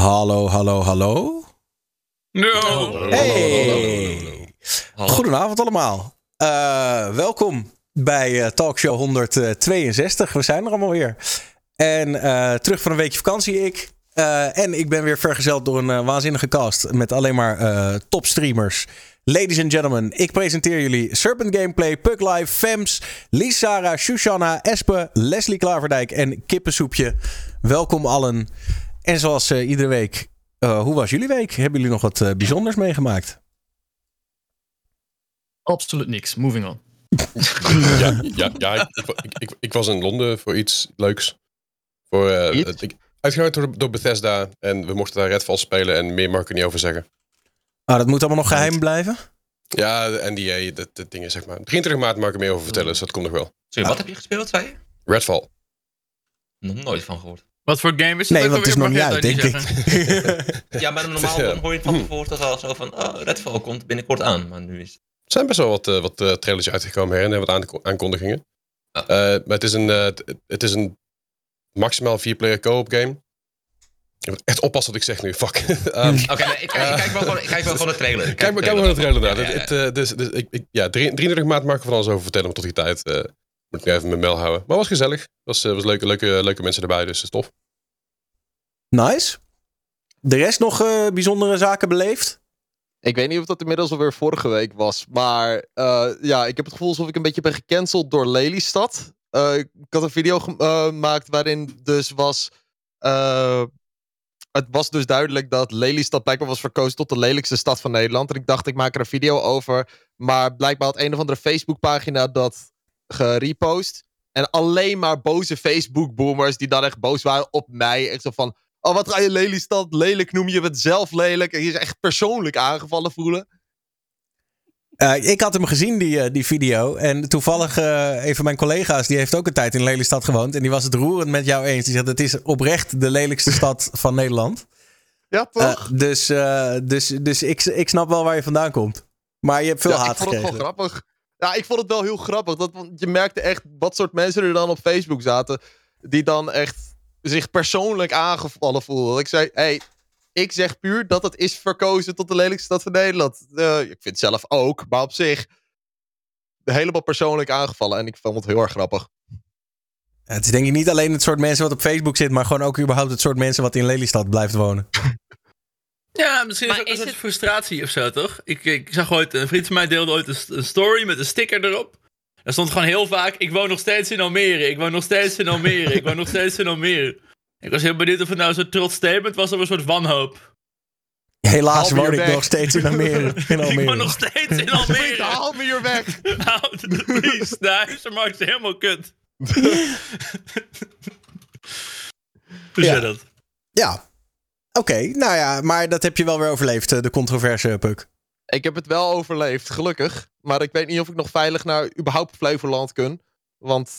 Hallo, hallo, hallo. No. Hey. Goedenavond allemaal. Uh, welkom bij uh, Talkshow 162. We zijn er allemaal weer. En uh, terug van een weekje vakantie ik. en ik ben weer vergezeld door een waanzinnige cast met alleen maar topstreamers. Ladies and gentlemen, ik presenteer jullie Serpent Gameplay, Pug Live, Fems, Lisara, Shoshana, Espe, Leslie Klaverdijk en Kippensoepje. Welkom allen. En zoals uh, iedere week, uh, hoe was jullie week? Hebben jullie nog wat uh, bijzonders meegemaakt? Absoluut niks. Moving on. ja, ja, ja ik, ik, ik, ik, was in Londen voor iets leuks. Voor, door, door Bethesda. En we mochten daar Redfall spelen. En meer mag ik er niet over zeggen. Ah, dat moet allemaal nog geheim blijven? Ja, de NDA, dat, dat dingen zeg maar. 23 maart mag ik er meer over vertellen, dus dat komt nog wel. Sorry, wat heb je gespeeld, zei je? Redfall. Nog nooit van gehoord. Wat voor game is het? Nee, want het is nog niet uit, denk ik. ja, maar normaal dan hoor je van gehoord dat al zo van, oh, Redfall komt binnenkort aan. Maar nu is Er zijn best wel wat, uh, wat uh, trailers uitgekomen her en wat aankondigingen. Uh, maar het is een, het is een maximaal 4-player co-op game. Ik moet echt oppassen wat ik zeg nu. Fuck. um, Oké, okay, ik, ik, kijk wel gewoon, ik kijk wel gewoon de trailer. Kijk, kijk, kijk wel de trailer inderdaad. Ja, ja, ja. dus, dus, ik, ik, ja, 23 maart mag ik van alles over vertellen, maar tot die tijd uh, moet ik even mijn mail houden. Maar het was gezellig. Het was, was leuke, leuke, leuke mensen erbij, dus dat is tof. Nice. De rest nog uh, bijzondere zaken beleefd? Ik weet niet of dat inmiddels alweer vorige week was. Maar ja, ik heb het gevoel alsof ik een beetje ben gecanceld door Lelystad. ik had een video gemaakt waarin dus was het was dus duidelijk dat Lelystad blijkbaar was verkozen tot de lelijkste stad van Nederland. En ik dacht, ik maak er een video over. Maar blijkbaar had een of andere Facebookpagina dat gerepost. En alleen maar boze Facebook-boomers die dan echt boos waren op mij. Echt zo van, oh wat ga je Lelystad lelijk noem je het zelf lelijk. En je is echt persoonlijk aangevallen voelen. Uh, ik had hem gezien, die, uh, die video. En toevallig, uh, een van mijn collega's, die heeft ook een tijd in Lelystad gewoond. En die was het roerend met jou eens. Die zegt, het is oprecht de lelijkste stad van Nederland. Ja, toch? dus dus, dus ik, ik snap wel waar je vandaan komt. Maar je hebt veel ja, haat ik vond gekregen. het wel grappig. Ja, ik vond het wel heel grappig. Dat, want je merkte echt wat soort mensen er dan op Facebook zaten. Die dan echt zich persoonlijk aangevallen voelden. Ik zei, hey, ik zeg puur dat het is verkozen tot de lelijkste stad van Nederland. Uh, ik vind het zelf ook, maar op zich helemaal persoonlijk aangevallen. En ik vond het heel erg grappig. Het is denk ik niet alleen het soort mensen wat op Facebook zit, maar gewoon ook überhaupt het soort mensen wat in Lelystad blijft wonen. Ja, misschien is het ook een soort frustratie of zo, toch? Ik, ik zag ooit, een vriend van mij deelde ooit een, een story met een sticker erop. Er stond gewoon heel vaak, ik woon nog steeds in Almere, ik woon nog steeds in Almere, ik woon nog steeds in Almere. Ik was heel benieuwd of het nou zo'n trots statement was of een soort wanhoop. Helaas woon ik nog steeds in Almere. In Almere. ik woon nog steeds in Almere. Haal me hier weg. please. De huizenmarkt is helemaal kut. Hoe ja. dat? Ja. Oké, okay, nou ja, maar dat heb je wel weer overleefd, de controverse, Puk. Ik heb het wel overleefd, gelukkig. Maar ik weet niet of ik nog veilig naar überhaupt Flevoland kan. Want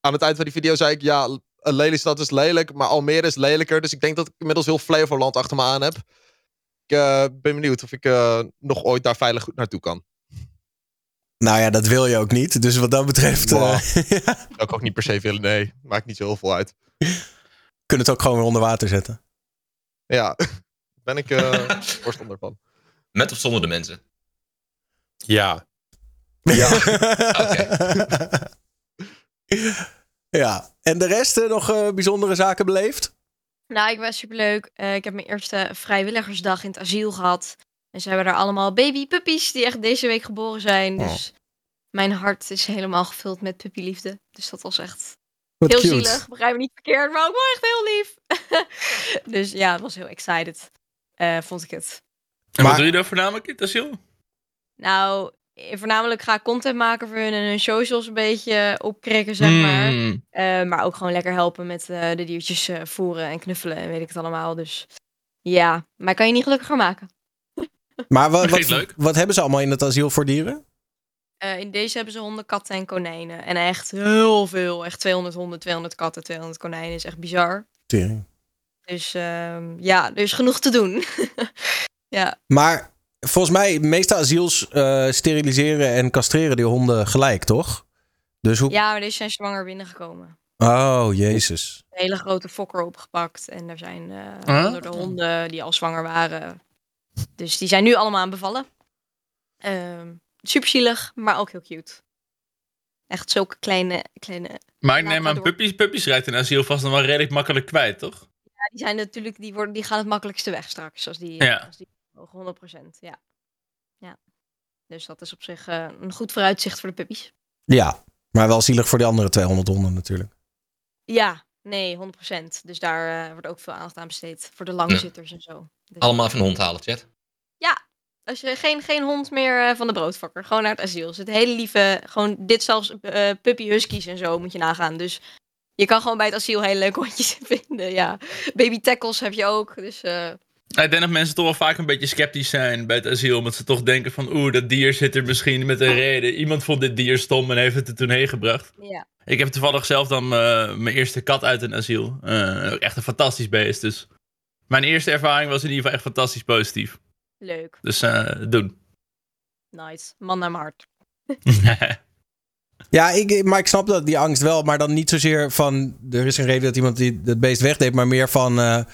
aan het eind van die video zei ik, ja, Lelystad is lelijk, maar Almere is lelijker. Dus ik denk dat ik inmiddels heel Flevoland achter me aan heb. Ik uh, ben benieuwd of ik uh, nog ooit daar veilig goed naartoe kan. Nou ja, dat wil je ook niet. Dus wat dat betreft... Wow. Uh, Zou ik ook niet per se willen, nee. Maakt niet zo heel veel uit. Kunnen het ook gewoon weer onder water zetten. Ja, ben ik uh, voorstander van. Met of zonder de mensen? Ja. Ja. Oké. Ja, en de rest uh, nog uh, bijzondere zaken beleefd? Nou, ik was superleuk. Uh, ik heb mijn eerste vrijwilligersdag in het asiel gehad. En ze hebben daar allemaal babypuppies die echt deze week geboren zijn. Oh. Dus mijn hart is helemaal gevuld met puppyliefde. Dus dat was echt Wat heel cute. zielig. Begrijp me niet verkeerd, maar ook wel echt heel lief. dus ja, het was heel excited. vond ik het. En maar... wat doe je dan voornamelijk in het asiel? Nou, voornamelijk ga ik content maken voor hun en hun socials een beetje opkrikken, zeg maar. Mm. Uh, maar ook gewoon lekker helpen met uh, de diertjes uh, voeren en knuffelen en weet ik het allemaal. Dus ja, maar kan je niet gelukkiger maken. Maar wat, wat, wat, hebben ze allemaal in het asiel voor dieren? in deze hebben ze honden, katten en konijnen. En echt heel veel. Echt 200 honden, 200 katten, 200 konijnen. is echt bizar. Tering. Dus ja, er is genoeg te doen. ja. Maar volgens mij, de meeste asiels uh, steriliseren en castreren die honden gelijk, toch? Dus hoe... Ja, maar deze zijn zwanger binnengekomen. Oh, jezus. Een hele grote fokker opgepakt. En er zijn uh, Huh? honderden honden die al zwanger waren. Dus die zijn nu allemaal aan bevallen. Ehm super zielig, maar ook heel cute. Echt zulke kleine... kleine Maar ik neem aan, puppies, puppies rijdt een asiel vast nog wel redelijk makkelijk kwijt, toch? ja, die zijn natuurlijk... Die, worden, die gaan het makkelijkste weg straks. Als die, Ja. als die mogen, 100%. Ja. ja. Dus dat is op zich eh, een goed vooruitzicht voor de puppies. Ja, maar wel zielig voor die andere 200 honden natuurlijk. Ja, nee, 100%. Dus daar eh, wordt ook veel aandacht aan besteed. Voor de langzitters en zo. Dus Allemaal even een hond halen, chat. als je geen, geen hond meer eh, van de broodvakker, gewoon naar het asiel. Er zitten hele lieve, gewoon dit zelfs eh, puppy huskies en zo moet je nagaan. Dus je kan gewoon bij het asiel hele leuke hondjes vinden. Ja, baby tackles heb je ook. Dus eh, Ik denk dat mensen toch wel vaak een beetje sceptisch zijn bij het asiel. Omdat ze toch denken van, oeh, dat dier zit er misschien met een reden. Iemand vond dit dier stom en heeft het er toen heen gebracht. ja. Ik heb toevallig zelf dan eh, mijn eerste kat uit een asiel. Eh, ook echt een fantastisch beest. Dus mijn eerste ervaring was in ieder geval echt fantastisch positief. leuk. Dus eh, doen. Nice. Man naar mijn hart. Ja, ik, maar ik snap dat die angst wel. Maar dan niet zozeer van. Er is een reden dat iemand die het beest wegdeed. Maar meer van. eh,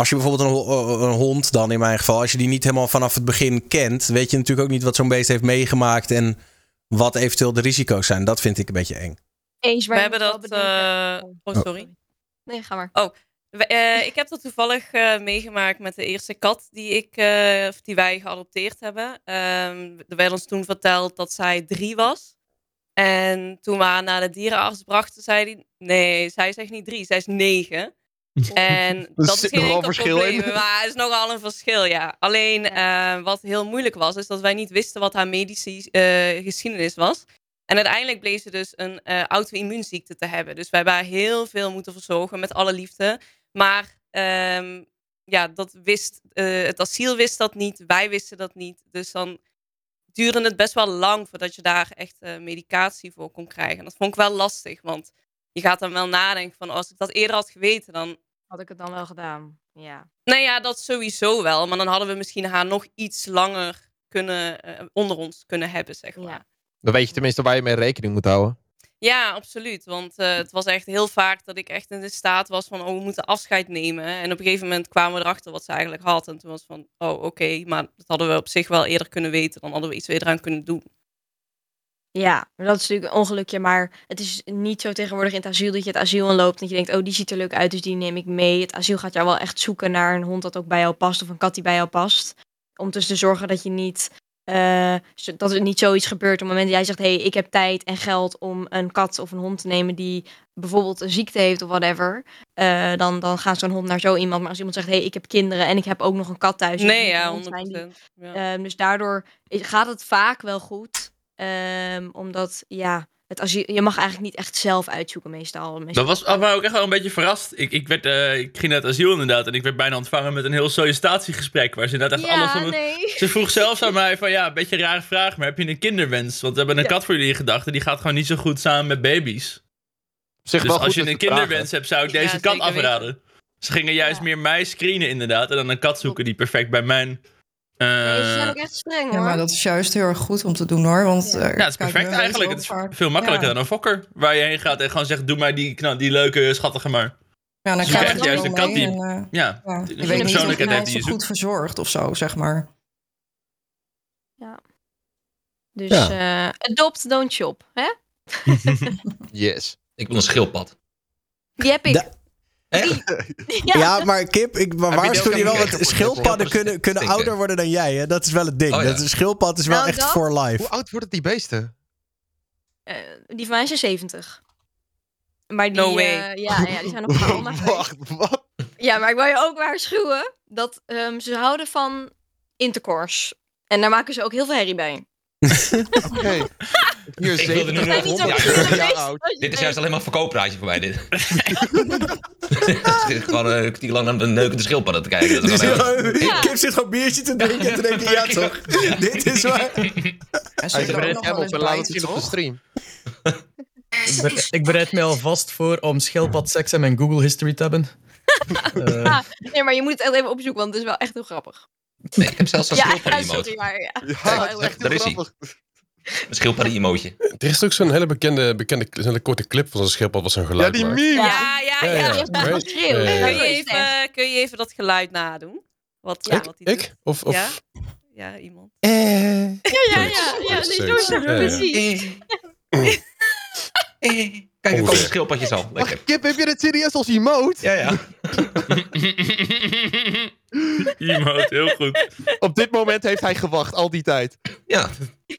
als je bijvoorbeeld een, ho- een hond, dan in mijn geval. Als je die niet helemaal vanaf het begin kent. Weet je natuurlijk ook niet wat zo'n beest heeft meegemaakt. En wat eventueel de risico's zijn. Dat vind ik een beetje eng. Eens, maar We hebben dat. eh, oh, sorry. Nee, ga maar. We- eh, ik heb dat toevallig eh, meegemaakt met de eerste kat die, ik, eh, of die wij geadopteerd hebben. Ehm, er werd ons toen verteld dat zij drie was. En toen we haar naar de dierenarts brachten, zei hij... Nee, zij is echt niet drie, zij is negen. En dat is geen enkel probleem, in. maar het is nogal een verschil, ja. Alleen eh, wat heel moeilijk was, is dat wij niet wisten wat haar medische eh, geschiedenis was. En uiteindelijk bleef ze dus een eh auto-immuunziekte te hebben. Dus wij hebben haar heel veel moeten verzorgen met alle liefde. Maar ehm, ja, dat wist, het asiel wist dat niet, wij wisten dat niet. Dus dan duurde het best wel lang voordat je daar echt medicatie voor kon krijgen. En dat vond ik wel lastig, want je gaat dan wel nadenken van als ik dat eerder had geweten, dan... Had ik het dan wel gedaan? Ja. Nou ja, dat sowieso wel. Maar dan hadden we misschien haar nog iets langer kunnen, eh, onder ons kunnen hebben, zeg maar. Ja. Dan weet je tenminste waar je mee rekening moet houden. Ja, absoluut. Want eh, het was echt heel vaak dat ik echt in de staat was van, oh, we moeten afscheid nemen. En op een gegeven moment kwamen we erachter wat ze eigenlijk had. En toen was het van, oh, oké, maar dat hadden we op zich wel eerder kunnen weten. Dan hadden we iets weer eraan kunnen doen. Ja, maar dat is natuurlijk een ongelukje. Maar het is niet zo tegenwoordig in het asiel dat je het asiel inloopt. En dat je denkt, oh, die ziet er leuk uit, dus die neem ik mee. Het asiel gaat jou wel echt zoeken naar een hond dat ook bij jou past. Of een kat die bij jou past. Om dus te zorgen dat je niet... eh, dat er niet zoiets gebeurt op het moment dat jij zegt... hé, hey, ik heb tijd en geld om een kat of een hond te nemen... die bijvoorbeeld een ziekte heeft of whatever. eh, dan, dan gaat zo'n hond naar zo iemand. Maar als iemand zegt, hé, hey, ik heb kinderen... en ik heb ook nog een kat thuis. nee, ja, hond 100%. zijn die Ja. Ehm, dus daardoor gaat het vaak wel goed. Ehm, omdat, ja, het asiel, je mag eigenlijk niet echt zelf uitzoeken meestal. meestal Dat was maar ook echt wel een beetje verrast. Ik, ik, werd, eh, ik ging naar het asiel inderdaad en ik werd bijna ontvangen met een heel sollicitatiegesprek. Waar ze inderdaad echt alles om nee. Ze vroeg zelfs aan mij van ja, een beetje een rare vraag, maar heb je een kinderwens? Want we hebben een Ja. kat voor jullie in gedachten, die gaat gewoon niet zo goed samen met baby's. Zich Dus wel als goed je een kinderwens hebt, zou ik Ja, deze kat afraden. Ze gingen juist Ja. meer mij screenen inderdaad en dan een kat zoeken die perfect bij mijn... eh, Nee, ze zijn ook echt streng Ja, maar dat is juist heel erg goed om te doen hoor. Want, Ja. eh, ja, het is perfect we eigenlijk. Het is veel makkelijker Ja. dan een fokker. Waar je heen gaat en gewoon zegt, doe maar die, nou, die leuke schattige maar. Ja, dan Dus je krijg krijgt je juist een kat die- en, eh, Ja, ja, een je weet niet of persoonlijkheid heeft die zo je goed verzorgd of zo, zeg maar. Dus Ja. eh, adopt, don't shop. Hè? Yes. Ik wil een schildpad. Die heb ik. Da- Echt? ja. Ja, maar Kip, ik waarschuw die je wel. Want echt schildpadden kunnen, kunnen ouder worden dan jij. Hè? Dat is wel het ding. Oh, ja. dat een schildpad is wel Nou, echt dat- for life. Hoe oud worden die beesten? Eh, die van mij zijn 70. Maar die, No way. eh, ja, ja, die zijn nog allemaal maar Wacht, wat? Ja, maar ik wil je ook waarschuwen dat ehm, ze houden van intercourse. En daar maken ze ook heel veel herrie bij. Oké. Hier Ik wilde nu nog- Ja, Dit is juist alleen maar een verkooppraatje voor mij, dit. Het is gewoon een kwartier lang naar de neukende schildpadden te kijken. Dat is Dus Ja. Kip zit gewoon biertje te drinken. En te denken, ja toch, dit is waar. En Hij op eens en laat bij, het zien op de toch? stream. Ik, ber- ik bereid mij alvast voor om schildpad seks in mijn Google history te hebben. Eh, Ah, nee, maar je moet het echt even opzoeken, want het is wel echt heel grappig. Nee, ik heb zelfs een Ja, schildpad ja, sorry, maar ja. Ja, Wel dat heel is erg echt daar heel is hij. Een schildpadden-emootje. Er is ook zo'n hele bekende, bekende zo'n hele korte clip van zo'n schildpad wat zo'n geluid Ja, die maakt. meme. Ja, ja, ja. Ja, ja. Ja, ja, Kun, ja. je even, kun je even dat geluid nadoen? Wat, ja, Ik? wat die? Ik? Of, of... Ja? Ja, iemand. Ja, ja, ja. ja, nee, zo Zoiets. is het Ja, ja. precies. Kijk, er komen schildpadjes al. Lekker. Kip, heb je dit serieus als emote? Ja, ja. Emote, heel goed. Op dit moment heeft hij gewacht, al die tijd. Ja,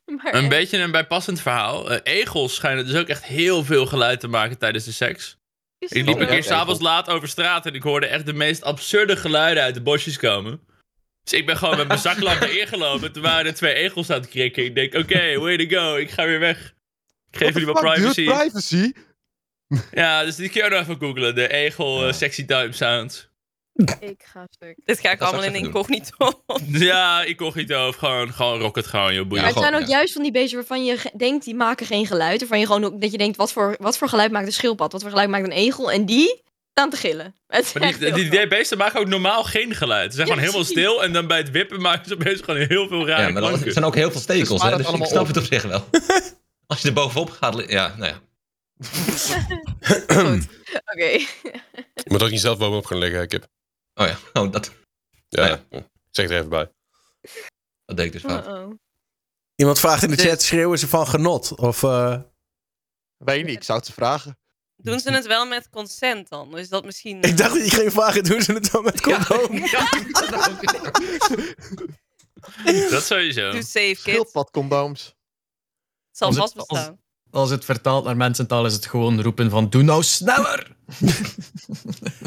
Maar Een beetje een bijpassend verhaal. Eh, egels schijnen dus ook echt heel veel geluid te maken tijdens de seks. Ik liep een keer s'avonds laat over straat en ik hoorde echt de meest absurde geluiden uit de bosjes komen. Dus ik ben gewoon met mijn zaklampen ingelopen. Toen waren er twee egels aan het krikken. Ik denk, oké, way to go. Ik ga weer weg. Ik geef jullie wat privacy. privacy? Ja, dus die kun je ook nog even googlen. De egel eh, sexy time sounds. Ik ga stuk. Dit ga ik Dat allemaal in incognito. Ja, incognito of gewoon, gewoon rock het gewoon, joh. Boeien. Maar het zijn ook ja. juist van die beesten waarvan je denkt, die maken geen geluid. Waarvan je gewoon ook, dat je denkt, wat voor, wat voor geluid maakt een schildpad? Wat voor geluid maakt een egel? En die staan te gillen. Maar die, die, beesten maken ook normaal geen geluid. Ze zijn Ja, gewoon helemaal stil en dan bij het wippen maken ze opeens gewoon heel veel rare ja maar er zijn ook heel veel stekels. Dus Hè, dus ik snap het op zich wel. Als je er bovenop gaat... Ja, nou ja. Oké. Je moet ook niet zelf bovenop gaan liggen, hè, Kip. Oh ja, oh, dat, Ja, Ja. ja. zeg er even bij. dat deed ik dus fout. Iemand vraagt in de chat, schreeuwen ze van genot? Of, eh, Weet niet, ik zou het ze vragen. Doen ze het wel met consent dan? Is dat misschien... ik dacht dat je ging vragen, doen ze het dan met condoom? Dat sowieso. Doe safe, kid. Schildpadcondooms. Het zal vast bestaan. Als het vertaalt naar mensentaal is het gewoon roepen van doe nou sneller.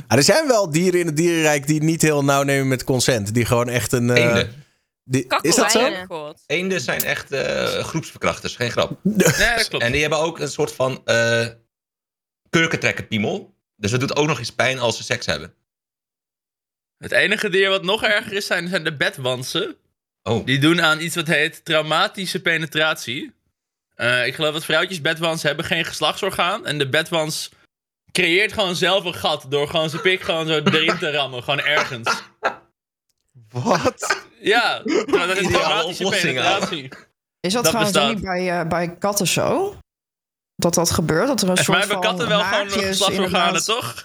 Ah, er zijn wel dieren in het dierenrijk die niet heel nauw nemen met consent. Die gewoon echt een... eh, Eenden. die- is dat zo? Eenden zijn echt eh, groepsverkrachters, geen grap. Nee, dat klopt. En die hebben ook een soort van eh kurkentrekkerpiemel. Dus het doet ook nog eens pijn als ze seks hebben. Het enige dier wat nog erger is, zijn, zijn de bedwansen. Oh, Die doen aan iets wat heet traumatische penetratie. Eh, ik geloof dat vrouwtjes bedwans hebben geen geslachtsorgaan. En de bedwans creëert gewoon zelf een gat door gewoon zijn pik gewoon zo erin te rammen. Gewoon ergens. Wat? Ja, dat is oplossing, penetratie. Is dat, Dat trouwens bestaat. ook niet bij, eh, bij katten zo? Dat dat gebeurt? Dat er een soort hebben van katten wel gewoon geslachtsorganen, toch?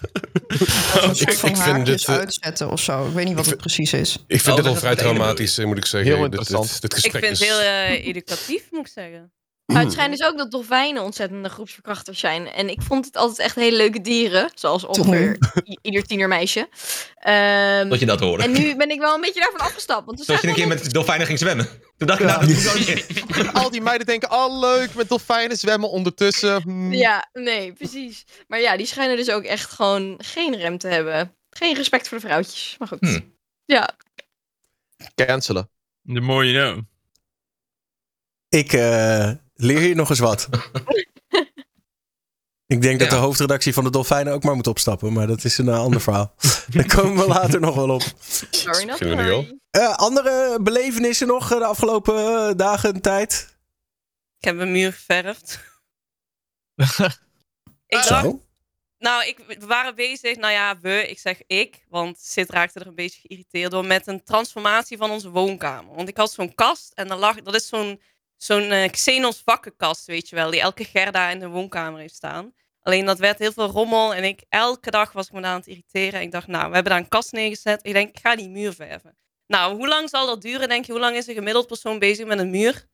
Een soort Ik- van ik vind haakjes dit, eh, uitzetten of zo. Ik weet niet wat het precies is. Ik vind Oh, dit dat al vrij het traumatisch, moet ik zeggen. Heel Dit- interessant. Dit, dit Ik gesprek vind het heel educatief, moet ik zeggen. Maar het schijnt dus ook dat dolfijnen ontzettende groepsverkrachters zijn. En ik vond het altijd echt hele leuke dieren. Zoals ongeveer i- ieder tienermeisje. Ehm, dat je dat hoorde. en nu ben ik wel een beetje daarvan afgestapt. Want Zoals je een keer met dolfijnen ging zwemmen. Toen dacht ik, nou, dat. Al die meiden denken, oh leuk, met dolfijnen zwemmen ondertussen. Hmm. Ja, nee, precies. Maar ja, die schijnen dus ook echt gewoon geen rem te hebben. Geen respect voor de vrouwtjes. Maar goed. Hmm. Ja, Cancelen. The more you know. Ik eh, leer hier nog eens wat. Ik denk dat de hoofdredactie van de Dolfijnen ook maar moet opstappen. Maar dat is een eh, ander verhaal. Daar komen we later nog wel op. sorry not sorry. Eh, andere belevenissen nog eh, de afgelopen dagen en tijd? Ik heb een muur geverfd. ik dacht, Zo. nou, ik, we waren bezig, nou ja, we, ik zeg ik, want Sid raakte er een beetje geïrriteerd door met een transformatie van onze woonkamer. Want ik had zo'n kast en dan lag, dat is zo'n zo'n eh, Xenos vakkenkast, weet je wel, die elke Gerda in de woonkamer heeft staan. Alleen dat werd heel veel rommel en ik, elke dag was ik me daar aan het irriteren. Ik dacht, nou, we hebben daar een kast neergezet. Ik denk, ik ga die muur verven. Nou, hoe lang zal dat duren, denk je? Hoe lang is een gemiddeld persoon bezig met een muur?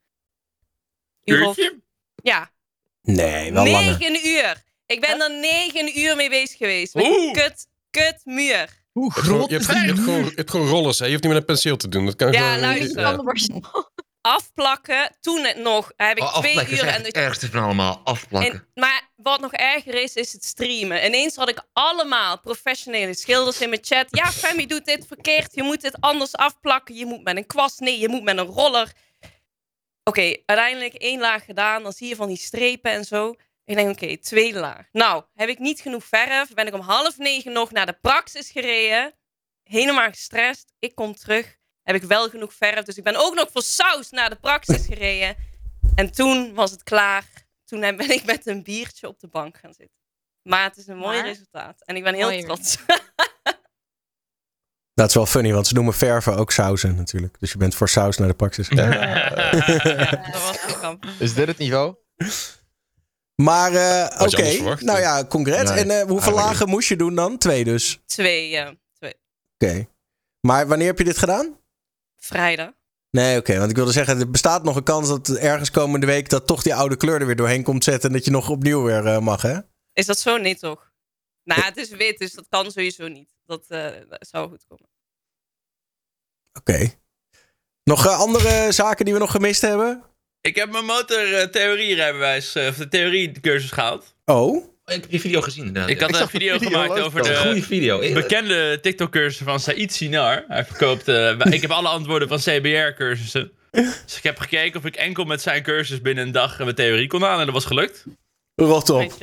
Uur of-? Ja, Nee, wel langer. negen uur. Ik ben er negen uur mee bezig geweest. Met Oeh. kut, kut muur. Hoe Je hebt, gewoon, groot je, is hebt, je, die hebt gewoon, muur? je hebt gewoon rollers, hè? Je hoeft niet met een penseel te doen. Dat kan Ja, gewoon... luister. Borstel. Afplakken, toen het nog, heb ik Oh, twee uur. En het ergste van allemaal. Afplakken. en, maar wat nog erger is, is het streamen. Ineens had ik allemaal professionele schilders in mijn chat. Ja, Femi doet dit verkeerd. Je moet dit anders afplakken. Je moet met een kwast. Nee, je moet met een roller. Oké, uiteindelijk één laag gedaan. Dan zie je van die strepen en zo. Ik denk, oké, tweede laag. Nou, heb ik niet genoeg verf. Ben ik om half negen nog naar de praxis gereden. Helemaal gestrest. Ik kom terug. Heb ik wel genoeg verf. Dus ik ben ook nog voor saus naar de praxis gereden. En toen was het klaar. Toen ben ik met een biertje op de bank gaan zitten. Maar het is een mooi Maar? resultaat. En ik ben heel trots. Dat is wel funny, want ze noemen verven ook sausen natuurlijk. Dus je bent voor saus naar de praxis. dat was een Is dit het niveau? Maar uh, oké, Okay. nou ja, congres. Nee, en uh, hoeveel lagen moest je doen dan? Twee dus? Twee, ja. Twee. Oké. Maar wanneer heb je dit gedaan? Vrijdag. Nee, oké. want ik wilde zeggen, er bestaat nog een kans dat ergens komende week... dat toch die oude kleur er weer doorheen komt zetten... en dat je nog opnieuw weer uh, mag, hè? Is dat zo? Nee, toch? Nou, het is wit, dus dat kan sowieso niet. Dat, dat zou goed komen. Oké. Okay. Nog andere zaken die we nog gemist hebben? Ik heb mijn motortheorie-rijbewijs, of de theoriecursus gehaald. Oh? Ik heb die video gezien inderdaad. Ik had een video, video gemaakt over de goede video. bekende TikTok-cursus van Said Sinar. Hij verkoopt... Uh, ik heb alle antwoorden van CBR-cursussen. Dus ik heb gekeken of ik enkel met zijn cursus binnen een dag mijn theorie kon halen. En dat was gelukt. Rot op.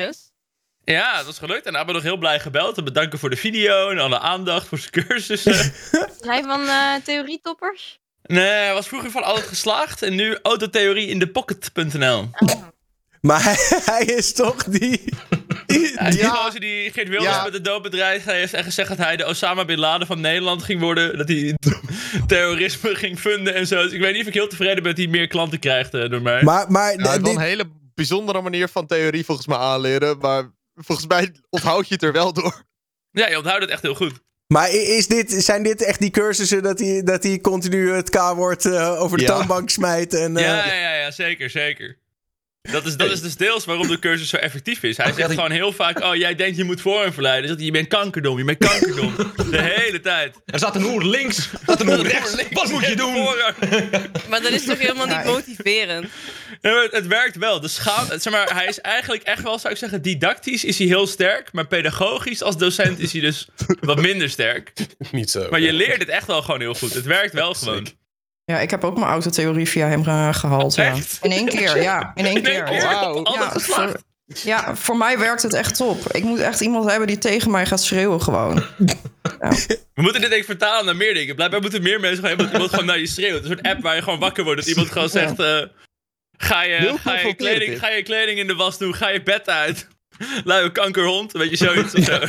Ja, dat was gelukt. En hij hebben nog heel blij gebeld. Te bedanken voor de video en alle aandacht voor zijn cursussen. Hij van uh, theorietoppers? Nee, hij was vroeger van altijd geslaagd. En nu autotheorie in de pocket.nl. Oh. Maar hij, hij, is toch die... die ja, die gozer die Geert Wilders ja. met het doodbedrijf heeft en gezegd dat hij de Osama Bin Laden van Nederland ging worden. Dat hij terrorisme ging funden en zo. Dus ik weet niet of ik heel tevreden ben dat hij meer klanten krijgt uh, door mij. Maar, maar ja, een hele bijzondere manier van theorie volgens mij aanleren. Maar volgens mij onthoud je het er wel door. Ja, je onthoudt het echt heel goed. Maar is dit, zijn dit echt die cursussen dat hij, dat hij continu het K-woord uh, over de ja. toonbank smijt? En, uh... ja, ja, ja, ja, zeker, zeker. Dat is, dat is dus deels waarom de cursus zo effectief is. Hij zegt gewoon heel vaak: Oh, jij denkt je moet voor hem verleiden. Hij, je bent kankerdom, je bent kankerdom. De hele tijd. Er zat een hoer links, er zat een hoer rechts. Wat moet je doen? Maar dat is toch helemaal niet motiverend? Ja, het, het, werkt wel. De schaam, zeg maar, hij is eigenlijk echt wel, zou ik zeggen, didactisch is hij heel sterk. Maar pedagogisch als docent is hij dus wat minder sterk. Niet zo. Maar je leert het echt wel gewoon heel goed. Het werkt wel gewoon. Ja, ik heb ook mijn autotheorie via hem gehaald. Ja. In één keer, ja. In één keer. Wow. Ja, voor, ja, voor mij werkt het echt top. Ik moet echt iemand hebben die tegen mij gaat schreeuwen gewoon. Ja. We moeten dit denk ik vertalen naar meer dingen. Blijkbaar moeten meer mensen hebben dat iemand gewoon naar je schreeuwt. Een soort app waar je gewoon wakker wordt. Dat iemand gewoon zegt... Uh, ga, je, ga, je kleding, ga je kleding in de was doen? Ga je bed uit? Luie kankerhond? Weet je, zoiets of zo.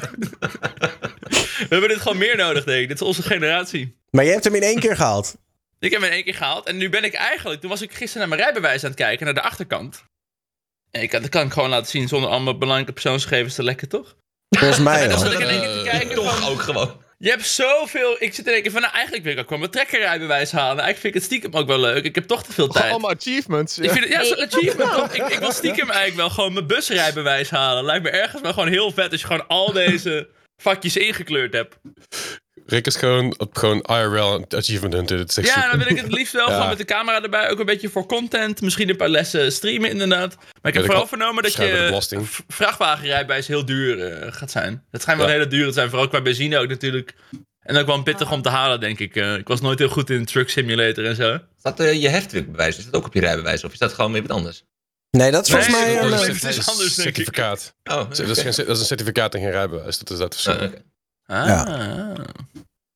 We hebben dit gewoon meer nodig, denk ik. Dit is onze generatie. Maar je hebt hem in één keer gehaald? Ik heb hem in één keer gehaald. En nu ben ik eigenlijk... Toen was ik gisteren naar mijn rijbewijs aan het kijken, naar de achterkant. En ik, dat kan ik gewoon laten zien zonder allemaal belangrijke persoonsgegevens te lekken, toch? Volgens mij En dan zat ik in één keer te kijken Toch van... ook gewoon. Je hebt zoveel... Ik zit in één keer van, nou eigenlijk wil ik ook wel mijn trekkerrijbewijs halen. Eigenlijk vind ik het stiekem ook wel leuk. Ik heb toch te veel tijd. Allemaal achievements. Ik vind het, ja, zo'n achievement toch? Ik, ik wil stiekem eigenlijk wel gewoon mijn busrijbewijs halen. Lijkt me ergens wel gewoon heel vet als je gewoon al deze vakjes ingekleurd hebt. Rick is gewoon op gewoon IRL achievement hunter. Dat is Ja, super. dan wil ik het liefst wel Ja. gewoon met de camera erbij. Ook een beetje voor content. Misschien een paar lessen streamen inderdaad. Maar ik heb Ja, vooral vernomen dat je vrachtwagenrijbewijs heel duur eh, gaat zijn. Het schijnt wel Ja. hele duur te zijn. Vooral qua benzine ook natuurlijk. En ook wel pittig om te halen, denk ik. Eh, ik was nooit heel goed in Truck Simulator en zo. Staat uh, je heftruckbewijs, is dat ook op je rijbewijs? Of is dat gewoon weer wat anders? Nee, dat is volgens Nee, mij... een, is- eh, het is anders, denk ik. certificaat. Oh, Dat, is geen, dat is een certificaat en geen rijbewijs. Dat is dat verschil. Ah.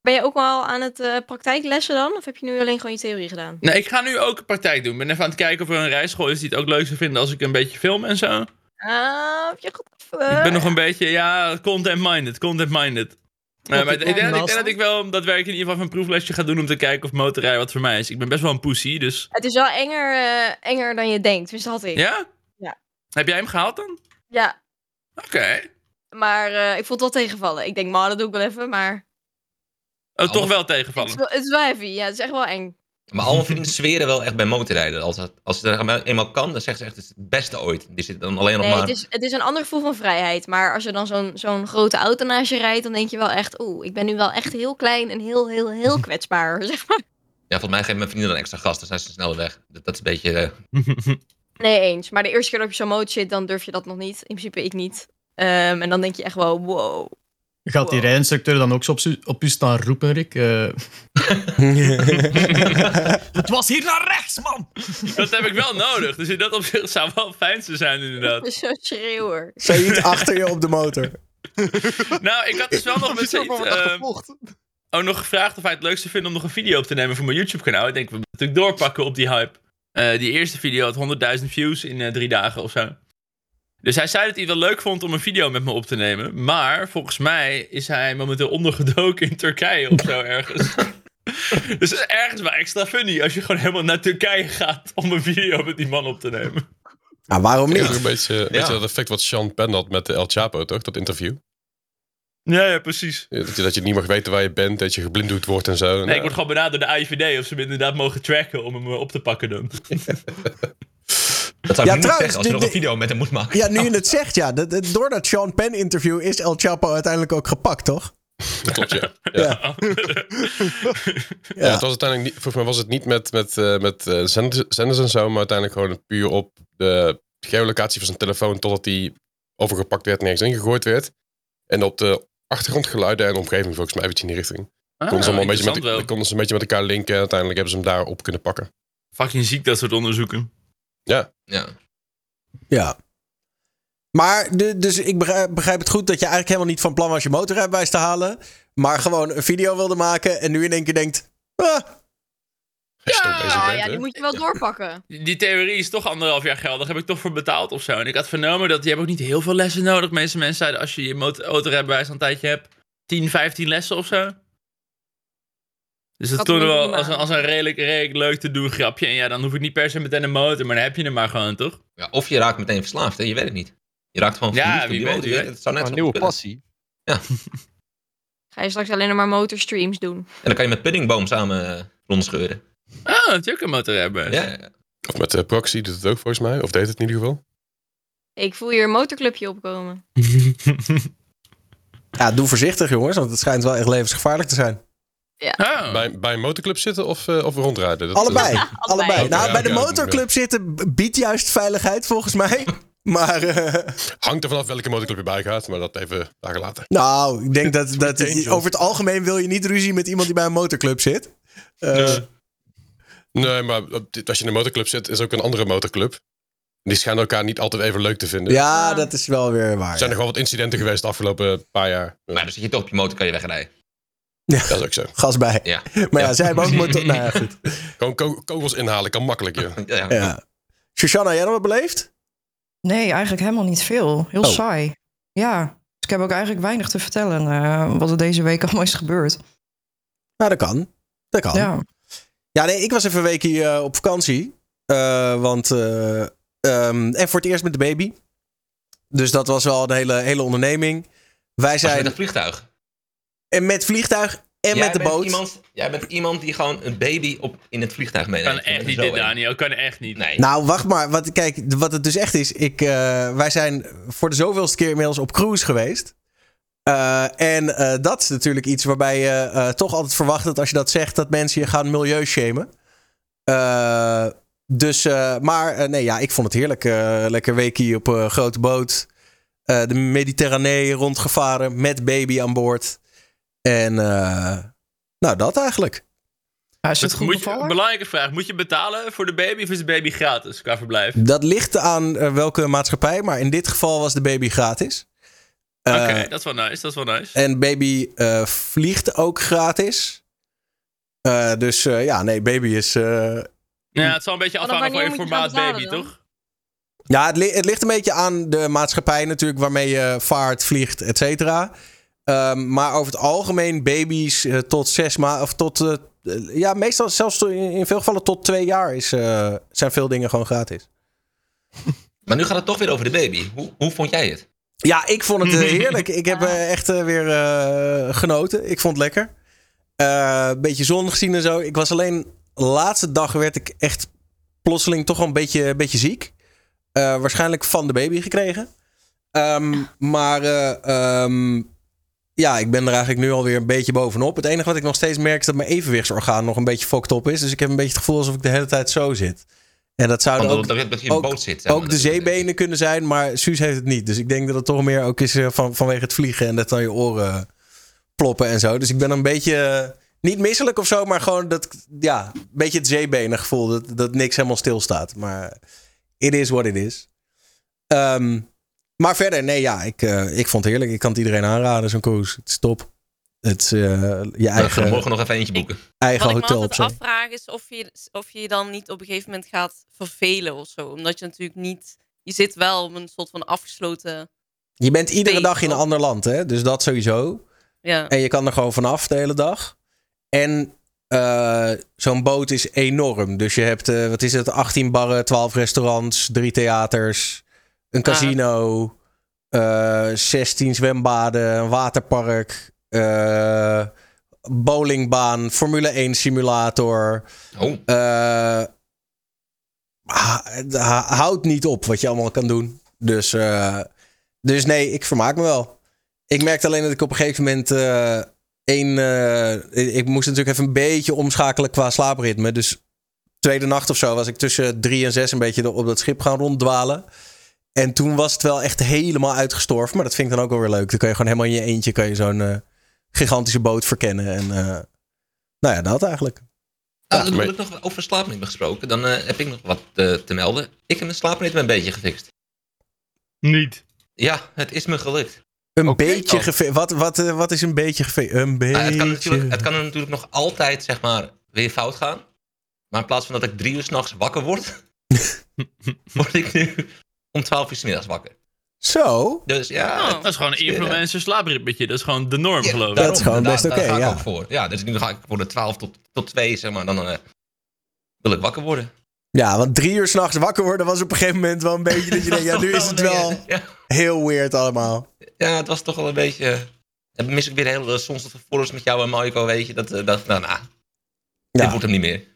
Ben je ook al aan het eh, praktijklessen dan? Of heb je nu alleen gewoon je theorie gedaan? Nee, ik ga nu ook praktijk doen. Ik ben even aan het kijken of er een rijschool is die het ook leuk zou vinden als ik een beetje film en zo. Ah, heb je goed even... Ik ben nog een beetje, ja, content-minded, content-minded. Eh, maar ik denk, ik denk naast- dat ik wel dat werk in ieder geval van een proeflesje ga doen om te kijken of motorrijden wat voor mij is. Ik ben best wel een pussy, dus... Het is wel enger, eh, enger dan je denkt. Dus dat had ik. Ja? Ja. Heb jij hem gehaald dan? Ja, Oké. Maar eh, ik vond het wel tegenvallen. Ik denk, maar dat doe ik wel even. Maar Oh, toch wel het is tegenvallen. wel, het is wel heavy. Ja, het is echt wel eng. Maar alle vrienden zweren wel echt bij motorrijden. Als het, als het er eenmaal kan, dan zeggen ze echt het is het beste ooit. Die zit dan alleen nog Nee, maar... het is, het is een ander gevoel van vrijheid. Maar als je dan zo'n zo'n grote auto naast je rijdt, dan denk je wel echt... Oeh, ik ben nu wel echt heel klein en heel, heel, heel kwetsbaar, zeg maar. Ja, volgens mij geven mijn vrienden dan extra gas, dan zijn ze sneller weg. Dat, dat is een beetje... eh, Nee, eens. Maar de eerste keer dat je zo'n motor zit, dan durf je dat nog niet. In principe ik niet. Ehm, en dan denk je echt wel, wow. Gaat die rijinstructeur dan ook zo op, op u staan roepen, Rick? Eh, het was hier naar rechts, man! Dat heb ik wel nodig. Dus in dat opzicht zou wel fijn te zijn, inderdaad. Zo'n schreeuwer. Said achter je op de motor. Nou, ik had dus wel nog met Zo Said, van, wat eh, gevolgd. ook nog gevraagd of hij het leukste vindt om nog een video op te nemen voor mijn YouTube-kanaal. Ik denk, we moeten natuurlijk doorpakken op die hype. Eh, die eerste video had 100.000 views in eh, drie dagen of zo. Dus hij zei dat hij het wel leuk vond om een video met me op te nemen. Maar volgens mij is hij momenteel ondergedoken in Turkije of zo ergens. dus het is ergens wel extra funny als je gewoon helemaal naar Turkije gaat om een video met die man op te nemen. Nou, waarom Het is niet? een beetje, een beetje dat effect wat Sean Penn had met de El Chapo, toch? Dat interview. Ja, ja, precies. Ja, Dat je, dat je niet mag weten waar je bent, dat je geblinddoekt wordt en zo. Nee, ik word gewoon benaderd door de IVD of ze me inderdaad mogen tracken om hem op te pakken dan. Dat zou Ja, ik nu trouwens, niet zeggen als je nog een video met hem moet maken. Ja, nu je het zegt, ja. Door dat Sean Penn interview is El Chapo uiteindelijk ook gepakt, toch? Dat klopt, ja. Ja. Ja. Ja, het was uiteindelijk niet, volgens mij was het niet met, met, eh, met eh, zenders, en zo, maar uiteindelijk gewoon puur op de geolocatie van zijn telefoon totdat hij overgepakt werd en nergens ingegooid werd. En op de achtergrondgeluiden en omgeving volgens mij iets in die richting. Ah, konden, ze allemaal een beetje met, konden ze een beetje met elkaar linken en uiteindelijk hebben ze hem daarop kunnen pakken. Fucking ziek dat soort onderzoeken. Ja, Ja. Ja. Maar, de, dus ik begrijp, begrijp het goed dat je eigenlijk helemaal niet van plan was je motorrijbewijs te halen. Maar gewoon een video wilde maken en nu in één keer denkt... Ah, bent, ja, hè. die moet je wel doorpakken. Die die theorie is toch anderhalf jaar geldig. Heb ik toch voor betaald of zo. En ik had vernomen dat je hebt ook niet heel veel lessen nodig. De meeste mensen zeiden als je je motor- autorijbewijs al een tijdje hebt. 10, 15 lessen of zo. Dus dat moet wel als een, als een redelijk, redelijk leuk te doen grapje. En ja, dan hoef ik niet per se meteen een motor. Maar dan heb je hem maar gewoon, toch? Ja, of je raakt meteen verslaafd, hè? je weet het niet. Je raakt gewoon Ja, op wie die weet, motor. wie hè? weet. Het zou net een nieuwe kunnen. passie. Ga je straks alleen nog maar motorstreams doen. En dan kan je met Puddingboom samen uh, rondscheuren. Ah, dat is ook een motorrijbewijs. Ja, ja, ja. Of met proxy doet het ook volgens mij, of deed het in ieder geval. Ik voel hier een motorclubje opkomen. ja, doe voorzichtig jongens, want het schijnt wel echt levensgevaarlijk te zijn. Oh. Bij, bij een motorclub zitten of, eh, of rondrijden? Dat, Allebei. allebei. Nou, ja, bij de motorclub zitten biedt juist veiligheid volgens mij. Maar eh, hangt er vanaf welke motorclub je bij gaat, maar dat even daar gelaten. nou, ik denk dat, dat over het algemeen wil je niet ruzie met iemand die bij een motorclub zit. Eh, Nee, maar als je in een motorclub zit, is ook een andere motorclub. Die schijnen elkaar niet altijd even leuk te vinden. ja, dat is wel weer waar. Er zijn ja. nog wel wat incidenten geweest de afgelopen paar jaar. Ja, Maar dan zit je toch op je motor, kan je wegrijden. Dat is ook zo. Gas bij. Ja. Maar ja, zij hebben ook motor... Nou ja, goed. Gewoon ko- kogels inhalen kan makkelijk, joh. Ja, ja. Ja. Shoshana, jij nog wat beleefd? Nee, eigenlijk helemaal niet veel. Heel Oh. saai. Ja. Dus ik heb ook eigenlijk weinig te vertellen eh, wat er deze week allemaal is gebeurd. Nou, dat kan. Dat kan. Ja, Ja. nee, ik was even een weekje eh, op vakantie. Eh, want... eh, ehm, en voor het eerst met de baby. Dus dat was wel een hele, hele onderneming. Wij Was je zijn... met een vliegtuig. En met vliegtuig en Jij met de boot. Iemand, jij bent iemand die gewoon een baby op, in het vliegtuig meeneemt. Kan echt niet dit, Daniel. Kan echt niet. Nee. Nou, wacht maar. Wat, kijk, wat het dus echt is. Ik, eh, wij zijn voor de zoveelste keer inmiddels op cruise geweest. Eh, en eh, dat is natuurlijk iets waarbij je eh, toch altijd verwacht dat als je dat zegt, dat mensen je gaan milieu shamen. Eh, dus, eh, maar nee, ja, ik vond het heerlijk. Eh, lekker weekje op een grote boot. Eh, de Mediterranee rondgevaren met baby aan boord. En eh, nou, dat eigenlijk. Ja, is het goed moet je, bevallen? belangrijke vraag. Moet je betalen voor de baby of is de baby gratis qua verblijf? Dat ligt aan eh, welke maatschappij, maar in dit geval was de baby gratis. Eh, Oké, dat is wel nice. Dat is wel nice. En baby eh, vliegt ook gratis. Eh, dus eh, ja, nee, baby is. eh, Ja, het zal een beetje afhangen van je formaat baby, dan? toch? ja, het, li- het ligt een beetje aan de maatschappij natuurlijk waarmee je vaart, vliegt, et cetera. Ehm, maar over het algemeen baby's eh, tot zes maanden of tot. eh, eh, ja, meestal zelfs in, veel gevallen tot twee jaar is, zijn veel dingen gewoon gratis. Maar nu gaat het toch weer over de baby. Hoe, hoe vond jij het? Ja, ik vond het heerlijk. Ik heb echt weer genoten. Ik vond het lekker. Een beetje zon gezien en zo. Ik was alleen... De laatste dag werd ik echt plotseling toch wel een beetje, een beetje ziek. Waarschijnlijk van de baby gekregen. Ehm, maar eh, ehm, ja, ik ben er eigenlijk nu alweer een beetje bovenop. Het enige wat ik nog steeds merk is dat mijn evenwichtsorgaan nog een beetje fokt op is. Dus ik heb een beetje het gevoel alsof ik de hele tijd zo zit. En dat zouden Van ook ook- zit. de is- zeebenen kunnen zijn, maar Suus heeft het niet. Dus ik denk dat het toch meer ook is eh, van, vanwege het vliegen en dat dan je oren ploppen en zo. Dus ik ben een beetje, eh, niet misselijk of zo, maar gewoon dat, ja, een beetje het zeebenen gevoel. Dat, dat niks helemaal stilstaat. Maar it is what it is. Ehm, maar verder, nee, ja, ik, eh, ik vond het heerlijk. Ik kan het iedereen aanraden, zo'n cruise. Het is top. Het eh, je Nou, we gaan eigen, morgen nog even eentje boeken. eigen Wat ik me hotel zee. afvraag is of je, of je je dan niet op een gegeven moment gaat vervelen of zo. Omdat je natuurlijk niet je zit wel op een soort van afgesloten. Je bent iedere dag in een ander land, hè? Dus dat sowieso. Ja. En je kan er gewoon vanaf de hele dag. En uh, zo'n boot is enorm. Dus je hebt, uh, wat is het, 18 barren, 12 restaurants, drie theaters, een casino, uh, 16 zwembaden, een waterpark, bowlingbaan, Formule 1 simulator. Oh. houdt niet op wat je allemaal kan doen. Dus, dus nee, ik vermaak me wel. Ik merkte alleen dat ik op een gegeven moment één. Uh, ik moest natuurlijk even een beetje omschakelen qua slaapritme. Dus tweede nacht of zo was ik tussen drie en zes een beetje op dat schip gaan ronddwalen. En toen was het wel echt helemaal uitgestorven. Maar dat vind ik dan ook wel weer leuk. Dan kan je gewoon helemaal in je eentje kan je zo'n uh, gigantische boot verkennen. En uh, nou ja, dat eigenlijk. Ah, dan wil ik nog over slaapritme gesproken. Dan heb ik nog wat te melden. Ik heb mijn slaapritme een beetje gefixt. Niet. Ja, het is me gelukt. Een okay. beetje oh. gefe wat, wat, wat is een beetje gefe Een beetje... Uh, het, kan natuurlijk, het kan natuurlijk nog altijd, zeg maar, weer fout gaan. Maar in plaats van dat ik drie uur s'nachts wakker word... word ik nu om twaalf uur s middags wakker. Zo? Dus ja... Oh, dat is gewoon een influencer slaapritmetje. Dat is gewoon de norm, ja, geloof ik. Dat is gewoon best oké, okay, ja. voor. Ja, dus nu ga ik voor de 12 tot, tot 2, zeg maar. Dan uh, wil ik wakker worden. Ja, want drie uur s'nachts wakker worden was op een gegeven moment wel een beetje dat je denkt, ja, nu is het wel ja. heel weird allemaal. Ja, het was toch wel een beetje. Dan mis ik weer de hele soms dat forums met jou en Marco, weet je. Dat, dat nou, nou, ja. dit wordt hem niet meer.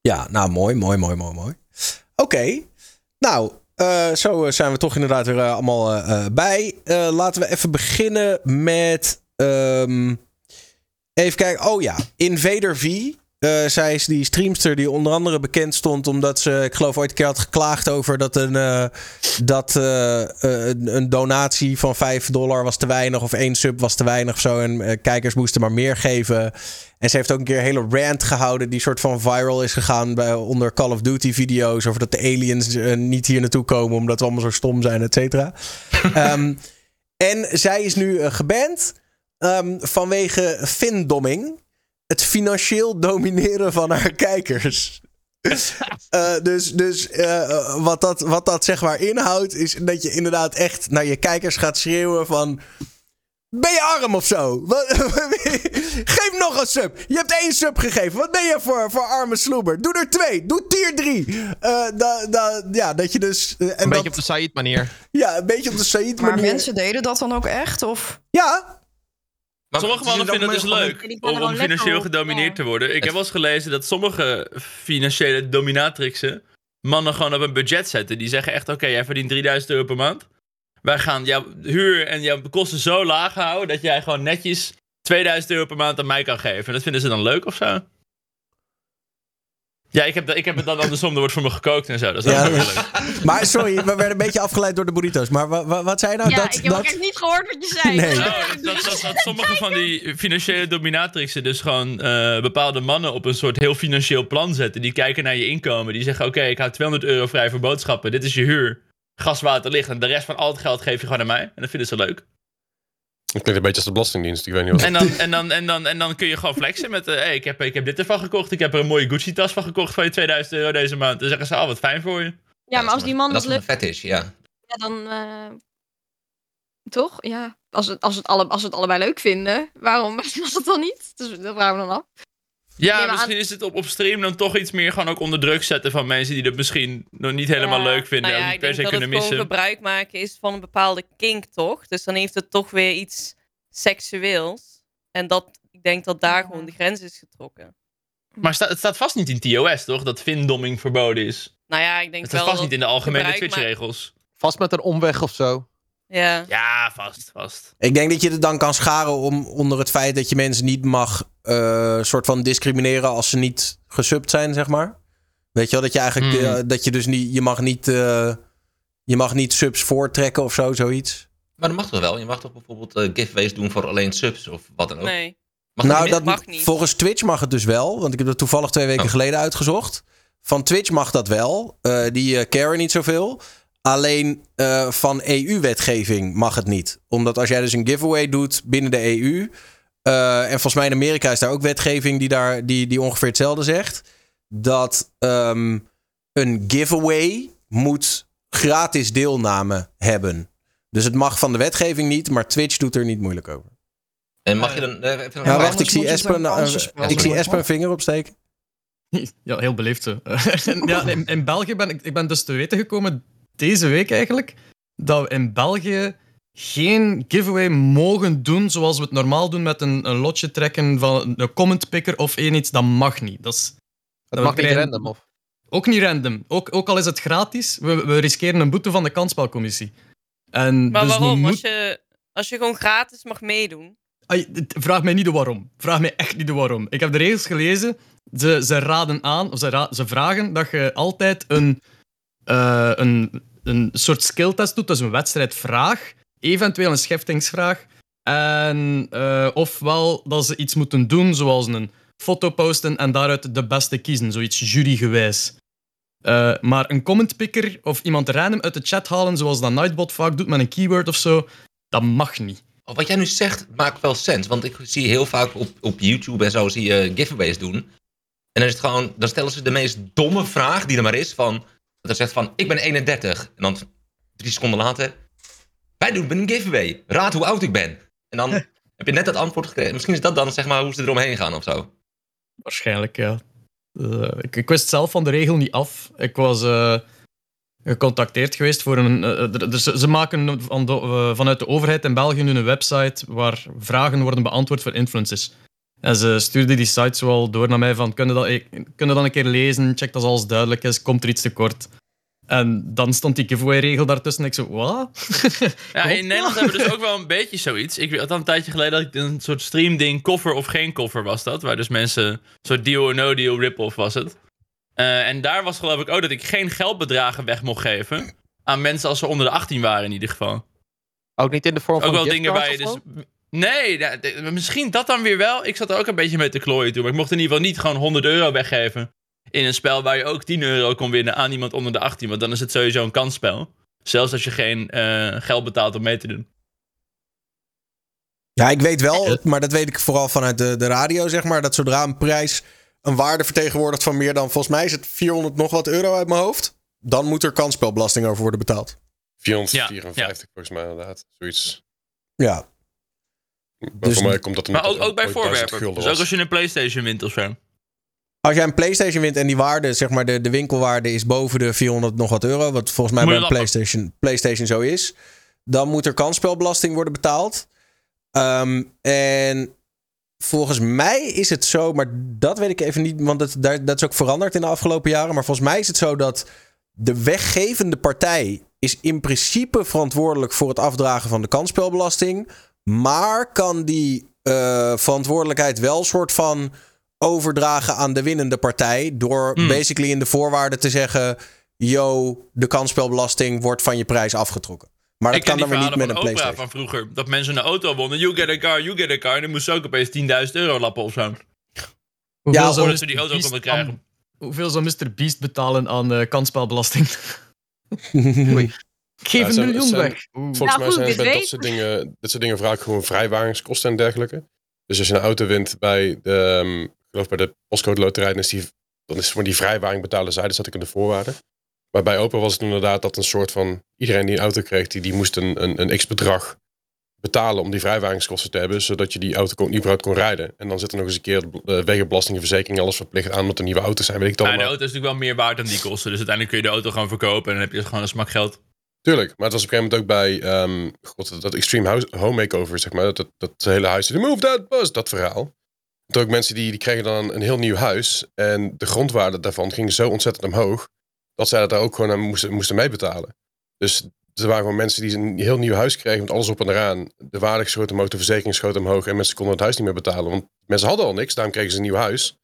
Ja, nou mooi, mooi, mooi, mooi, mooi. Oké, okay. Nou, uh, zo zijn we toch inderdaad weer uh, allemaal bij. laten we even beginnen met. Um, even kijken. Oh ja, Invader V. Uh, zij is die streamster die onder andere bekend stond omdat ze, ik geloof ooit een keer had geklaagd over dat een, uh, dat, uh, een, donatie van 5 dollar was te weinig of één sub was te weinig of zo. En kijkers moesten maar meer geven. En ze heeft ook een keer een hele rant gehouden die soort van viral is gegaan bij, onder Call of Duty video's over dat de aliens niet hier naartoe komen omdat we allemaal zo stom zijn, et cetera. um, en zij is nu geband um, vanwege findomming het financieel domineren van haar kijkers. uh, dus dus uh, wat, dat, wat dat zeg maar inhoudt, is dat je inderdaad echt naar je kijkers gaat schreeuwen van. Ben je arm of zo? Geef nog een sub. Je hebt één sub gegeven. Wat ben je voor, voor arme sloeber? Doe er twee. Doe tier drie. Uh, da, da, ja, dat je dus... Uh, en een beetje op de Said manier. Ja, een beetje op de Said manier. Maar mensen deden dat dan ook echt? Of? Ja, maar sommige mannen vinden het dus leuk om, om financieel gedomineerd te worden. Ik heb wel eens gelezen dat sommige financiële dominatrixen mannen gewoon op een budget zetten. Die zeggen echt, oké, jij verdient 3000 euro per maand. Wij gaan jouw huur en jouw kosten zo laag houden dat jij gewoon netjes 2000 euro per maand aan mij kan geven. En dat vinden ze dan leuk of zo? Ja, ik heb, ik heb het dan andersom. Er wordt voor me gekookt en zo. Dat is ja, leuk. Maar sorry, we werden een beetje afgeleid door de burritos. Maar wat, wat zei je nou? Ja, dat, ik heb dat... echt niet gehoord wat je zei. Nee. Dat, dat, dat, sommige van die financiële dominatrixen dus gewoon uh, bepaalde mannen op een soort heel financieel plan zetten. Die kijken naar je inkomen. Die zeggen, oké, okay, ik hou 200 euro vrij voor boodschappen. Dit is je huur. Gas, water, licht. En de rest van al het geld geef je gewoon aan mij. En dat vinden ze leuk. Ik klinkt een beetje als de Belastingdienst, ik weet niet wat. En dan, en dan, en dan, en dan kun je gewoon flexen met, uh, hey, ik, heb, ik heb dit ervan gekocht, ik heb er een mooie Gucci-tas van gekocht voor je 2000 euro deze maand. Dan zeggen ze, oh, wat fijn voor je. Ja, maar als die man dat, dat vet is, ja. Ja, dan... Uh, toch? Ja. Als, het, als, het alle, als het allebei leuk vinden, waarom was het dan niet? Dus dat vragen we dan af. Ja, misschien is het op, op stream dan toch iets meer gewoon ook onder druk zetten van mensen die het misschien nog niet helemaal ja. leuk vinden. Nou ja, en ik per se denk dat kunnen het missen. gebruik maken is van een bepaalde kink, toch? Dus dan heeft het toch weer iets seksueels. En dat, ik denk dat daar gewoon de grens is getrokken. Maar sta, het staat vast niet in TOS, toch? Dat vindomming verboden is. Nou ja, ik denk het wel. Het staat vast niet in de algemene Twitch-regels. Vast met een omweg of zo. Ja. Ja, vast, vast. Ik denk dat je het dan kan scharen om, onder het feit dat je mensen niet mag uh, soort van discrimineren als ze niet gesubt zijn, zeg maar. Weet je wel, dat je eigenlijk, Hmm. uh, dat je dus niet, je mag niet, uh, je mag niet subs voortrekken of zo, zoiets. Maar dat mag toch wel? Je mag toch bijvoorbeeld uh, giveaways doen voor alleen subs of wat dan ook? Nee. Mag nou, dat Mag niet. volgens Twitch mag het dus wel, want ik heb dat toevallig twee weken Oh. geleden uitgezocht. Van Twitch mag dat wel. Uh, die uh, caren niet zoveel. Alleen uh, van EU-wetgeving mag het niet. Omdat als jij dus een giveaway doet binnen de EU. Uh, en volgens mij in Amerika is daar ook wetgeving die, daar, die, die ongeveer hetzelfde zegt. Dat um, een giveaway moet gratis deelname hebben. Dus het mag van de wetgeving niet, maar Twitch doet er niet moeilijk over. En mag je dan... Uh, even ja, wacht, ik zie, Espen, uh, ik zie een vinger opsteken. Ja, heel beleefd zo. ja, in, in, België ben ik, ik ben dus te weten gekomen, deze week eigenlijk, dat we in België geen giveaway mogen doen zoals we het normaal doen met een, een lotje trekken van een comment picker of één iets. Dat mag niet. Dat, is, dat mag niet random, of? Ook niet random. Ook, ook al is het gratis, we, we riskeren een boete van de kansspelcommissie. En maar dus waarom? Als, je, als je gewoon gratis mag meedoen? Vraag mij niet de waarom. Vraag mij echt niet de waarom. Ik heb de regels gelezen. Ze, ze raden aan, of ze, ze vragen dat je altijd een, uh, een, een soort skilltest doet. Is een wedstrijdvraag. Eventueel een scheftingsvraag. En uh, ofwel dat ze iets moeten doen, zoals een foto posten en daaruit de beste kiezen. Zoiets jurygewijs. Uh, maar een commentpicker of iemand random uit de chat halen, zoals dat Nightbot vaak doet met een keyword of zo, dat mag niet. Oh, wat jij nu zegt maakt wel sens. Want ik zie heel vaak op, op YouTube en zo zie je giveaways doen. En dan, is het gewoon, dan stellen ze de meest domme vraag die er maar is. Van, dat er zegt van, ik ben 31. En dan drie seconden later, wij doen een giveaway. Raad hoe oud ik ben. En dan heb je net dat antwoord gekregen. Misschien is dat dan zeg maar hoe ze eromheen gaan of zo. Waarschijnlijk, ja. Uh, ik, ik, wist zelf van de regel niet af. Ik was uh, gecontacteerd geweest voor een. Uh, dus ze maken van de, vanuit de overheid in België nu een website waar vragen worden beantwoord voor influencers. En ze stuurden die site zo door naar mij van, kunnen dat, kunnen dan een keer lezen, check dat alles duidelijk is, komt er iets tekort. En dan stond die giveaway-regel daartussen. En ik zo, wat? ja, in Nederland hebben we dus ook wel een beetje zoiets. Ik had al een tijdje geleden dat ik een soort streamding, koffer of geen koffer was dat. Waar dus mensen, een soort deal or no deal rip-off was het. Uh, en daar was geloof ik ook dat ik geen geldbedragen weg mocht geven. Aan mensen als ze onder de 18 waren in ieder geval. Ook niet in de vorm van Ook wel dingen waar je dus... Nee, misschien dat dan weer wel. Ik zat er ook een beetje mee te klooien toen. Maar ik mocht in ieder geval niet gewoon 100 euro weggeven in een spel waar je ook 10 euro kon winnen aan iemand onder de 18. Want dan is het sowieso een kansspel. Zelfs als je geen uh, geld betaalt om mee te doen. Ja, ik weet wel, maar dat weet ik vooral vanuit de, de radio, zeg maar. Dat zodra een prijs een waarde vertegenwoordigt van meer dan, volgens mij is het 400 nog wat euro uit mijn hoofd. Dan moet er kansspelbelasting over worden betaald. 454 volgens mij inderdaad. Zoiets. Ja. Maar dus, voor mij komt dat maar ook, ook bij voorwerpen. Dus ook als je een PlayStation wint of zo. Als jij een PlayStation wint en die waarde, zeg maar de, de winkelwaarde is boven de 400 nog wat euro, wat volgens mij bij een PlayStation, PlayStation zo is, dan moet er kansspelbelasting worden betaald. Um, en volgens mij is het zo, maar dat weet ik even niet, want dat, dat is ook veranderd in de afgelopen jaren. Maar volgens mij is het zo dat de weggevende partij is in principe verantwoordelijk voor het afdragen van de kansspelbelasting. Maar kan die uh, verantwoordelijkheid wel soort van overdragen aan de winnende partij. Door hmm. basically in de voorwaarden te zeggen: yo, de kansspelbelasting wordt van je prijs afgetrokken. Maar dat kan dan weer niet met een PlayStation. van vroeger. Dat mensen een auto wonnen. You get a car, you get a car. En dan moest ze ook opeens 10.000 euro lappen of zo. Hoeveel ja, zou ze die auto konden krijgen. hoeveel zou Mr. Beast betalen aan uh, kansspelbelasting? Geef een miljoen weg. Volgens nou, mij zijn bij dat soort, dingen, dat soort dingen vaak gewoon vrijwaringskosten en dergelijke. Dus als je een auto wint bij de, ehm, geloof bij de postcode loterij, dan is, die, dan is voor die vrijwaring betalen zij. Dat zat ik in de voorwaarden. Maar bij Open was het inderdaad dat een soort van... Iedereen die een auto kreeg, die, die moest een, een, een x-bedrag betalen om die vrijwaringskosten te hebben, zodat je die auto kon, überhaupt kon rijden. En dan zit er nog eens een keer de wegenbelasting, verzekering, alles verplicht aan met een nieuwe auto zijn. Weet ik dan ja, de auto is natuurlijk wel meer waard dan die kosten. Dus uiteindelijk kun je de auto gewoon verkopen en dan heb je gewoon een smak geld. Tuurlijk, maar het was op een gegeven moment ook bij um, God, dat Extreme house, Home Makeover, zeg maar. Dat, dat, dat hele huis, die move that bus, dat verhaal. Toen ook mensen die, die kregen dan een heel nieuw huis. En de grondwaarde daarvan ging zo ontzettend omhoog. Dat zij dat daar ook gewoon aan moesten, moesten meebetalen. Dus er waren gewoon mensen die een heel nieuw huis kregen met alles op en eraan. De waarde schoot omhoog, de verzekering schoot omhoog. En mensen konden het huis niet meer betalen. Want mensen hadden al niks, daarom kregen ze een nieuw huis.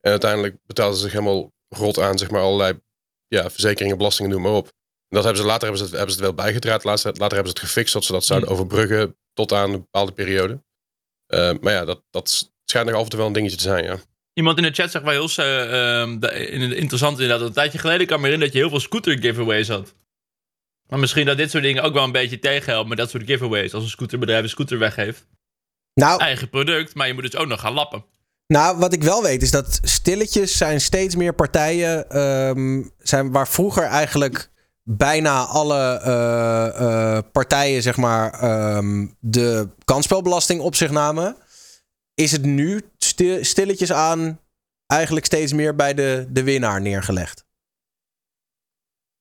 En uiteindelijk betaalden ze zich helemaal rot aan, zeg maar, allerlei ja, verzekeringen, belastingen, noem maar op. En dat hebben ze, later hebben ze, het, hebben ze het wel bijgedraaid. Later, later hebben ze het gefixt, dat ze dat zouden hmm. overbruggen tot aan een bepaalde periode. Uh, maar ja, dat, dat schijnt nog af en toe wel een dingetje te zijn, ja. Iemand in de chat zegt wel heel uh, interessant inderdaad. Een tijdje geleden kan me herinneren dat je heel veel scooter giveaways had. Maar misschien dat dit soort dingen ook wel een beetje tegenhelpt met dat soort giveaways. Als een scooterbedrijf een scooter weggeeft. Nou, Eigen product, maar je moet dus ook nog gaan lappen. Nou, wat ik wel weet is dat stilletjes zijn steeds meer partijen um, zijn waar vroeger eigenlijk bijna alle uh, partijen, zeg maar, um, de kansspelbelasting op zich namen, is het nu stilletjes aan eigenlijk steeds meer bij de, de winnaar neergelegd.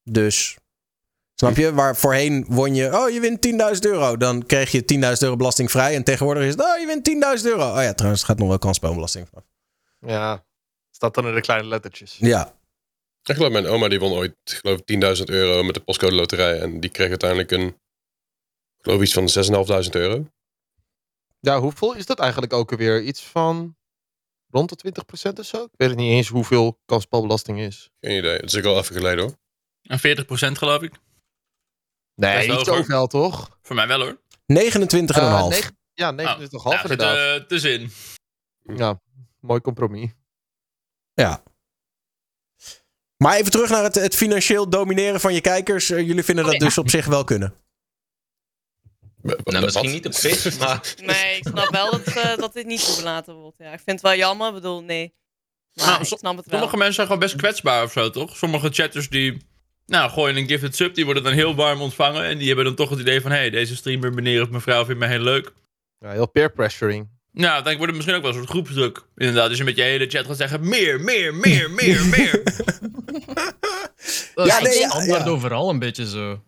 Dus, snap je? Waar voorheen won je, oh je wint 10.000 euro. Dan kreeg je 10.000 euro belastingvrij. En tegenwoordig is het, oh je wint 10.000 euro. Oh ja, trouwens, het gaat nog wel kansspelbelasting vanaf. Ja, staat dan in de kleine lettertjes. Ja. Ik geloof mijn oma die won ooit, geloof 10.000 euro met de postcode loterij. En die kreeg uiteindelijk een, geloof iets van 6.500 euro. Ja, hoeveel is dat eigenlijk ook alweer? Iets van rond de 20% of zo? Ik weet niet eens hoeveel kansspelbelasting is. Geen idee. Het is ook al even geleden hoor. En 40% geloof ik. Nee, niet zoveel toch? Voor mij wel hoor. 29,5. Uh, ja, 29,5 oh, nou, inderdaad. Uh, tussenin. Ja, mooi compromis. Ja. Maar even terug naar het, het financieel domineren van je kijkers. Uh, jullie vinden dat dus op zich wel kunnen. Nou, misschien niet op Twitch, maar... Nee, ik snap wel dat, uh, dat dit niet toegelaten wordt. Ja, ik vind het wel jammer, ik bedoel, nee. Maar nou, ik snap het wel. Sommige mensen zijn gewoon best kwetsbaar of zo, toch? Sommige chatters die... Nou, gooien een gifted sub, die worden dan heel warm ontvangen. En die hebben dan toch het idee van... Hé, hey, deze streamer, meneer of mevrouw vindt mij heel leuk. Ja, heel peer pressuring. Nou, dan wordt het misschien ook wel een soort groepsdruk. Inderdaad, dus je met je hele chat gaat zeggen... Meer, meer, meer, meer, meer. dat ja, nee, ja, ja. overal een beetje zo.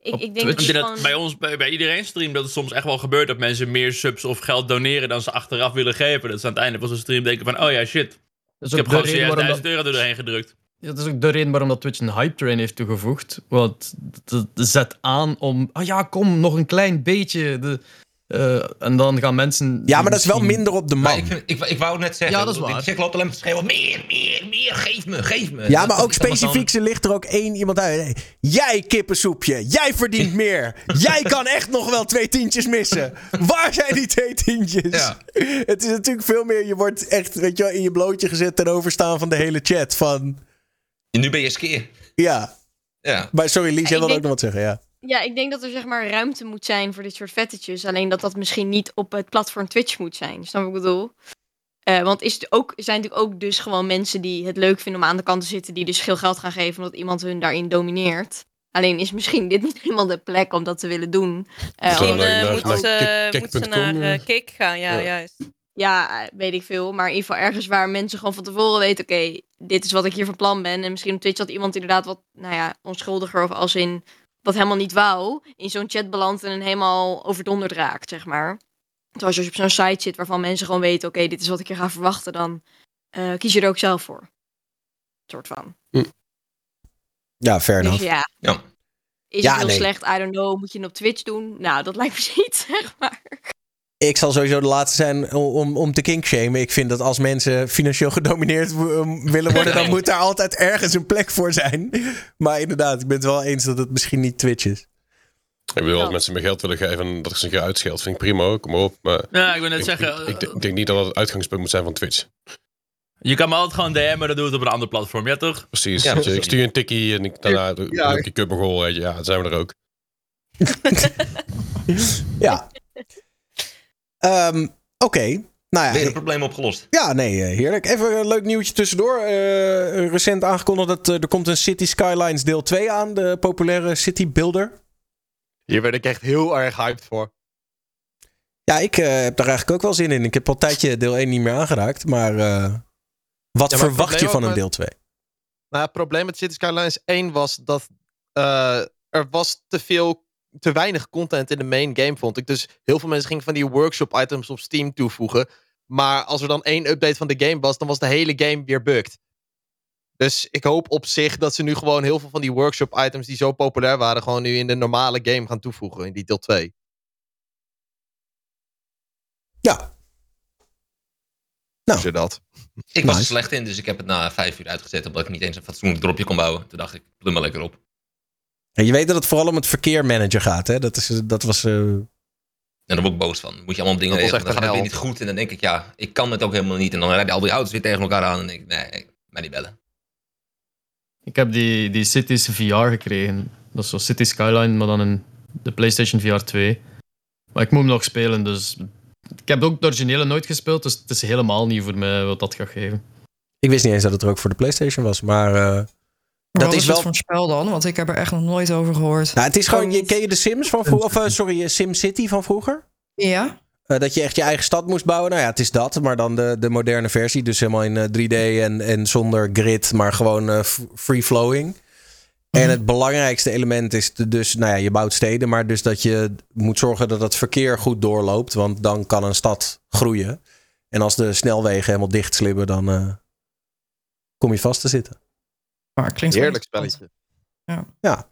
Ik, ik denk dat, dat bij ons, bij, bij, iedereen stream, dat het soms echt wel gebeurt dat mensen meer subs of geld doneren dan ze achteraf willen geven. Dat ze aan het einde van zo'n stream denken van, oh ja, shit. ik heb gewoon 1000 euro doorheen gedrukt. Ja, dat is ook de reden waarom dat Twitch een hype train heeft toegevoegd. Want het zet aan om, ah ja, kom, nog een klein beetje. De, uh, en dan gaan mensen. Ja, maar dat is wel minder op de man. Ik, ik, ik, wou net zeggen. Ja, dat is waar. Ik loopt alleen schreeuwen: meer, meer, meer, geef me, geef me. Ja, maar ook specifiek, ze ligt er ook één iemand uit. Jij kippensoepje, jij verdient meer. jij kan echt nog wel twee tientjes missen. Waar zijn die twee tientjes? Ja. Het is natuurlijk veel meer. Je wordt echt, weet je wel, in je blootje gezet ten overstaan van de hele chat. Van. Nu ben je skeer. Ja. ja. Maar sorry, Lies, jij wilde ook nog wat zeggen, ja. Ja, ik denk dat er zeg maar ruimte moet zijn voor dit soort vettetjes. Alleen dat dat misschien niet op het platform Twitch moet zijn. Snap wat ik bedoel? Uh, want is het ook, er zijn natuurlijk ook dus gewoon mensen die het leuk vinden om aan de kant te zitten. Die dus veel geld gaan geven omdat iemand hun daarin domineert. Alleen is misschien dit niet helemaal de plek om dat te willen doen. Uh, misschien uh, moeten ze, moet ze naar Kik gaan, ja, ja, juist. Ja, weet ik veel. Maar in ieder geval ergens waar mensen gewoon van tevoren weten... oké, dit is wat ik hier van plan ben. En misschien op Twitch had iemand inderdaad wat, nou ja, onschuldiger... of als in wat helemaal niet wou, in zo'n chat belandt en helemaal overdonderd raakt, zeg maar. Terwijl als je op zo'n site zit waarvan mensen gewoon weten, oké, dit is wat ik hier ga verwachten, dan uh, kies je er ook zelf voor. soort van. Hm. Ja, fair dus enough. Ja. ja. Is ja, het heel slecht? I don't know. Moet je het op Twitch doen? Nou, dat lijkt me niet, zeg maar. Ik zal sowieso de laatste zijn om, om te kinkshamen. Ik vind dat als mensen financieel gedomineerd willen worden, dan moet daar altijd ergens een plek voor zijn. Maar inderdaad, ik ben het wel eens dat het misschien niet Twitch is. Ik bedoel, als mensen me geld willen geven dat ik ze een keer uitscheld, vind ik prima Kom op. Maar ja, ik wil net zeggen. Ik, ik, denk niet dat dat het uitgangspunt moet zijn van Twitch. Je kan me altijd gewoon DM'en, dan doe het op een ander platform, ja toch? Precies. Ja, ik stuur een tikkie en ik, daarna doe ja. ik een weet je. Ja, dan zijn we er ook. ja. Um, Oké. Nou ja, Weer een probleem opgelost. Ja, nee, eh, heerlijk. Even een leuk nieuwtje tussendoor. Uh, recent aangekondigd dat uh, er komt een City Skylines deel 2 aan. De populaire City Builder. Hier werd ik echt heel erg hyped voor. Ja, ik heb daar eigenlijk ook wel zin in. Ik heb al een tijdje deel 1 niet meer aangeraakt. Maar wat verwacht je van een deel 2? Nou, het probleem met City Skylines 1 was dat er was te veel te weinig content in de main game, vond ik. Dus heel veel mensen gingen van die workshop items op Steam toevoegen. Maar als er dan één update van de game was, dan was de hele game weer bugged. Dus ik hoop op zich dat ze nu gewoon heel veel van die workshop items die zo populair waren, gewoon nu in de normale game gaan toevoegen, in die deel 2. Ja. Nou, dat. Ik was er slecht in, dus ik heb het na vijf uur uitgezet, omdat ik niet eens een fatsoenlijk dropje kon bouwen. Toen dacht ik, plum maar lekker op. En je weet dat het vooral om het verkeermanager gaat, hè? Dat, is, dat was... Uh... En daar word ik boos van. Moet je allemaal dingen regelen. Dan gaat het weer niet goed. En dan denk ik, ja, ik kan het ook helemaal niet. En dan rijden al die auto's weer tegen elkaar aan. En denk ik, nee, mij niet bellen. Ik heb die, die Cities VR gekregen. Dat is zo City Skyline, maar dan in de PlayStation VR 2. Maar ik moet hem nog spelen, dus... Ik heb ook de originele nooit gespeeld, dus het is helemaal nieuw voor mij wat dat gaat geven. Ik wist niet eens dat het er ook voor de PlayStation was, maar... Uh... dat is, wel... voor spel dan? Want ik heb er echt nog nooit over gehoord. Nou, het is gewoon, je, ken je de Sims van vroeger? Of uh, sorry, SimCity van vroeger? Ja. Uh, dat je echt je eigen stad moest bouwen. Nou ja, het is dat, maar dan de, de moderne versie. Dus helemaal in uh, 3D en, en zonder grid, maar gewoon free flowing. En mhm. het belangrijkste element is dus, nou ja, je bouwt steden, maar dus dat je moet zorgen dat het verkeer goed doorloopt, want dan kan een stad groeien. En als de snelwegen helemaal dicht slibben, dan uh, kom je vast te zitten. Maar klinkt Heerlijk spelletje. Ja. ja.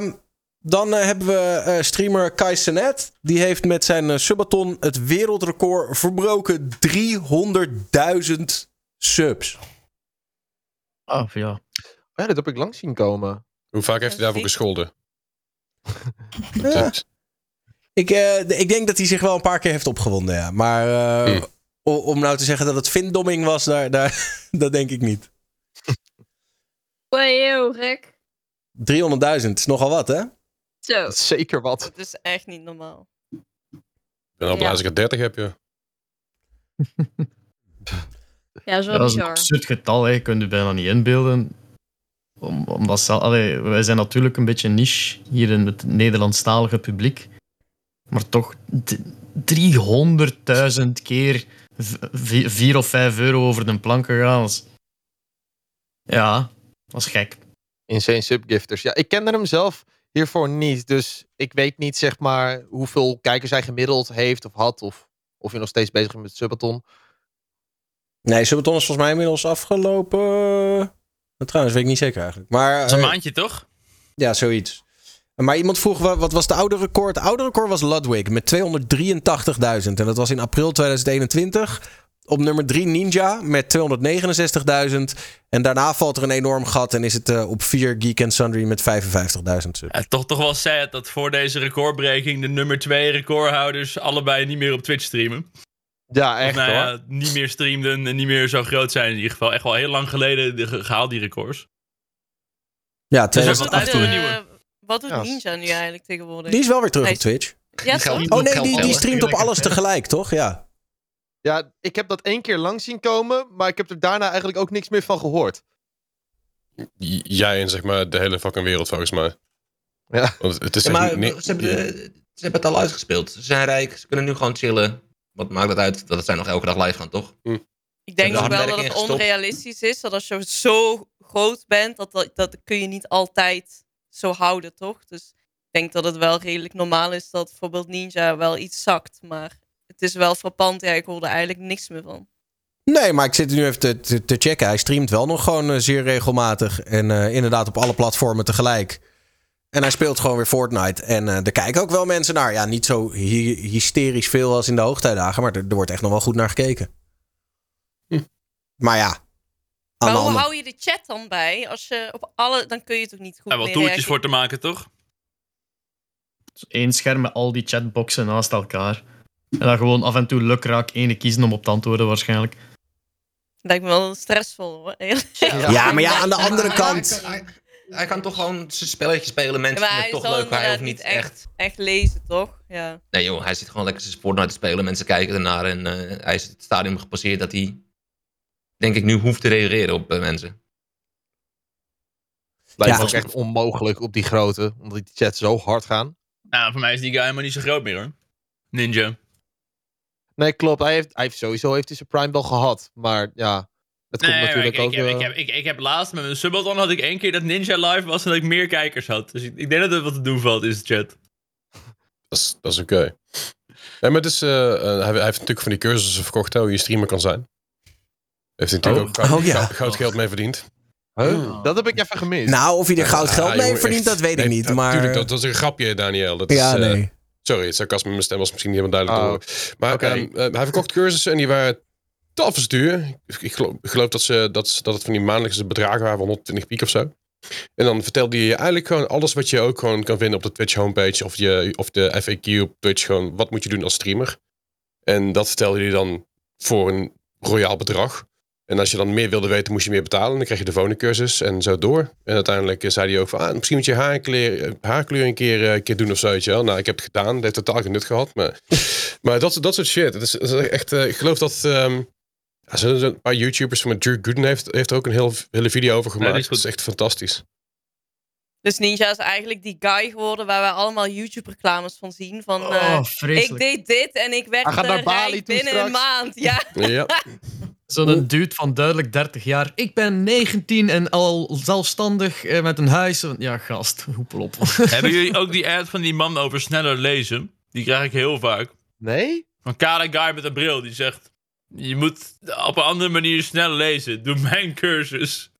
Um, dan uh, hebben we uh, streamer Kai Senet. Die heeft met zijn subathon het wereldrecord verbroken. 300.000 subs. Oh, ja. Ja, dat heb ik lang zien komen. Hoe vaak heeft hij daarvoor gescholden? ja. ik, uh, ik denk dat hij zich wel een paar keer heeft opgewonden, ja. Maar uh, hmm. om nou te zeggen dat het vinddomming was, daar, daar, dat denk ik niet. Wow, gek. 300.000 is nogal wat, hè? Zo. Dat is zeker wat. Dat is echt niet normaal. Ik ben al blij als ik er 30 heb, ja. ja, dat is wel dat bizar. een absurd getal, hè. je kunt je bijna niet inbeelden. Om, omdat allee, wij zijn natuurlijk een beetje niche hier in het Nederlandstalige publiek. Maar toch 300.000 keer 4 of 5 euro over de plank gegaan. Ja, dat is gek. Insane subgifters. Ja, ik kende hem zelf hiervoor niet. Dus ik weet niet zeg maar hoeveel kijkers hij gemiddeld heeft of had. Of, of je nog steeds bezig bent met Subathon. Nee, Subathon is volgens mij inmiddels afgelopen. Trouwens, weet ik niet zeker eigenlijk. Maar, dat is een eh, maandje, toch? Ja, zoiets. Maar iemand vroeg, wat was het oude record? Het oude record was Ludwig met 283.000. En dat was in april 2021. Op nummer 3 Ninja met 269.000. En daarna valt er een enorm gat en is het uh, op 4 Geek and Sundry met 55.000 ja, toch, toch wel sad dat voor deze recordbreking de nummer 2 recordhouders allebei niet meer op Twitch streamen. Ja, echt nou, ja, niet meer streamden en niet meer zo groot zijn in ieder geval. Echt wel heel lang geleden gehaald, die records. Ja, dus wat. Eh, wat doet Ninja nu eigenlijk tegenwoordig? Die is wel weer terug op Twitch. Ja, oh nee, die, die streamt op alles tegelijk, toch? Ja. Ja, ik heb dat één keer lang zien komen, maar ik heb er daarna eigenlijk ook niks meer van gehoord. Jij en zeg maar de hele fucking wereld volgens mij. Ja. Want het is ja, maar ze, hebben, ze hebben het al uitgespeeld. Ze zijn rijk, ze kunnen nu gewoon chillen wat maakt het uit dat het zijn nog elke dag live gaan, toch? Hm. Ik denk ook wel dat het onrealistisch is. Dat als je zo groot bent, dat, dat, dat kun je niet altijd zo houden, toch? Dus ik denk dat het wel redelijk normaal is dat bijvoorbeeld Ninja wel iets zakt. Maar het is wel frappant. Ja, ik hoorde eigenlijk niks meer van. Nee, maar ik zit nu even te, te, te checken. Hij streamt wel nog gewoon uh, zeer regelmatig. En uh, inderdaad op alle platformen tegelijk. En hij speelt gewoon weer Fortnite. En uh, er kijken ook wel mensen naar. Ja, niet zo hy hysterisch veel als in de hoogtijdagen. Maar er, er, wordt echt nog wel goed naar gekeken. Hm. Maar ja. Maar hoe hou je de chat dan bij? Als je op alle... Dan kun je toch niet goed Ja, wel toertjes voor te maken, toch? Eén scherm met al die chatboxen naast elkaar. En dan gewoon af en toe lukraak ene kiezen om op te antwoorden waarschijnlijk. Lijkt me wel stressvol hoor. Ja, ja maar ja, aan de andere kant hij kan toch gewoon zijn spelletje spelen. Mensen ja, vinden het toch leuk. Hij hoeft niet echt, echt... lezen, toch? Ja. Nee joh, hij zit gewoon lekker zijn Fortnite te spelen. Mensen kijken ernaar. En uh, hij is het stadium gepasseerd dat hij... Denk ik nu hoeft te reageren op uh, mensen. Lijkt me ook echt onmogelijk op die grote. Omdat die chat zo hard gaan. Nou, voor mij is die guy helemaal niet zo groot meer hoor. Ninja. Nee, klopt. Hij heeft, hij heeft sowieso heeft hij zijn prime wel gehad. Maar ja, het komt natuurlijk ik, ook... Ik heb, ik, heb, ik, ik heb laatst met mijn Subathon had ik één keer dat Ninja live was en dat ik meer kijkers had. Dus ik, ik denk dat het wat te doen valt in de chat. Dat is, dat is oké. Okay. Ja, maar het is, uh, hij, hij, heeft natuurlijk van die cursussen verkocht hoe je streamer kan zijn. Heeft hij natuurlijk oh. ook goud, oh, ja. goud, geld mee verdiend. Huh? Dat heb ik even gemist. Nou, of hij er goud geld mee verdient, dat weet ik niet. Maar... Natuurlijk, dat, is een grapje, Daniel. Dat ja, is, nee. Uh, sorry, het sarcasme mijn stem was misschien niet helemaal duidelijk oh. Maar okay. um, uh, hij verkocht cursussen en die waren taf duur. Ik geloof, ik geloof dat, ze, dat, dat het van die maandelijkse bedragen waren van 120 piek of zo. En dan vertelde je eigenlijk gewoon alles wat je ook gewoon kan vinden op de Twitch homepage of, je, of de FAQ op Twitch. Gewoon wat moet je doen als streamer. En dat vertelde je dan voor een royaal bedrag. En als je dan meer wilde weten, moest je meer betalen. Dan kreeg je de volgende cursus en zo door. En uiteindelijk zei hij ook van, ah, misschien moet je haarkleur, haarkleur een keer, een keer doen of zo. Weet je wel. Nou, ik heb het gedaan. Dat heeft totaal geen nut gehad. Maar, maar dat, dat soort shit. Het is, echt, uh, ik geloof dat... Um, Er zijn een paar YouTubers, met Drew Gooden heeft, heeft er ook een heel, hele video over gemaakt. dat is echt fantastisch. Dus Ninja is eigenlijk die guy geworden waar wij allemaal YouTube-reclames van zien. Van, Oh, eh, ik deed dit en ik werd eh, toe binnen straks. een maand. Ja. Ja. Zo'n dude van duidelijk 30 jaar. Ik ben 19 en al zelfstandig eh, met een huis. Ja, gast, hoepel op. Hebben jullie ook die ad van die man over sneller lezen? Die krijg ik heel vaak. Nee? Een kale guy met een bril die zegt... Je moet op een andere manier sneller lezen. Doe mijn cursus.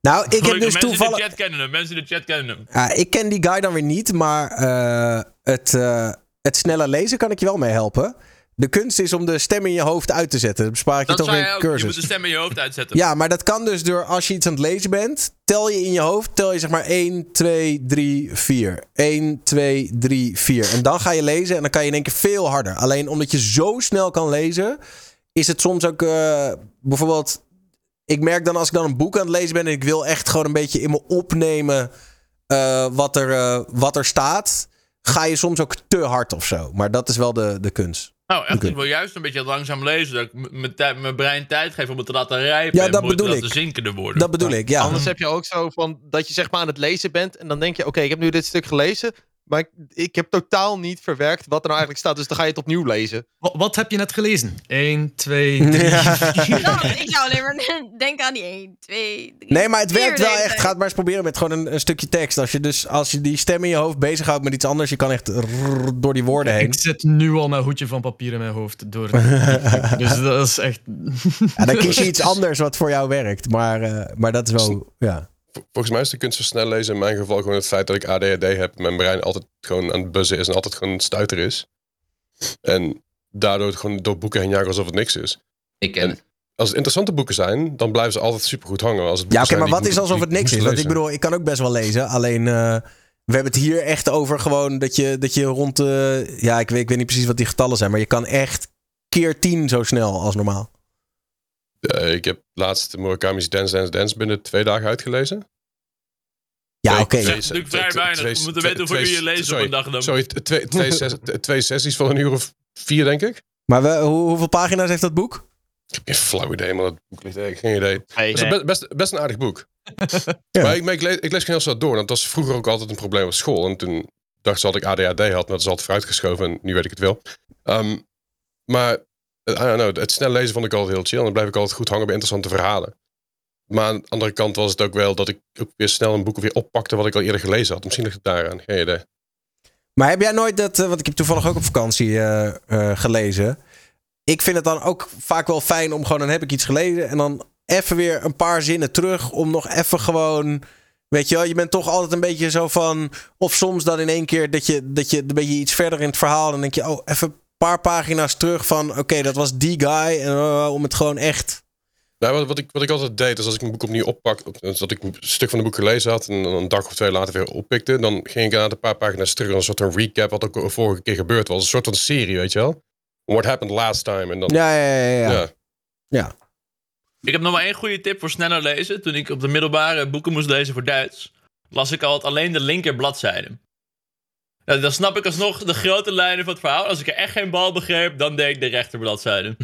Nou, ik heb dus mensen in toevallig... de chat kennen hem. Mensen in de chat kennen hem. Ja, ik ken die guy dan weer niet, maar eh, het, eh, het sneller lezen kan ik je wel mee helpen. De kunst is om de stem in je hoofd uit te zetten. Dan bespaar ik je Dat toch een ook. Je cursus. moet de stem in je hoofd uitzetten. Ja, maar dat kan dus door als je iets aan het lezen bent. Tel je in je hoofd, tel je zeg maar 1, 2, 3, 4. 1, 2, 3, 4. En dan ga je lezen en dan kan je in één keer veel harder. Alleen omdat je zo snel kan lezen, is het soms ook eh, bijvoorbeeld. Ik merk dan als ik dan een boek aan het lezen ben en ik wil echt gewoon een beetje in me opnemen eh, wat, er, eh, wat er staat, ga je soms ook te hard of zo. Maar dat is wel de, de kunst. Nou, echt, ik wil juist een beetje langzaam lezen. Dat ik mijn brein tijd geef om het te laten rijpen. Ja, en dat te bedoel laten ik. zinken te worden. Dat bedoel ik, ja. Anders heb je ook zo van dat je zeg maar aan het lezen bent en dan denk je, oké, ik heb nu dit stuk gelezen, maar ik, ik heb totaal niet verwerkt wat er nou eigenlijk staat, dus dan ga je het opnieuw lezen. Wat, wat heb je net gelezen? 1, 2, 3, Ja. 4. Nou, ik zou alleen maar denken aan die 1, 2, 3. Nee, maar het vier werkt wel echt. Ga het maar eens proberen met gewoon een, een stukje tekst. Als je, dus, als je die stem in je hoofd bezighoudt met iets anders, je kan echt door die woorden heen. Ik zit nu al met hoedje van papier in mijn hoofd. Door dus dat is echt... Ja, dan kies je iets anders wat voor jou werkt. Maar, eh, maar dat is wel. Ja. Vol- Volgens mij is de kunst van snel lezen in mijn geval gewoon het feit dat ik ADHD heb. Mijn brein altijd gewoon aan het buzzen is en altijd gewoon een stuiter is. En daardoor het gewoon door boeken heen jagen alsof het niks is. Ik ken En- het. Als het interessante boeken zijn, dan blijven ze altijd supergoed hangen. Als het Ja, boeken oké, maar wat is alsof het niks ik is? Want ik bedoel, ik kan ook best wel lezen. Alleen. eh, we hebben het hier echt over gewoon dat je, dat je rond de. Ja, ik weet, ik weet niet precies wat die getallen zijn. Maar je kan echt keer 10 zo snel als normaal. Eh, ik heb laatst Murakami's Dance Dance Dance binnen twee dagen uitgelezen. Ja, oké. twee- Dat is natuurlijk vrij twee- weinig. We moeten weten hoeveel uur je leest op een dag dan. Sorry, twee, twee, ses- t- twee sessies van een uur of vier, denk ik. Maar we, hoe, hoeveel pagina's heeft dat boek? Ik heb geen flauw idee, maar dat boek ligt eigenlijk geen idee. Het is best, best, best een aardig boek. Ja. Maar, ik, maar ik, lees, ik lees geen heel snel door. Want dat was vroeger ook altijd een probleem op school. En toen dacht ze dat ik ADHD had, maar dat is altijd vooruitgeschoven. En nu weet ik het wel. Ehm, maar know, het snel lezen vond ik altijd heel chill. En dan blijf ik altijd goed hangen bij interessante verhalen. Maar aan de andere kant was het ook wel dat ik ook weer snel een boek weer oppakte wat ik al eerder gelezen had. Misschien ligt het daaraan, geen idee. Maar heb jij nooit dat, eh, want ik heb toevallig ook op vakantie eh, eh, gelezen. Ik vind het dan ook vaak wel fijn om gewoon, dan heb ik iets gelezen en dan even weer een paar zinnen terug om nog even gewoon, weet je wel, je bent toch altijd een beetje zo van, of soms dan in één keer dat je, dat je een beetje iets verder in het verhaal, dan denk je, oh, even paar pagina's terug van, oké, dat was die guy en eh, om het gewoon echt, Nou, wat, wat, ik, wat ik altijd deed, is als ik een boek opnieuw oppak, op- dus dat ik een stuk van de boek gelezen had en een dag of twee later weer oppikte, dan ging ik inderdaad een paar pagina's terug, een soort van recap wat ook de vorige keer gebeurd was. Een soort van serie, weet je wel? What happened last time? En dan, ja, ja, ja, ja. ja. ja. Ik heb nog maar één goede tip voor sneller lezen. Toen ik op de middelbare boeken moest lezen voor Duits, las ik altijd alleen de linker bladzijde. Ja, dan snap ik alsnog de grote lijnen van het verhaal. Als ik er echt geen bal begreep, dan deed ik de rechter bladzijde.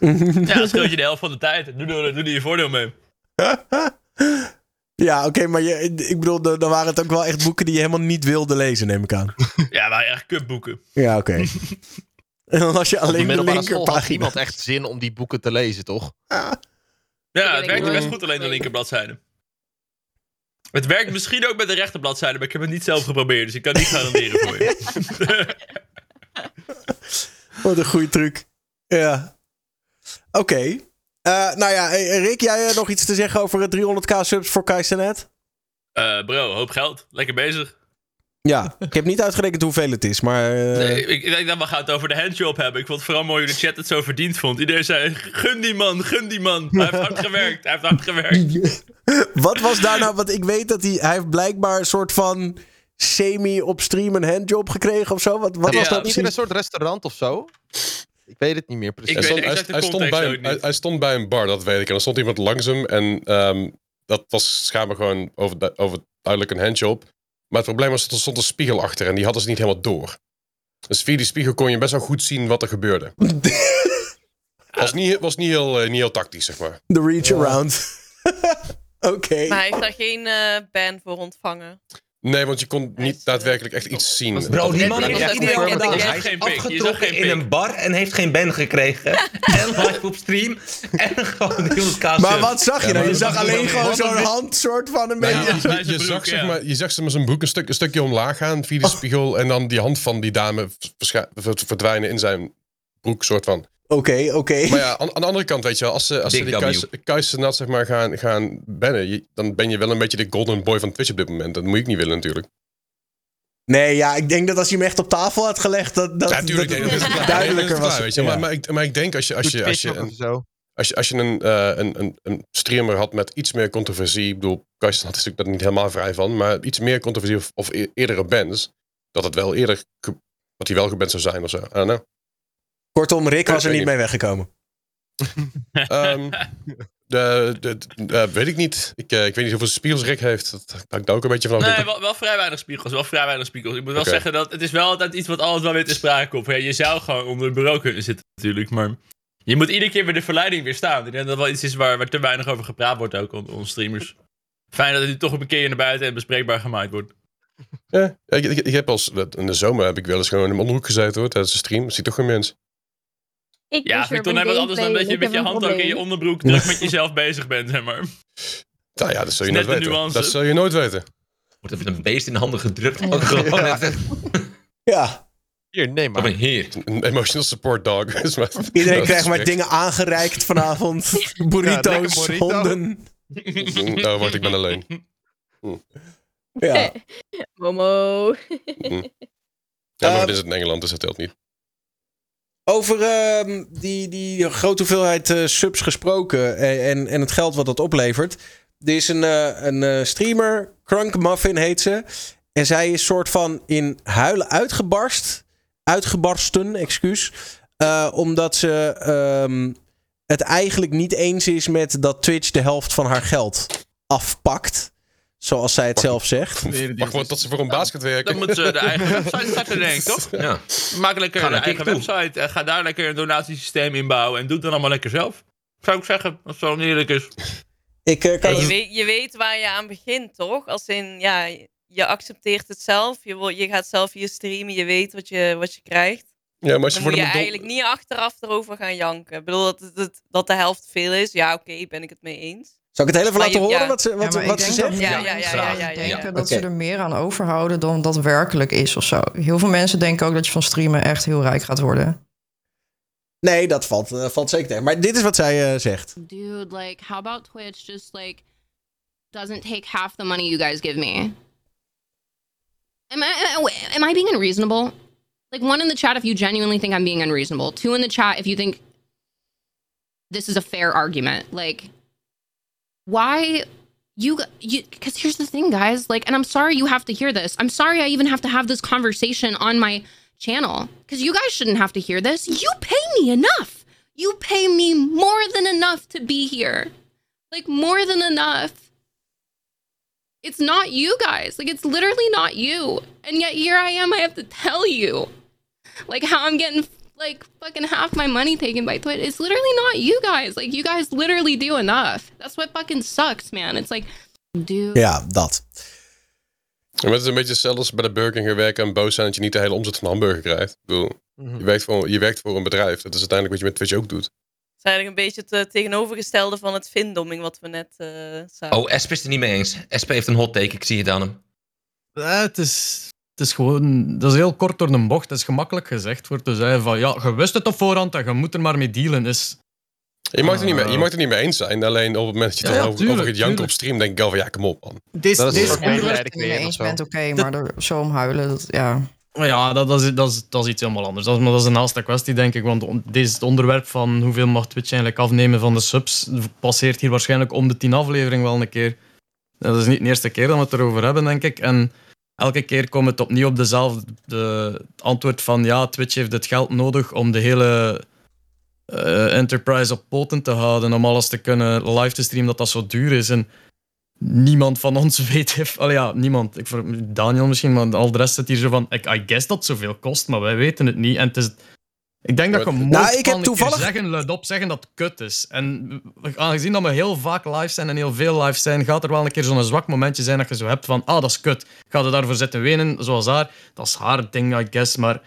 ja, dat scheelt je de helft van de tijd. Doe, doe, doe er je voordeel mee. Ja, oké, maar je, ik bedoel, dan dan waren het ook wel echt boeken die je helemaal niet wilde lezen, neem ik aan. Ja, maar echt kutboeken. Ja, oké. en dan was je alleen de middelbare school had linkerpagina. niemand echt zin om die boeken te lezen, toch? Ja, weet het ik werkt niet. best goed alleen de linker bladzijde. Het werkt misschien ook met de rechter bladzijde, maar ik heb het niet zelf geprobeerd, dus ik kan niet garanderen voor je. Wat een goede truc. Ja. Oké. Eh, nou ja, eh, Rick, jij nog iets te zeggen over het 300k subs voor Kaisenet? Eh, bro, hoop geld. Lekker bezig. Ja, ik heb niet uitgerekend hoeveel het is, maar... eh, Nee, ik, ik denk dat we gaan het over de handjob hebben. Ik vond het vooral mooi hoe de chat het zo verdiend vond. Iedereen zei, gun die man, gun die man. Hij heeft hard gewerkt, hij heeft hard gewerkt. Wat was daar nou? Want ik weet dat hij... Hij heeft blijkbaar een soort van semi op stream een handjob gekregen of zo. Wat, wat Ja, was dat Niet in een soort restaurant of zo? Ik weet het niet meer precies. Ik Hij stond, hij, hij bij, hij stond bij een bar, dat weet ik. En er stond iemand langs hem. En ehm, dat was schijnbaar gewoon over, over duidelijk een handjob. Maar het probleem was dat er stond een spiegel achter. En die hadden ze niet helemaal door. Dus via die spiegel kon je best wel goed zien wat er gebeurde. Was niet, was niet, heel, niet heel tactisch, zeg maar. De reach around. Oké. Maar hij heeft daar geen uh, ban voor ontvangen. Nee, want je kon niet daadwerkelijk echt iets zien. Bro, die man heeft ideaal afgetrokken in een bar en heeft geen ban gekregen. en live op stream. En gewoon die elkaar Maar wat zag je nou? Je zag alleen gewoon zo'n hand soort van een beetje... Je, zag, zeg maar, je zag ze met zijn broek een, stuk, een stukje omlaag gaan via de spiegel. En dan die hand van die dame verdwijnen in zijn broek soort van. Oké, oké. Maar ja, aan, aan, de andere kant, weet je wel, als ze, als ze die kuis, zeg maar gaan, gaan bannen, dan ben je wel een beetje de golden boy van Twitch op dit moment. Dat moet ik niet willen natuurlijk. Nee, ja, ik denk dat als je hem echt op tafel had gelegd, dat, dat, ja, natuurlijk, dat, dat, dat, duidelijker was. Weet je? maar, maar, ik, maar ik denk als je, als je, als je, een, als je, als je een, uh, een, een, een streamer had met iets meer controversie, ik bedoel, Kuis had natuurlijk daar niet helemaal vrij van, maar iets meer controversie of, of e-, eerdere bands, dat het wel eerder, dat hij wel geband zou zijn of zo. I don't know. Kortom, Rick was er niet mee weggekomen. um, de, de, de, weet ik niet. Ik, uh, ik weet niet hoeveel spiegels Rick heeft. Dat hangt ook een beetje van Nee, wel, wel, vrij weinig spiegels. Wel vrij weinig spiegels. Ik moet wel zeggen dat het is wel altijd iets wat altijd wel weer te sprake komt. Ja, je zou gewoon onder het bureau kunnen zitten natuurlijk, maar je moet iedere keer weer de verleiding weer staan. Ik denk dat dat wel iets is waar, waar te weinig over gepraat wordt ook onder streamers. Fijn dat het toch een keer naar buiten en bespreekbaar gemaakt wordt. Ja, ik, ik, ik, heb als, in de zomer heb ik wel eens gewoon in mijn onderhoek gezeten hoor, tijdens de stream. Zie toch geen mens. Ik ja, vind ik toch net wat anders dan dat je met je hand ook in je onderbroek druk met jezelf bezig bent, zeg maar. Nou ja, dat zul je nooit weten. Dat zul je nooit weten. Wordt even een beest in de handen gedrukt. ja. ja. Hier, neem maar. Hier. Een emotional support dog. Iedereen krijgt maar dingen aangereikt vanavond. Burritos, ja, honden. Oh, wacht, ik ben alleen. Hm. Ja. Momo. Hm. Ja, maar uh, is het in Engeland, dus dat telt niet. Over uh, die, die grote hoeveelheid uh, subs gesproken en, en het geld wat dat oplevert. Er is een, uh, een streamer, Crunk Muffin heet ze. En zij is soort van in huilen uitgebarst. Uitgebarsten, excuus. omdat ze um, het eigenlijk niet eens is met dat Twitch de helft van haar geld afpakt. Zoals zij het zelf zegt. Wacht gewoon tot ze voor een basket werken. Dan moeten ze de eigen website starten, denk ik, toch? Ja. Maak lekker een eigen website. En ga daar lekker een donatiesysteem inbouwen. En doe het dan allemaal lekker zelf. Zou ik zeggen, als het zo eerlijk is. Ik, uh, kan je, weet, je weet waar je aan begint, toch? Als in, ja, je accepteert het zelf. Je, je gaat zelf je streamen. Je weet wat je, wat je krijgt. Ja, maar als je dan moet je eigenlijk niet achteraf erover gaan janken. Ik bedoel, dat, dat, dat de helft veel is. Ja, oké, ben ik het mee eens. Zal ik het heel even laten horen wat ze, wat, wat ze zegt? Ja, ja, ja, ja, ja, denken dat ze er meer aan overhouden dan dat werkelijk is of zo. Heel veel mensen denken ook dat je van streamen echt heel rijk gaat worden. Nee, dat valt, uh, valt zeker tegen. Maar dit is wat zij uh, zegt. Dude, like, how about Twitch just like doesn't take half the money you guys give me? Am I, am I being unreasonable? Like, one in the chat if you genuinely think I'm being unreasonable. Two in the chat if you think this is a fair argument. Like, why you you because here's the thing guys like and i'm sorry you have to hear this. I'm sorry i even have to have this conversation on my channel because you guys shouldn't have to hear this. You pay me enough. You pay me more than enough to be here. Like more than enough. It's not you guys. Like it's literally not you. And yet here i am i have to tell you like how i'm getting like fucking half my money taken by Twitch. It's literally not you guys. Like you guys literally do enough. That's what fucking sucks, man. It's like, dude. Ja, dat. En het is een beetje als bij de Burger King werken en boos zijn dat je niet de hele omzet van hamburger krijgt. Ik bedoel, mm-hmm. je, werkt voor, je werkt voor een bedrijf. Dat is uiteindelijk wat je met Twitch ook doet. Het is eigenlijk een beetje het tegenovergestelde van het vindoming wat we net uh, zagen. Oh, Esp is er niet mee eens. Esp heeft een hot take, ik zie het aan hem. Ja, het is het is gewoon, dat is heel kort door een bocht. Het is gemakkelijk gezegd voor te zeggen van ja, je wist het op voorhand en je moet er maar mee dealen. Is, je mag, het niet mee, je mag het niet mee eens zijn. Alleen op het moment dat je het over, over het janken op stream, denk ik al van ja, kom op man. Dat is onderwerp het mee eens bent, oké, maar er zo om huilen, dat, ja. Ja, dat, dat, is, dat, is, dat is iets helemaal anders. Dat is, dat is een naaste kwestie, denk ik. Want deze het onderwerp van hoeveel mag Twitch eigenlijk afnemen van de subs passeert hier waarschijnlijk om de tien aflevering wel een keer. Dat is niet de eerste keer dat we het erover hebben, denk ik. En elke keer komt het opnieuw op dezelfde antwoord van ja, Twitch heeft het geld nodig om de hele uh, enterprise op poten te houden, om alles te kunnen live te streamen, dat dat zo duur is. En niemand van ons weet, heeft, al ja, niemand, ik, Daniel misschien, maar al de rest zit hier zo van, I guess dat zoveel kost, maar wij weten het niet. En het is, Ik denk dat je moet Nou, ik heb toevallig- zeggen, luidop zeggen dat het kut is. En aangezien dat we heel vaak live zijn en heel veel live zijn, gaat er wel een keer zo'n zwak momentje zijn dat je zo hebt van, ah, dat is kut. Ga je daarvoor zitten wenen, zoals haar. Dat is haar ding, I guess. Maar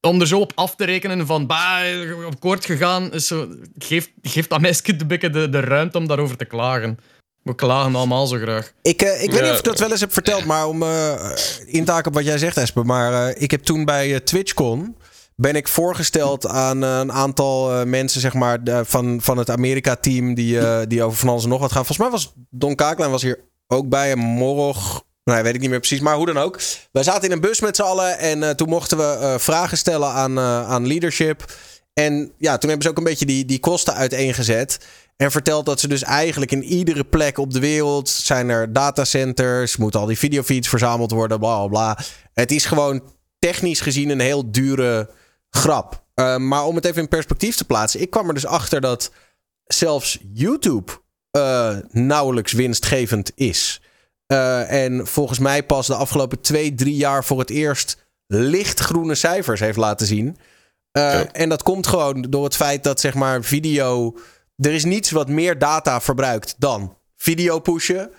om er zo op af te rekenen van, bah, op koord gegaan, is zo, geeft, geeft dat meisje de, beetje de, de ruimte om daarover te klagen. We klagen allemaal zo graag. Ik, eh, ik weet niet of ik dat wel eens heb verteld, maar om eh, in te haken op wat jij zegt, Esper. Maar eh, ik heb toen bij TwitchCon ben ik voorgesteld aan eh, een aantal eh, mensen, zeg maar, van, van het Amerika-team die, eh, die over van alles en nog wat gaan. Volgens mij was Don Kaaklijn was hier ook bij en Morog. Nee, weet ik niet meer precies, maar hoe dan ook. Wij zaten in een bus met z'n allen en toen mochten we vragen stellen aan, aan leadership. En ja, toen hebben ze ook een beetje die, die kosten uiteengezet. En vertelt dat ze dus eigenlijk in iedere plek op de wereld zijn er datacenters, moeten al die videofeeds verzameld worden, bla bla bla. Het is gewoon technisch gezien een heel dure grap. Uh, maar om het even in perspectief te plaatsen, ik kwam er dus achter dat zelfs YouTube uh, nauwelijks winstgevend is. Uh, en volgens mij pas de afgelopen twee, drie jaar voor het eerst lichtgroene cijfers heeft laten zien. Ja. En dat komt gewoon door het feit dat zeg maar video er is niets wat meer data verbruikt dan video pushen.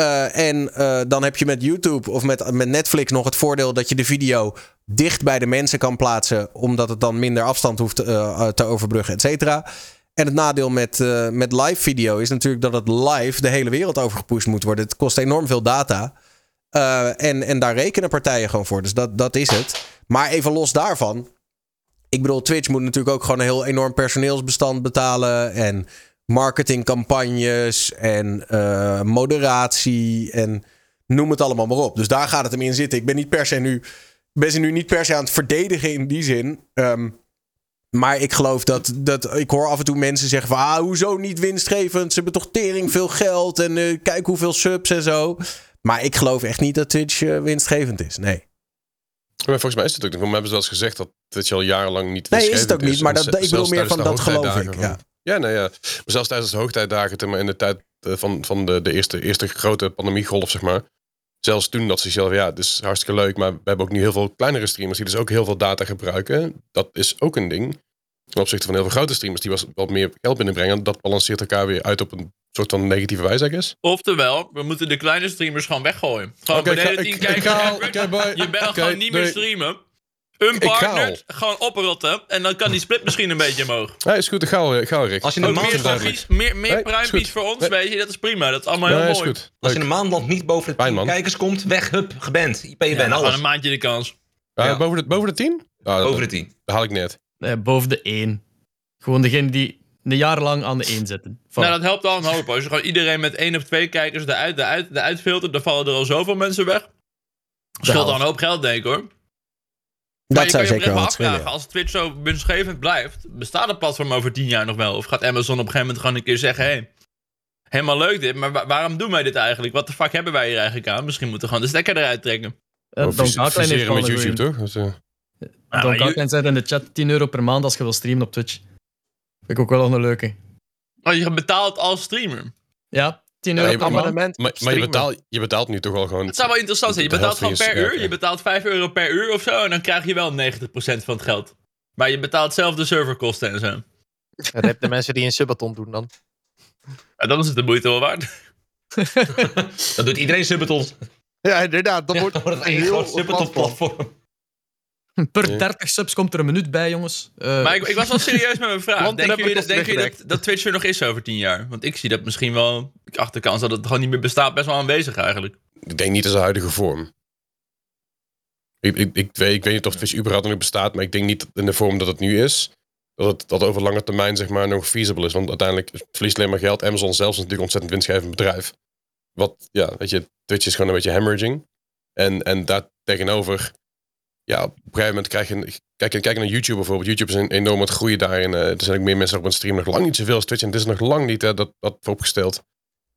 Uh, en uh, dan heb je met YouTube of met, met Netflix nog het voordeel dat je de video dicht bij de mensen kan plaatsen, omdat het dan minder afstand hoeft uh, te overbruggen, et cetera. En het nadeel met, met live video is natuurlijk dat het live de hele wereld overgepusht moet worden. Het kost enorm veel data. en, en daar rekenen partijen gewoon voor. Dus dat, dat is het. Maar even los daarvan. Ik bedoel, Twitch moet natuurlijk ook gewoon een heel enorm personeelsbestand betalen. En marketingcampagnes en uh, moderatie en noem het allemaal maar op. Dus daar gaat het hem in zitten. Ik ben niet per se nu, ben ze nu niet per se aan het verdedigen in die zin. Um, maar ik geloof dat, dat ik hoor af en toe mensen zeggen van ah, hoezo niet winstgevend? Ze hebben toch tering veel geld en uh, kijk hoeveel subs en zo. Maar ik geloof echt niet dat Twitch uh, winstgevend is. Nee. Maar volgens mij is het ook niet. We hebben ze wel eens gezegd dat Twitch al jarenlang niet Nee, is het ook niet. Maar dat, ik bedoel meer van dat geloof ik. Ja. Ja, nee, ja. Maar zelfs tijdens de hoogtijdagen, maar in de tijd van, van de, de eerste, eerste grote pandemiegolf, zeg maar. Zelfs toen dat ze zelf, ja, het is hartstikke leuk, maar we hebben ook nu heel veel kleinere streamers die dus ook heel veel data gebruiken. Dat is ook een ding. Ten opzichte van heel veel grote streamers die was wat meer geld binnenbrengen. Dat balanceert elkaar weer uit op een soort van negatieve wijze, I guess. Oftewel, we moeten de kleine streamers gewoon weggooien. Gewoon okay, beneden tien kijkers. Je bent okay, gewoon niet meer streamen. Een partner gewoon oprotten en dan kan die split misschien een beetje omhoog. Ja, is goed, ik ga al, ga al Rick. Als je een maand meer, meer, meer nee, voor ons, nee. weet je, dat is prima. Dat is allemaal heel nee, mooi. Is goed. Als je in een maandland niet boven de 10 kijkers komt, weg, hup, geband. IP je ja, ben alles. een maandje de kans. Ja, ja. Boven, de, boven de 10? Ah, boven de 10. Dat haal ik net. Nee, boven de 1. Gewoon degene die een jaar lang aan de 1 zitten. Van. Nou, dat helpt al een hoop. Als je gewoon iedereen met één of twee kijkers eruit, eruit, eruit filtert, dan vallen er al zoveel mensen weg. Scheelt al een hoop geld, denk ik hoor. Dat zou kan zeker wel afvragen, als Twitch zo winstgevend blijft, bestaat het platform over tien jaar nog wel? Of gaat Amazon op een gegeven moment gewoon een keer zeggen, hé, hey, helemaal leuk dit, maar wa waarom doen wij dit eigenlijk? Wat de fuck hebben wij hier eigenlijk aan? Misschien moeten we gewoon de stekker eruit trekken. Uh, Don Kaaklijn heeft met YouTube, toch? Dus, uh... Don Kaaklijn zei in de chat 10 euro per maand als je wil streamen op Twitch. Vind ik ook wel nog een leuke. Oh, je betaalt als streamer? Ja, 10 euro ja, per. Maar, maar je, betaalt, je betaalt nu toch wel gewoon... Het zou wel interessant zijn. Je betaalt gewoon per uur. Je betaalt 5 euro per uur of zo. En dan krijg je wel 90% van het geld. Maar je betaalt zelf de serverkosten en zo. Dat de mensen die een subathon doen dan. Ja, dan is het de moeite wel waard. dan doet iedereen subatons. Ja, inderdaad. Dan wordt ja, het een heel groot subathon platform. Per 30 subs komt er een minuut bij, jongens. Uh, maar ik, ik, was wel serieus met mijn vraag. Denk je, dat, denk je dat, dat Twitch er nog is over 10 jaar? Want ik zie dat misschien wel. Ik achter de kans dat het gewoon niet meer bestaat, best wel aanwezig eigenlijk. Ik denk niet in zijn huidige vorm. Ik, ik, ik, weet, ik weet niet of Twitch überhaupt nog bestaat, maar ik denk niet in de vorm dat het nu is. Dat het dat over lange termijn zeg maar, nog feasible is. Want uiteindelijk verliest alleen maar geld. Amazon zelf is natuurlijk een ontzettend winstgevend bedrijf. Wat, ja, weet je, Twitch is gewoon een beetje hemorrhaging. En, en daar tegenover ja, op een gegeven moment krijg je... Kijk, kijk naar YouTube bijvoorbeeld. YouTube is een, enorm aan het groeien daarin. Uh, er zijn ook meer mensen op een stream. Nog lang niet zoveel als Twitch. En het is nog lang niet uh, dat, dat vooropgesteld.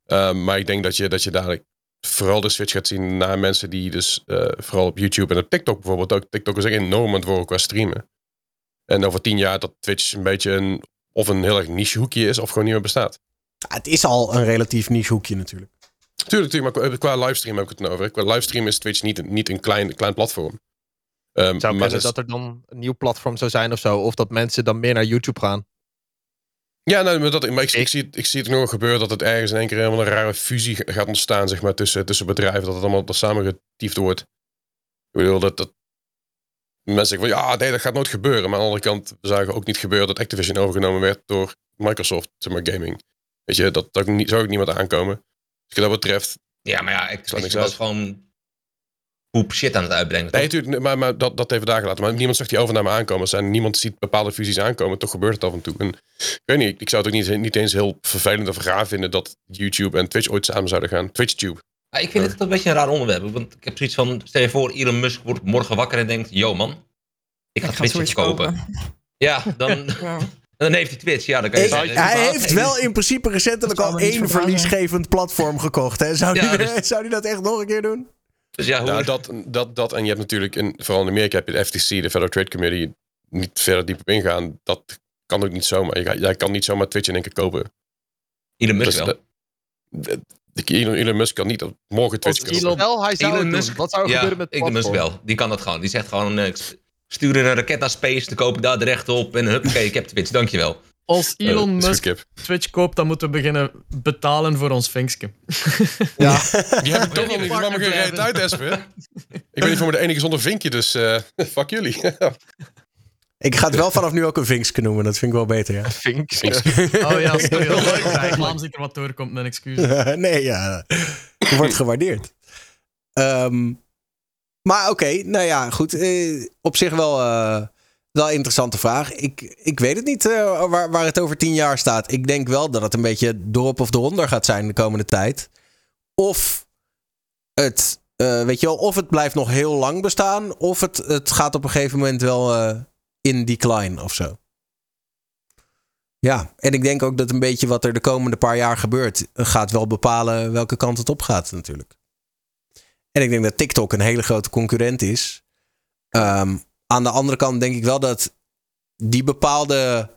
Uh, maar ik denk dat je, dat je daar vooral de switch gaat zien naar mensen die dus... vooral op YouTube en op TikTok bijvoorbeeld ook. TikTok is enorm aan het worden qua streamen. En over tien jaar dat Twitch een beetje een... Of een heel erg niche hoekje is of gewoon niet meer bestaat. Ja, het is al een relatief niche hoekje natuurlijk. Tuurlijk, tuurlijk maar qua livestream heb ik het over. Qua livestream is Twitch niet, niet een klein, klein platform. Um, zou kunnen dat er dan een nieuw platform zou zijn of zo. Of dat mensen dan meer naar YouTube gaan. Ja, nou, maar, dat, maar ik, ik, zie, ik zie het nog gebeuren dat het ergens in één keer helemaal een rare fusie gaat ontstaan zeg maar, tussen, tussen bedrijven. Dat het allemaal dat samengetiefd wordt. Ik bedoel, dat, dat mensen zeggen van ja, nee, dat gaat nooit gebeuren. Maar aan de andere kant, we zagen ook niet gebeuren dat Activision overgenomen werd door Microsoft, zeg maar, gaming. Weet je, dat, dat zou ook niemand aankomen. Dus wat dat betreft. Ja, maar ja, Activision was gewoon poep shit aan het uitbrengen. Nee, natuurlijk, maar, maar dat, dat even daar gelaten. Maar niemand zag die overname aankomen. Zijn, niemand ziet bepaalde fusies aankomen. Toch gebeurt het af en toe. En ik weet niet, ik zou het ook niet, niet eens heel vervelend of raar vinden dat YouTube en Twitch ooit samen zouden gaan. TwitchTube. Ja, ik vind het een beetje een raar onderwerp. Want ik heb zoiets van, stel je voor, Elon Musk wordt morgen wakker en denkt, yo man, ik ga, Twitch, Twitch kopen. Ja, dan, dan heeft hij Twitch. Ja, dan kan je hij heeft wel in principe recentelijk al één verliesgevend platform gekocht. Hè? Zou, hij dus... zou die dat echt nog een keer doen? Dus ja, hoe... dat, dat, dat, en je hebt natuurlijk, in, vooral in Amerika heb je de FTC, de Federal Trade Committee, niet verder diep op ingaan. Dat kan ook niet zomaar. Jij, jij kan niet zomaar Twitch in één keer kopen. Elon Musk dus wel. De, Elon, Elon, Musk kan niet morgen Twitch kopen. Elon, wel, hij zou Elon Musk, Wat zou er gebeuren met Elon Musk wel. Die kan dat gewoon. Die zegt gewoon, uh, stuur een raket naar space, dan koop ik daar de rechten op en huppakee, ik heb Twitch, dankjewel. Als eh, Elon Musk Twitch koopt, dan moeten we beginnen betalen voor ons vinkske. Ja. Die hebben toch nog niet van me gereed uit. Ik ben niet voor me de enige zonder vinkje, dus uh, fuck jullie. Ik ga het wel vanaf nu ook een vinkske noemen. Dat vind ik wel beter, ja. Vinkske. Oh ja, sorry. Reclame ik er wat doorkomt, mijn excuus. nee, ja. Wordt gewaardeerd. Um, maar oké, nou ja, goed. Eh, op zich wel... Uh, wel een interessante vraag. Ik, ik weet het niet uh, waar, waar het over tien jaar staat. Ik denk wel dat het een beetje dorp of eronder gaat zijn de komende tijd. Of het, uh, weet je wel, of het blijft nog heel lang bestaan. Of het, het gaat op een gegeven moment wel uh, in decline of zo. Ja, en ik denk ook dat een beetje wat er de komende paar jaar gebeurt, gaat wel bepalen welke kant het op gaat natuurlijk. En ik denk dat TikTok een hele grote concurrent is. Um, aan de andere kant denk ik wel dat die bepaalde.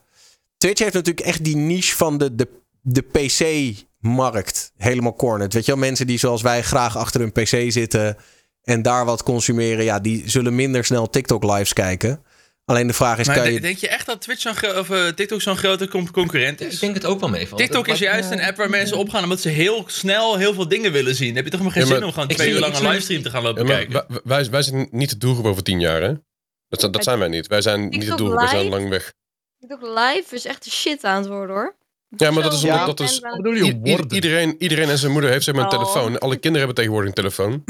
Twitch heeft natuurlijk echt die niche van de, de, de PC-markt helemaal cornered. Weet je wel, mensen die zoals wij graag achter hun PC zitten en daar wat consumeren, ja, die zullen minder snel TikTok-lives kijken. Alleen de vraag is, maar kan je... denk je echt dat Twitch zo'n of, uh, TikTok zo'n grote concurrent is? Ik denk het ook wel mee. TikTok is juist een app waar mensen opgaan omdat ze heel snel heel veel dingen willen zien. heb je toch maar geen zin om gewoon twee uur lang een livestream te gaan lopen ja, kijken? Wij, wij zijn niet de doelgroep over tien jaar, hè? Dat, dat zijn wij niet. Wij zijn niet het doel, wij zijn lang weg. TikTok live is echt een shit aan het worden hoor. Ja, maar dat is omdat dat is. Iedereen, iedereen en zijn moeder heeft zeg maar een oh. telefoon. Alle kinderen hebben tegenwoordig een telefoon.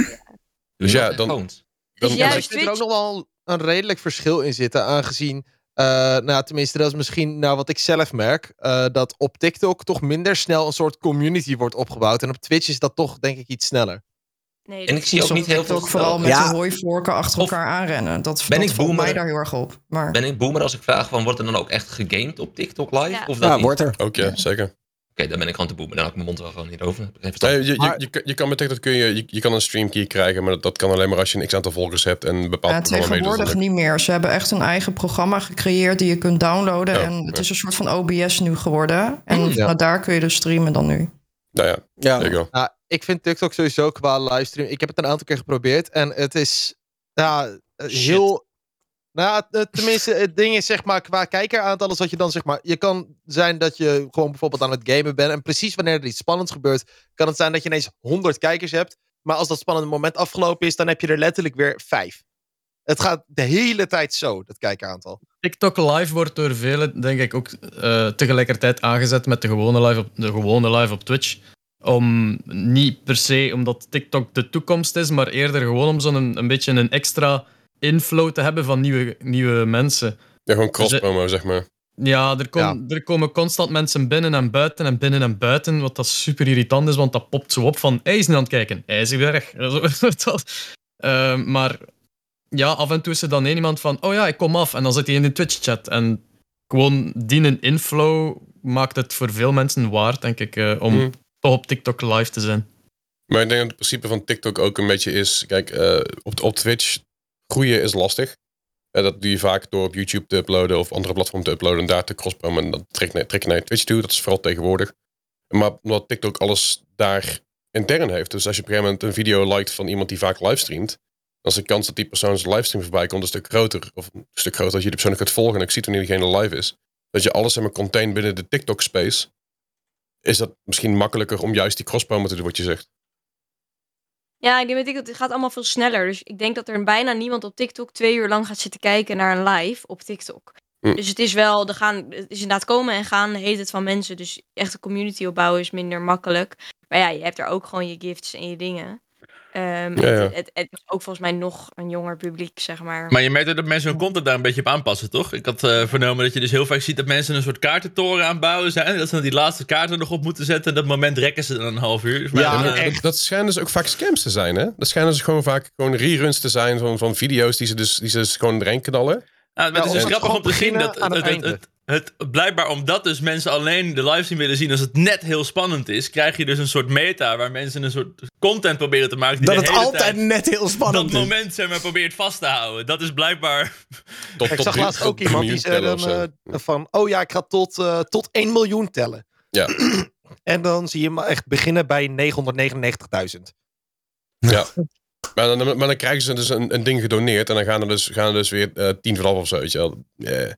Dus ja, dan. dan dus juist, ik vind er ook nog wel een redelijk verschil in zitten, aangezien. Uh, nou, tenminste, dat is misschien nou, wat ik zelf merk. Uh, dat op TikTok toch minder snel een soort community wordt opgebouwd. En op Twitch is dat toch, denk ik, iets sneller. Nee, en ik zie ook niet heel veel. vooral met ja. de hooivorken achter elkaar aanrennen. Dat, ben dat ik boomer, mij daar heel erg op. Maar... Ben ik boomer als ik vraag van wordt er dan ook echt gegamed op TikTok live? Ja, of dat ja wordt er. Ook ja, zeker. Oké, dan ben ik gewoon te boomer. Dan had ik mijn mond wel gewoon niet over. Nee, je, je, je, je, kan met TikTok kun je, je, kan een streamkey krijgen, maar dat, kan alleen maar als je een x aantal volgers hebt en bepaald ja, tegenwoordig niet meer. Ze hebben echt een eigen programma gecreëerd die je kunt downloaden. En het is een soort van OBS nu geworden. En ja. daar kun je dus streamen dan nu. Nou ja, ja. ja ik vind TikTok sowieso qua livestream. Ik heb het een aantal keer geprobeerd en het is ja, heel. Nou, tenminste, het ding is zeg maar qua kijkeraantal is dat je dan zeg maar. Je kan zijn dat je gewoon bijvoorbeeld aan het gamen bent. En precies wanneer er iets spannends gebeurt, kan het zijn dat je ineens 100 kijkers hebt. Maar als dat spannende moment afgelopen is, dan heb je er letterlijk weer vijf. Het gaat de hele tijd zo, dat kijkeraantal. TikTok Live wordt door velen, denk ik, ook uh, tegelijkertijd aangezet met de gewone live op, de gewone live op Twitch. Om niet per se omdat TikTok de toekomst is, maar eerder gewoon om zo'n een, een beetje een extra inflow te hebben van nieuwe, nieuwe mensen. Ja, gewoon cross-promo, zeg maar. Ja er, kom, er komen constant mensen binnen en buiten en binnen en buiten, wat dat super irritant is, want dat popt zo op van hij is niet aan het kijken, hij is weg. uh, maar ja, af en toe is er dan één iemand van oh ja, ik kom af, en dan zit hij in de Twitch-chat. En gewoon die inflow maakt het voor veel mensen waard, denk ik, uh, om mm op TikTok live te zijn. Maar ik denk dat het principe van TikTok ook een beetje is. Kijk, uh, op, op Twitch groeien is lastig. Uh, dat doe je vaak door op YouTube te uploaden of andere platformen te uploaden en daar te crosspromen. En dan trek, je trek naar Twitch toe. Dat is vooral tegenwoordig. Maar omdat TikTok alles daar intern heeft. Dus als je op een gegeven moment een video liked van iemand die vaak livestreamt. dan is de kans dat die persoon zijn livestream voorbij komt een stuk groter. Of een stuk groter dat je die persoon kunt volgen en ik zie wanneer diegene live is. Dat je alles maar contain binnen de TikTok space. Is dat misschien makkelijker om juist die crosspromo te doen wat je zegt? Ja, ik denk TikTok, het gaat allemaal veel sneller. Dus ik denk dat er bijna niemand op TikTok twee uur lang gaat zitten kijken naar een live op TikTok. Hm. Dus het is wel, er gaan, het is inderdaad komen en gaan, heet het van mensen. Dus echt een community opbouwen is minder makkelijk. Maar ja, je hebt er ook gewoon je gifts en je dingen. Ehm, Ja, ja. Het, het, het is ook volgens mij nog een jonger publiek, zeg maar. Maar je merkt ook dat mensen hun content daar een beetje op aanpassen, toch? Ik had eh, vernomen dat je dus heel vaak ziet dat mensen een soort kaartentoren aan het bouwen zijn. Dat ze dan die laatste kaarten nog op moeten zetten. En dat moment rekken ze dan een half uur. Maar Ja, dan, maar eh, dat, dat schijnen dus ook vaak scams te zijn, hè? Dat schijnen dus gewoon vaak gewoon reruns te zijn van, van video's die ze dus, die ze dus gewoon erin knallen. Nou, maar het is of dus grappig om te zien dat het, het het, einde. het, het- blijkbaar omdat dus mensen alleen de livestream willen zien als het net heel spannend is, krijg je dus een soort meta waar mensen een soort content proberen te maken die Dat de het hele altijd tijd net heel spannend dat is. moment zeg maar probeert vast te houden. Dat is blijkbaar Tot, Ik tot zag laatst ook iemand die zei dan, eh, van... Oh ja, ik ga tot, eh, tot 1 miljoen tellen. Ja. en dan zie je hem echt beginnen bij 999.000. Ja. Maar dan, maar dan krijgen ze dus een, een ding gedoneerd en dan gaan er dus, gaan er dus weer eh, tien vanaf of zo, weet je wel. Ja.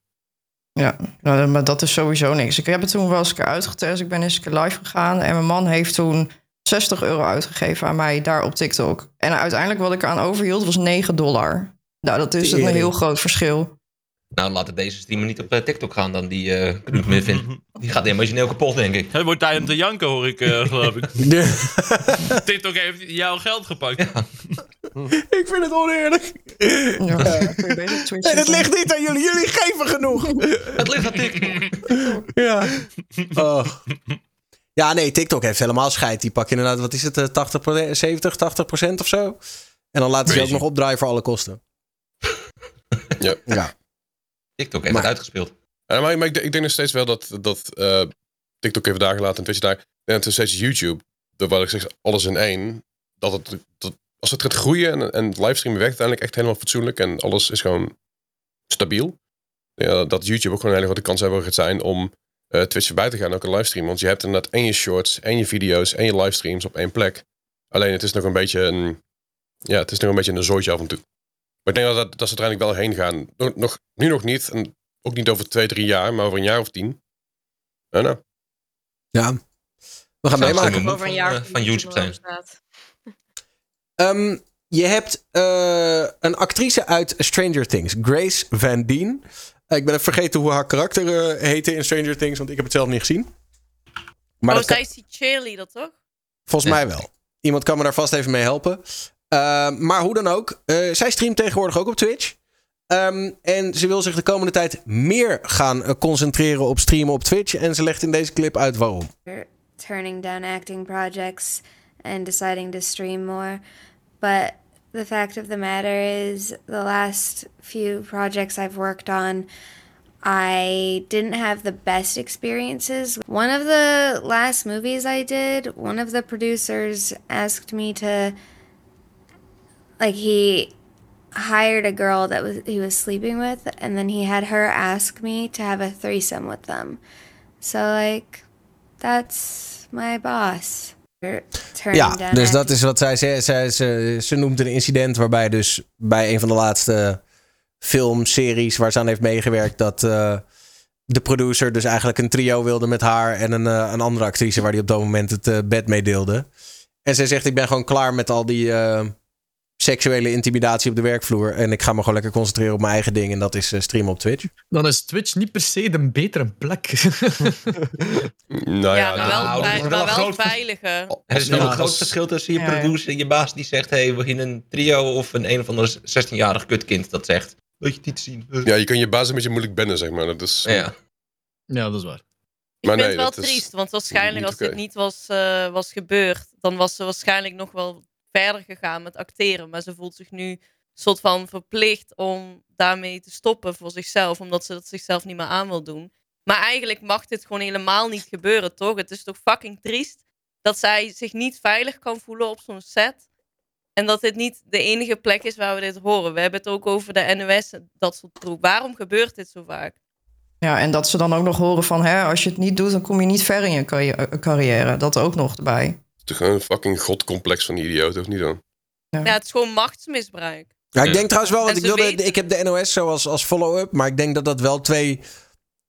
Ja, nou, maar dat is sowieso niks. Ik heb het toen wel eens een keer uitgetest. Ik ben eens een keer live gegaan. En mijn man heeft toen 60 euro uitgegeven aan mij daar op TikTok. En uiteindelijk wat ik eraan overhield was 9 dollar. Nou, dat is een heel groot verschil. Nou, laten deze streamer niet op eh, TikTok gaan dan, die eh Knut Miffin. Die gaat emotioneel kapot, denk ik. Het wordt tijd om te janken, hoor ik, eh, geloof ik. TikTok heeft jouw geld gepakt. Ik vind het oneerlijk. Ja, je Twitch En het ligt niet aan jullie. Jullie geven genoeg. Het ligt aan TikTok. Ja. Oh. Ja, nee, TikTok heeft helemaal scheid. Die pakken inderdaad, wat is het, eh, 80, 70, 80 procent of zo. En dan laten ze je ook nog opdraaien voor alle kosten. Ja. Ja. TikTok heeft Maar- het uitgespeeld. Maar maar ik, denk- ik denk nog steeds wel dat, dat eh, TikTok even daar gelaten en Twitch daar. En het is steeds YouTube, dat wat ik zeg, alles in één. Dat het, dat, als het gaat groeien en, en het livestreamen werkt uiteindelijk echt helemaal fatsoenlijk en alles is gewoon stabiel. Ja, dat YouTube ook gewoon een hele grote kans hebben gaat zijn om eh, Twitch voorbij te gaan, ook een livestream. Want je hebt inderdaad en je shorts, en je video's, en je livestreams op één plek. Alleen het is nog een beetje een, ja, het is nog een beetje een zooitje af en toe. Maar ik denk dat, dat, dat ze uiteindelijk wel heen gaan. Nog, nog, nu nog niet. En ook niet over twee, drie jaar, maar over een jaar of tien. Ja, nou. Ja. We gaan meemaken. Over een van, jaar eh, van YouTube zijn. Ehm, je hebt eh, een actrice uit Stranger Things, Grace Van Dien. Eh, ik ben even vergeten hoe haar karakter eh, heette in Stranger Things, want ik heb het zelf niet gezien. Maar oh, zij is die cheerleader, toch? volgens mij wel. Iemand kan me daar vast even mee helpen. Eh, maar hoe dan ook, eh, zij streamt tegenwoordig ook op Twitch. Ehm, en ze wil zich de komende tijd meer gaan eh, concentreren op streamen op Twitch. En ze legt in deze clip uit waarom. turning down acting projects and deciding to stream more. But the fact of the matter is, the last few projects I've worked on, I didn't have the best experiences. One of the last movies I did, one of the producers asked me to, like, he hired a girl that was he was sleeping with and then he had her ask me to have a threesome with them. So like that's my boss. Ja, down dus dat is wat zij zei. Zij, ze, ze noemt een incident waarbij dus bij een van de laatste filmseries waar ze aan heeft meegewerkt, dat eh, de producer dus eigenlijk een trio wilde met haar en een, eh, een andere actrice waar die op dat moment het eh, bed mee deelde. En zij zegt, ik ben gewoon klaar met al die seksuele intimidatie op de werkvloer en ik ga me gewoon lekker concentreren op mijn eigen ding en dat is eh, streamen op Twitch. Dan is Twitch niet per se de betere plek. Nou ja, ja, maar wel, nou, wel maar een wel groot vers- veiliger. Er is wel Ja, een groot verschil tussen je producer en je baas die zegt... hey, we beginnen een trio of een een of ander 16-jarig kutkind dat zegt... Wil je het niet zien? ja, je kan je baas een beetje moeilijk bennen, zeg maar. Dat is, Ja. ja, dat is waar. Ik Maar vind nee, het wel triest, want waarschijnlijk als dit niet was, eh, was gebeurd, dan was ze waarschijnlijk nog wel verder gegaan met acteren. Maar ze voelt zich nu soort van verplicht om daarmee te stoppen voor zichzelf, omdat ze dat zichzelf niet meer aan wil doen. Maar eigenlijk mag dit gewoon helemaal niet gebeuren, toch? Het is toch fucking triest dat zij zich niet veilig kan voelen op zo'n set. En dat dit niet de enige plek is waar we dit horen. We hebben het ook over de NOS dat soort troep. Waarom gebeurt dit zo vaak? Ja, en dat ze dan ook nog horen van... Hè, als je het niet doet, dan kom je niet ver in je eh, carrière. Dat ook nog erbij. Toch gewoon een fucking godcomplex van die idioot, of niet dan? Ja, het is gewoon machtsmisbruik. Ja, ik denk trouwens wel, want ik, wilde, ik heb de NOS zo als, als follow-up, maar ik denk dat dat wel twee,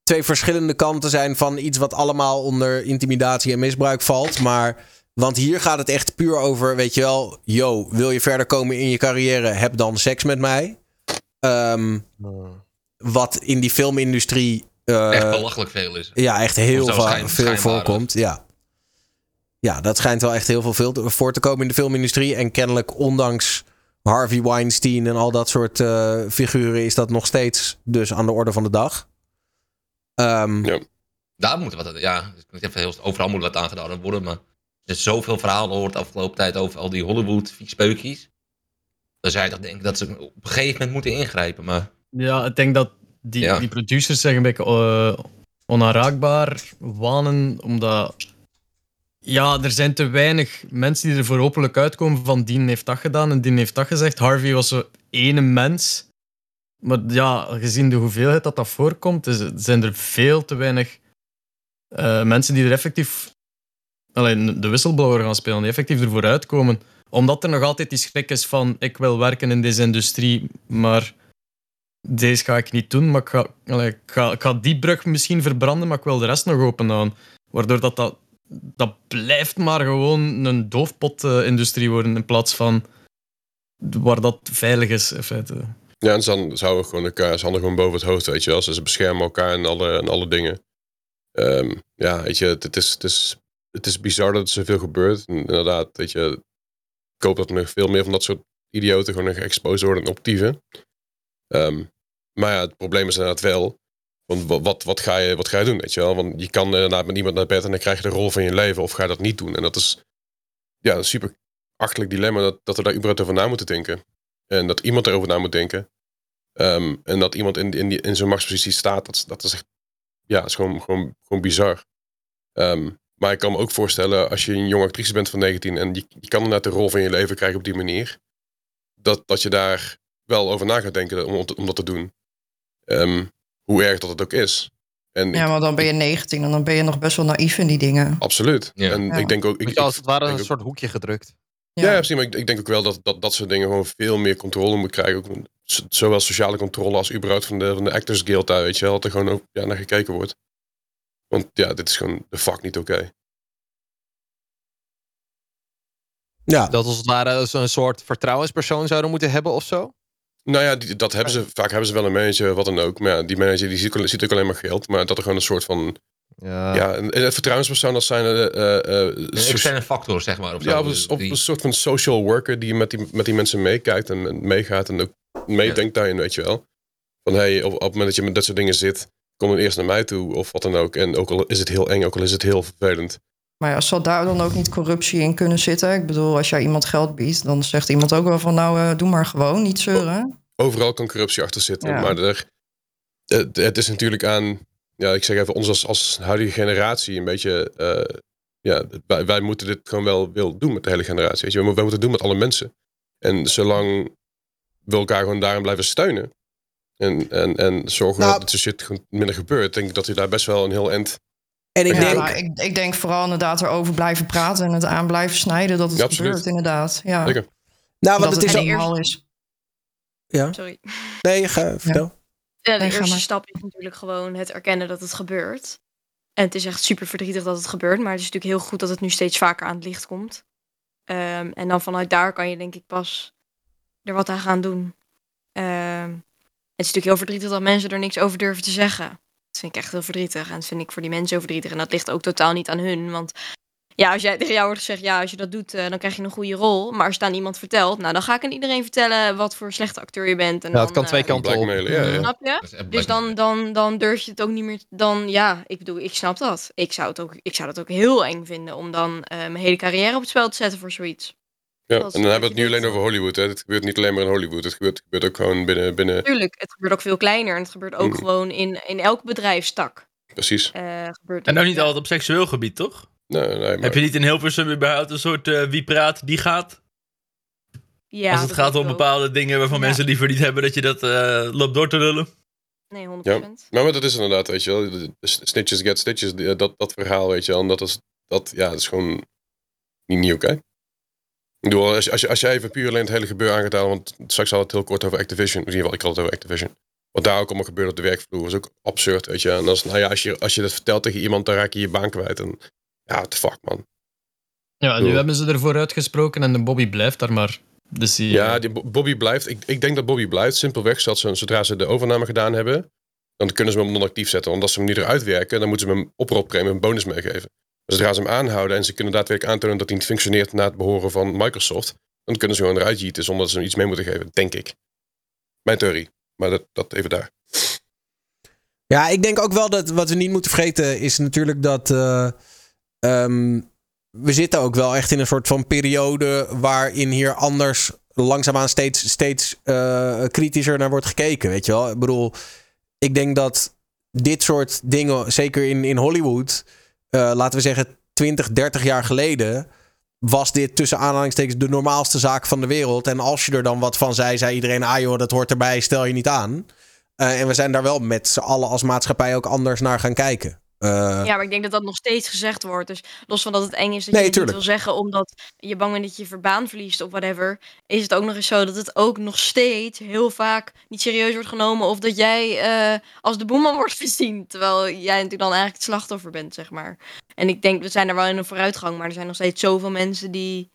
twee verschillende kanten zijn van iets wat allemaal onder intimidatie en misbruik valt. Maar, want hier gaat het echt puur over, weet je wel, yo, wil je verder komen in je carrière, heb dan seks met mij. Ehm, wat in die filmindustrie... Uh, echt belachelijk veel is. Ja, echt heel veel, veel voorkomt, ja. Ja, dat schijnt wel echt heel veel, veel voor te komen in de filmindustrie. En kennelijk, ondanks Harvey Weinstein en al dat soort uh, figuren, is dat nog steeds dus aan de orde van de dag. Um, ja. Daar moet wat, ja, ik heb heel, overal moet wat aangedaan worden, maar er is zoveel verhalen gehoord de afgelopen tijd over al die Hollywood viespeukjes. Dan zou je toch denken dat ze op een gegeven moment moeten ingrijpen, maar... Ja, ik denk dat die, ja. die producers zich een beetje uh, onaanraakbaar wanen, omdat ja, er zijn te weinig mensen die er voor hopelijk uitkomen van Dien heeft dat gedaan en Dien heeft dat gezegd. Harvey was zo ene mens. Maar ja, gezien de hoeveelheid dat dat voorkomt, zijn er veel te weinig uh, mensen die er effectief alleen de whistleblower gaan spelen, die effectief ervoor uitkomen. Omdat er nog altijd die schrik is van ik wil werken in deze industrie, maar deze ga ik niet doen. Maar ik ga, ik ga, ik ga die brug misschien verbranden, maar ik wil de rest nog open houden. Waardoor dat, dat dat blijft maar gewoon een doofpot-industrie worden in plaats van waar dat veilig is, in feite. Ja, en dan zouden gewoon elkaar, ze gewoon boven het hoofd, weet je wel. Ze beschermen elkaar en alle, en alle dingen. Um, ja, weet je, het is, het, is, het is bizar dat er zoveel gebeurt. Inderdaad, weet je, ik hoop dat er nog veel meer van dat soort idioten gewoon geëxposed worden en optieven. Um, maar ja, het probleem is inderdaad wel want wat, wat, ga je, wat ga je doen, weet je wel? Want je kan inderdaad met iemand naar bed en dan krijg je de rol van je leven. Of ga je dat niet doen? En dat is ja, een super achtelijk dilemma dat, dat we daar überhaupt over na moeten denken. En dat iemand erover na moet denken. Um, en dat iemand in, in, die, in zo'n machtspositie staat, dat, dat is echt, ja, is gewoon, gewoon, gewoon bizar. Um, maar ik kan me ook voorstellen, als je een jonge actrice bent van 19 en je, je kan inderdaad de rol van je leven krijgen op die manier, dat, dat je daar wel over na gaat denken om, om dat te doen. Um, hoe erg dat het ook is. En ja, maar dan ben je 19 en dan ben je nog best wel naïef in die dingen. Absoluut. En ik denk ook. Ik, als het ware een soort hoekje gedrukt. Ja, ja precies. Maar ik, ik, denk ook wel dat, dat dat soort dingen gewoon veel meer controle moet krijgen. Ook, zowel sociale controle als überhaupt van de, van de Actors Guild daar, weet je wel. Dat er gewoon ook ja, naar gekeken wordt. Want ja, dit is gewoon de fuck niet oké. Ja. Dat als het ware een soort vertrouwenspersoon zouden moeten hebben of zo? Nou ja, die, dat hebben ze. Vaak hebben ze wel een manager, wat dan ook. Maar ja, die manager die ziet, ziet ook alleen maar geld. Maar dat er gewoon een soort van. Ja, ja en vertrouwenspersoon, dat zijn. Uh, uh, een externe factor, zeg maar. Of ja, op, een, op een soort van social worker die met die, met die mensen meekijkt en meegaat en ook meedenkt ja. daarin, weet je wel. Van hey, op, op het moment dat je met dat soort dingen zit, kom dan eerst naar mij toe of wat dan ook. En ook al is het heel eng, ook al is het heel vervelend. Maar ja, zal daar dan ook niet corruptie in kunnen zitten? Ik bedoel, als jij iemand geld biedt, dan zegt iemand ook wel van nou, uh, doe maar gewoon, niet zeuren. Overal kan corruptie achter zitten. Maar er, het, het, is natuurlijk aan, ja, ik zeg even, ons als, als huidige generatie een beetje, uh, ja, wij, wij, moeten dit gewoon wel wil doen met de hele generatie. Weet je? Wij moeten het doen met alle mensen. En zolang we elkaar gewoon daarin blijven steunen en, en, en zorgen nou, dat dit shit minder gebeurt, denk ik dat hij daar best wel een heel end en ik, denk... Ja, ik, ik, denk vooral inderdaad erover blijven praten en het aan blijven snijden dat het gebeurt, inderdaad. Ja. Zeker. Nou, want het, het is al is. Ja. Sorry. Nee, ga, vertel. Ja, de eerste stap is natuurlijk gewoon het erkennen dat het gebeurt. En het is echt super verdrietig dat het gebeurt. Maar het is natuurlijk heel goed dat het nu steeds vaker aan het licht komt. Um, en dan vanuit daar kan je denk ik pas er wat aan gaan doen. Um, het is natuurlijk heel verdrietig dat mensen er niks over durven te zeggen. Dat vind ik echt heel verdrietig. En dat vind ik voor die mensen zo verdrietig. En dat ligt ook totaal niet aan hun. Want ja, als jij tegen jou wordt gezegd, ja, als je dat doet, uh, dan krijg je een goede rol. Maar als je het aan iemand vertelt, nou, dan ga ik aan iedereen vertellen wat voor slechte acteur je bent. En ja, dan, het kan twee uh, kanten op. Ja, ja. Snap je? Dus dan, dan, dan durf je het ook niet meer. Dan, ja, ik bedoel, ik snap dat. Ik zou, het ook, ik zou dat ook heel eng vinden om dan uh, mijn hele carrière op het spel te zetten voor zoiets. Ja, en dan hebben we het nu alleen over Hollywood. Hè. Het gebeurt niet alleen maar in Hollywood. Het gebeurt, het gebeurt ook gewoon binnen, binnen... Tuurlijk, het gebeurt ook veel kleiner. En het gebeurt ook mm. gewoon in, in elk bedrijfstak. Precies. gebeurt en ook niet altijd op seksueel gebied, toch? Nee, nee, maar... Heb je niet in Hilversum überhaupt een soort uh, wie praat, die gaat? Ja, Als het gaat om bepaalde dingen waarvan ja. mensen liever niet hebben dat je dat uh, loopt door te lullen. Nee, 100%. Ja. Maar, maar dat is inderdaad, weet je wel. Snitches get stitches, dat, dat verhaal, weet je wel. En dat is, dat, ja, dat is gewoon niet, niet oké. Okay. Ik bedoel, als, als, als je even puur alleen het hele gebeuren aan gaat halen, want straks had het heel kort over Activision. In ieder geval, ik had het over Activision. Wat daar ook allemaal gebeurde op de werkvloer is ook absurd, weet je. En als, nou ja, als, je, als je dat vertelt tegen iemand, dan raak je je baan kwijt. En ja, what the fuck, man. Ja, nu hebben ze ervoor uitgesproken en de Bobby blijft daar maar. Dus die, ja, die Bobby blijft. Ik, ik denk dat Bobby blijft. Simpelweg, zodat ze, zodra ze de overname gedaan hebben, dan kunnen ze hem non-actief zetten. Want als ze hem nu eruit werken, dan moeten ze hem oproeppremie een bonus meegeven. Maar zodra ze hem aanhouden en ze kunnen daadwerkelijk aantonen dat hij niet functioneert na het behoren van Microsoft, dan kunnen ze gewoon eruit jieten zonder dat ze hem iets mee moeten geven, denk ik. Mijn theorie. Maar dat, dat even daar. Ja, ik denk ook wel dat wat we niet moeten vergeten is natuurlijk dat. Uh, um, we zitten ook wel echt in een soort van periode waarin hier anders langzaamaan steeds, steeds uh, kritischer naar wordt gekeken. Weet je wel? Ik bedoel, ik denk dat dit soort dingen, zeker in, in Hollywood, uh, laten we zeggen 20, 30 jaar geleden, was dit tussen aanhalingstekens de normaalste zaak van de wereld. En als je er dan wat van zei, zei iedereen: ah joh, dat hoort erbij, stel je niet aan. Uh, en we zijn daar wel met z'n allen als maatschappij ook anders naar gaan kijken. Uh, ja, maar ik denk dat dat nog steeds gezegd wordt. Dus los van dat het eng is dat nee, je het niet wil zeggen omdat je bang bent dat je verbaan verliest of whatever, is het ook nog eens zo dat het ook nog steeds heel vaak niet serieus wordt genomen of dat jij uh, als de boeman wordt gezien, terwijl jij natuurlijk dan eigenlijk het slachtoffer bent, zeg maar. En ik denk, we zijn er wel in een vooruitgang, maar er zijn nog steeds zoveel mensen die,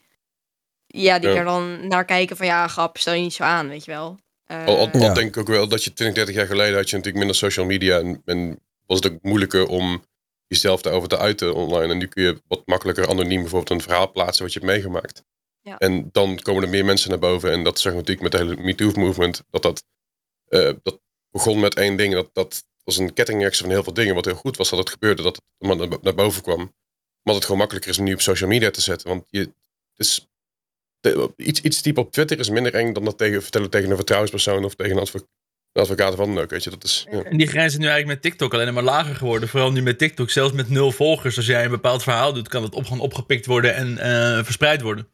ja, die ja. er dan naar kijken van ja, grap, stel je niet zo aan, weet je wel. Uh, al, al, al ja. denk ik ook wel dat je 20, 30 jaar geleden had je natuurlijk minder social media en, en was het ook moeilijker om jezelf daarover te uiten online. En nu kun je wat makkelijker anoniem bijvoorbeeld een verhaal plaatsen wat je hebt meegemaakt. Ja. En dan komen er meer mensen naar boven. En dat zeg natuurlijk met de hele MeToo-movement. Dat dat, uh, dat begon met één ding. Dat, dat was een kettingreactie van heel veel dingen. Wat heel goed was dat het gebeurde. Dat het naar boven kwam. Omdat het gewoon makkelijker is om nu op social media te zetten. Want je, is, iets, iets typen op Twitter is minder eng dan dat tegen, vertellen tegen een vertrouwenspersoon of tegen een advocaat de advocaten van dan ook, weet je. Dat is, ja. En die grens is nu eigenlijk met TikTok alleen maar lager geworden. Vooral nu met TikTok, zelfs met nul volgers. Als jij een bepaald verhaal doet, kan het op, gewoon opgepikt worden en uh, verspreid worden.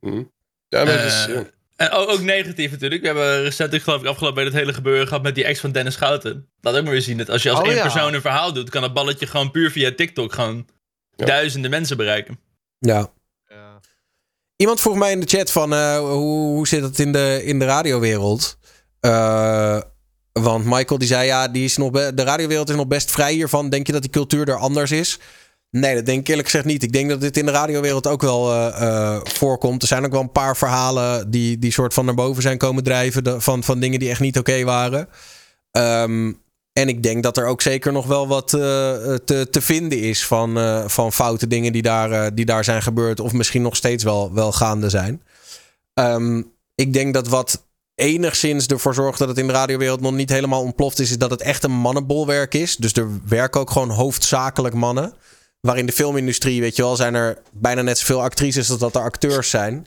Mm. Ja, maar uh, is, ja. En ook, ook, negatief natuurlijk. We hebben recent, ik geloof ik, afgelopen bij het hele gebeuren gehad met die ex van Dennis Schouten. Laat ook maar weer zien dat als je als oh, één ja. persoon een verhaal doet, kan dat balletje gewoon puur via TikTok gewoon ja. duizenden mensen bereiken. Ja. Iemand vroeg mij in de chat van uh, hoe, hoe zit het in de, in de radiowereld? Uh, want Michael die zei ja, die is nog de radiowereld is nog best vrij hiervan. Denk je dat die cultuur er anders is? Nee, dat denk ik eerlijk gezegd niet. Ik denk dat dit in de radiowereld ook wel uh, uh, voorkomt. Er zijn ook wel een paar verhalen die, die soort van naar boven zijn komen drijven. Van, van dingen die echt niet oké waren. Um, en ik denk dat er ook zeker nog wel wat te, te vinden is van, van foute dingen die daar, die daar zijn gebeurd. Of misschien nog steeds wel, wel gaande zijn. Um, ik denk dat wat enigszins ervoor zorgt dat het in de radiowereld nog niet helemaal ontploft is, is dat het echt een mannenbolwerk is. Dus er werken ook gewoon hoofdzakelijk mannen. Waar in de filmindustrie, weet je wel, zijn er bijna net zoveel actrices als dat er acteurs zijn.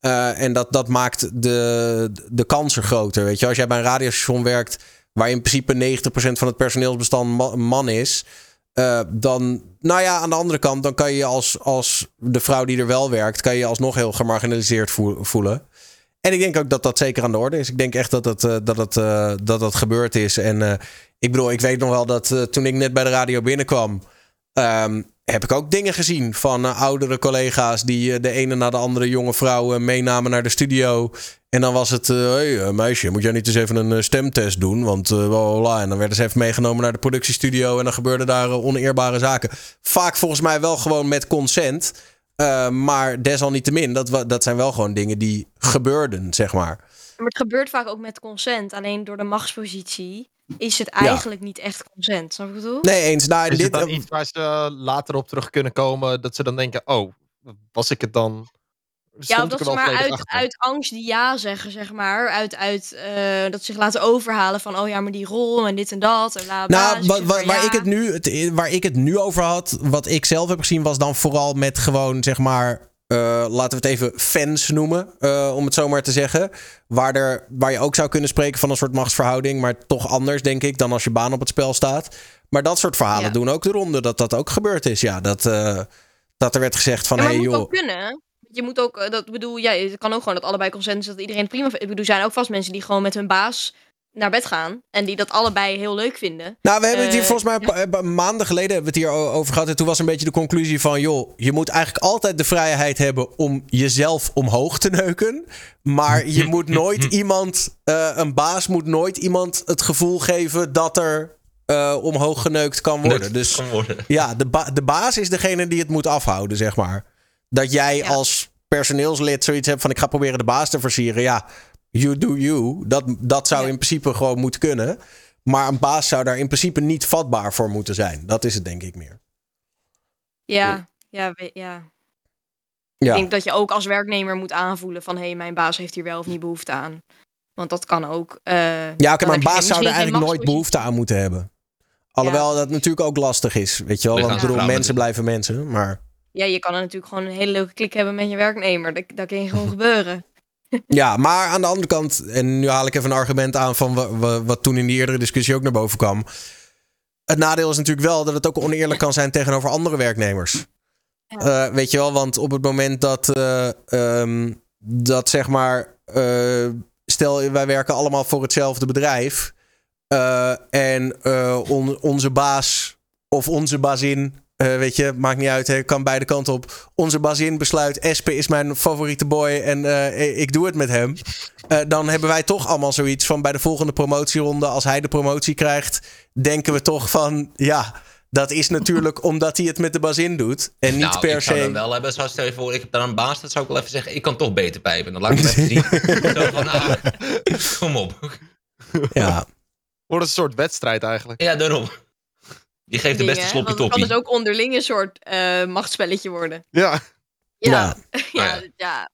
Uh, en dat, dat maakt de, de kansen groter. Weet je, als jij bij een radiostation werkt waar in principe 90% van het personeelsbestand man, is. Uh, dan, nou ja, aan de andere kant, dan kan je als, als de vrouw die er wel werkt, kan je alsnog heel gemarginaliseerd voelen. En ik denk ook dat dat zeker aan de orde is. Ik denk echt dat het, uh, dat het, uh, dat het gebeurd is. En uh, ik bedoel, ik weet nog wel dat toen ik net bij de radio binnenkwam, um, heb ik ook dingen gezien van oudere collega's die de ene na de andere jonge vrouw meenamen naar de studio. En dan was het, hey, meisje, moet jij niet eens even een stemtest doen? Want voilà. En dan werden ze even meegenomen naar de productiestudio en dan gebeurden daar oneerbare zaken. Vaak volgens mij wel gewoon met consent. Uh, maar desalniettemin, dat, dat zijn wel gewoon dingen die gebeurden, zeg maar. Maar het gebeurt vaak ook met consent. Alleen door de machtspositie is het eigenlijk ja. niet echt consent. Snap ik bedoel? Nee, eens. Nou, is dit, dan iets waar ze later op terug kunnen komen? Dat ze dan denken, oh, was ik het dan... Ja, dat ze maar uit, uit angst die ja zeggen, zeg maar. Uit, uit uh, dat ze zich laten overhalen van, oh ja, maar die rol en dit en dat. En bla, bla, nou, wa, waar, ik het nu, het, waar ik het nu over had, wat ik zelf heb gezien, was dan vooral met gewoon, zeg maar, uh, laten we het even fans noemen, uh, om het zo maar te zeggen. Waar, er, waar je ook zou kunnen spreken van een soort machtsverhouding, maar toch anders, denk ik, dan als je baan op het spel staat. Maar dat soort verhalen ja. doen ook de ronde, dat dat ook gebeurd is. Ja, dat, uh, dat er werd gezegd van, ja, hey joh. Kunnen je moet ook, dat bedoel, ja, het kan ook gewoon dat allebei consensus dat iedereen prima. Ik bedoel, er zijn ook vast mensen die gewoon met hun baas naar bed gaan. En die dat allebei heel leuk vinden. Nou, we hebben het hier Eh, volgens mij een paar- maanden geleden hebben we het hier over gehad. En toen was een beetje de conclusie van... joh, je moet eigenlijk altijd de vrijheid hebben om jezelf omhoog te neuken. Maar je moet nooit iemand... eh, een baas moet nooit iemand het gevoel geven dat er eh, omhoog geneukt kan worden. Neukt Dus kan worden. ja, de, ba- de baas is degene die het moet afhouden, zeg maar. Dat jij als personeelslid zoiets hebt van... ik ga proberen de baas te versieren. Ja, you do you. Dat, dat zou in principe gewoon moeten kunnen. Maar een baas zou daar in principe niet vatbaar voor moeten zijn. Dat is het denk ik meer. Ja, ja, ja. Ja, Ik denk dat je ook als werknemer moet aanvoelen van... hé, hey, mijn baas heeft hier wel of niet behoefte aan. Want dat kan ook. eh, ja oké, maar een baas zou er eigenlijk nooit behoefte aan moeten hebben. Alhoewel dat natuurlijk ook lastig is. Weet je wel, want ik bedoel, Lichaamsvertrouwen mensen blijven mensen. Maar Ja, je kan er natuurlijk gewoon een hele leuke klik hebben met je werknemer. Dat, dat kan je gewoon gebeuren. Ja, maar aan de andere kant, en nu haal ik even een argument aan van wa- wa- wat toen in die eerdere discussie ook naar boven kwam. Het nadeel is natuurlijk wel dat het ook oneerlijk kan zijn tegenover andere werknemers. Eh, weet je wel, want op het moment dat, eh, ehm, dat zeg maar, eh, stel wij werken allemaal voor hetzelfde bedrijf. en on- onze baas of onze bazin, eh, weet je, maakt niet uit, hè, kan beide kanten op. Onze bazin besluit, Espe is mijn favoriete boy en eh, ik doe het met hem. Eh, dan hebben wij toch allemaal zoiets van bij de volgende promotieronde, als hij de promotie krijgt, denken we toch van, ja, dat is natuurlijk omdat hij het met de bazin doet. En niet nou, per ik zou dan se. wel hebben, zoals stel je voor, ik heb daar een baas, dat zou ik wel even zeggen, ik kan toch beter pijpen. Dan laat ik het even zien. Zo van, ah, kom op. Ja. Wordt een soort wedstrijd eigenlijk. Ja, daarom. Die geeft de beste want Het kan toppie. dus ook onderling een soort eh machtsspelletje worden. Ja. Ja, Ja. ja, ja.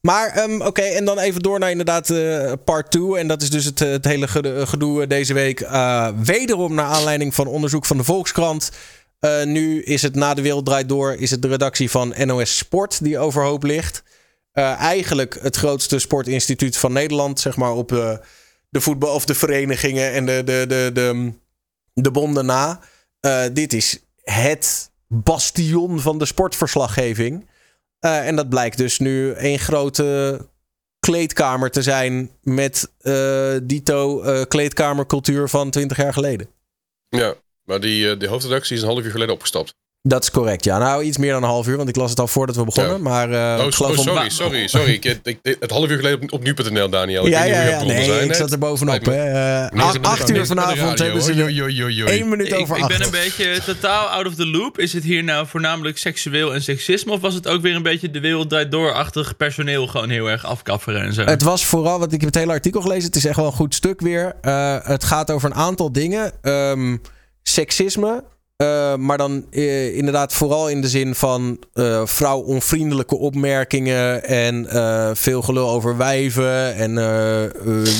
Maar ehm, oké, en dan even door naar inderdaad eh, part 2. En dat is dus het, het hele gedoe eh, deze week. eh, wederom naar aanleiding van onderzoek van de Volkskrant. Eh, nu is het na de wereld draait door, is het de redactie van NOS Sport die overhoop ligt. Eh, eigenlijk het grootste sportinstituut van Nederland, zeg maar op eh, de voetbal of de verenigingen en de, de, de, de, de bonden na. Eh, dit is het bastion van de sportverslaggeving. Eh, en dat blijkt dus nu één grote kleedkamer te zijn met eh, dito kleedkamercultuur van 20 jaar geleden. Ja, maar die, die hoofdredactie is een half uur geleden opgestapt. Dat is correct, ja. Nou, iets meer dan een half uur, want ik las het al voordat we begonnen. Ja. Maar eh, oh, ik geloof oh, om- sorry, sorry, sorry. Ik, ik, ik- het half uur geleden op, op nu.nl, Daniel. Ik Ja, ja, ja. bronnen Nee, zijn ik zat er bovenop. Nee, acht- acht uur vanavond hebben ze één minuut Ik, over ik acht. ben een beetje totaal out of the loop. Is het hier nou voornamelijk seksueel en seksisme? Of was het ook weer een beetje de wereld draait door-achtig personeel gewoon heel erg afkafferen en zo? Het was vooral, want ik heb het hele artikel gelezen. Het is echt wel een goed stuk weer. Eh, het gaat over een aantal dingen. Ehm, seksisme. Eh, maar dan eh, inderdaad vooral in de zin van eh vrouwonvriendelijke opmerkingen. En veel gelul over wijven. En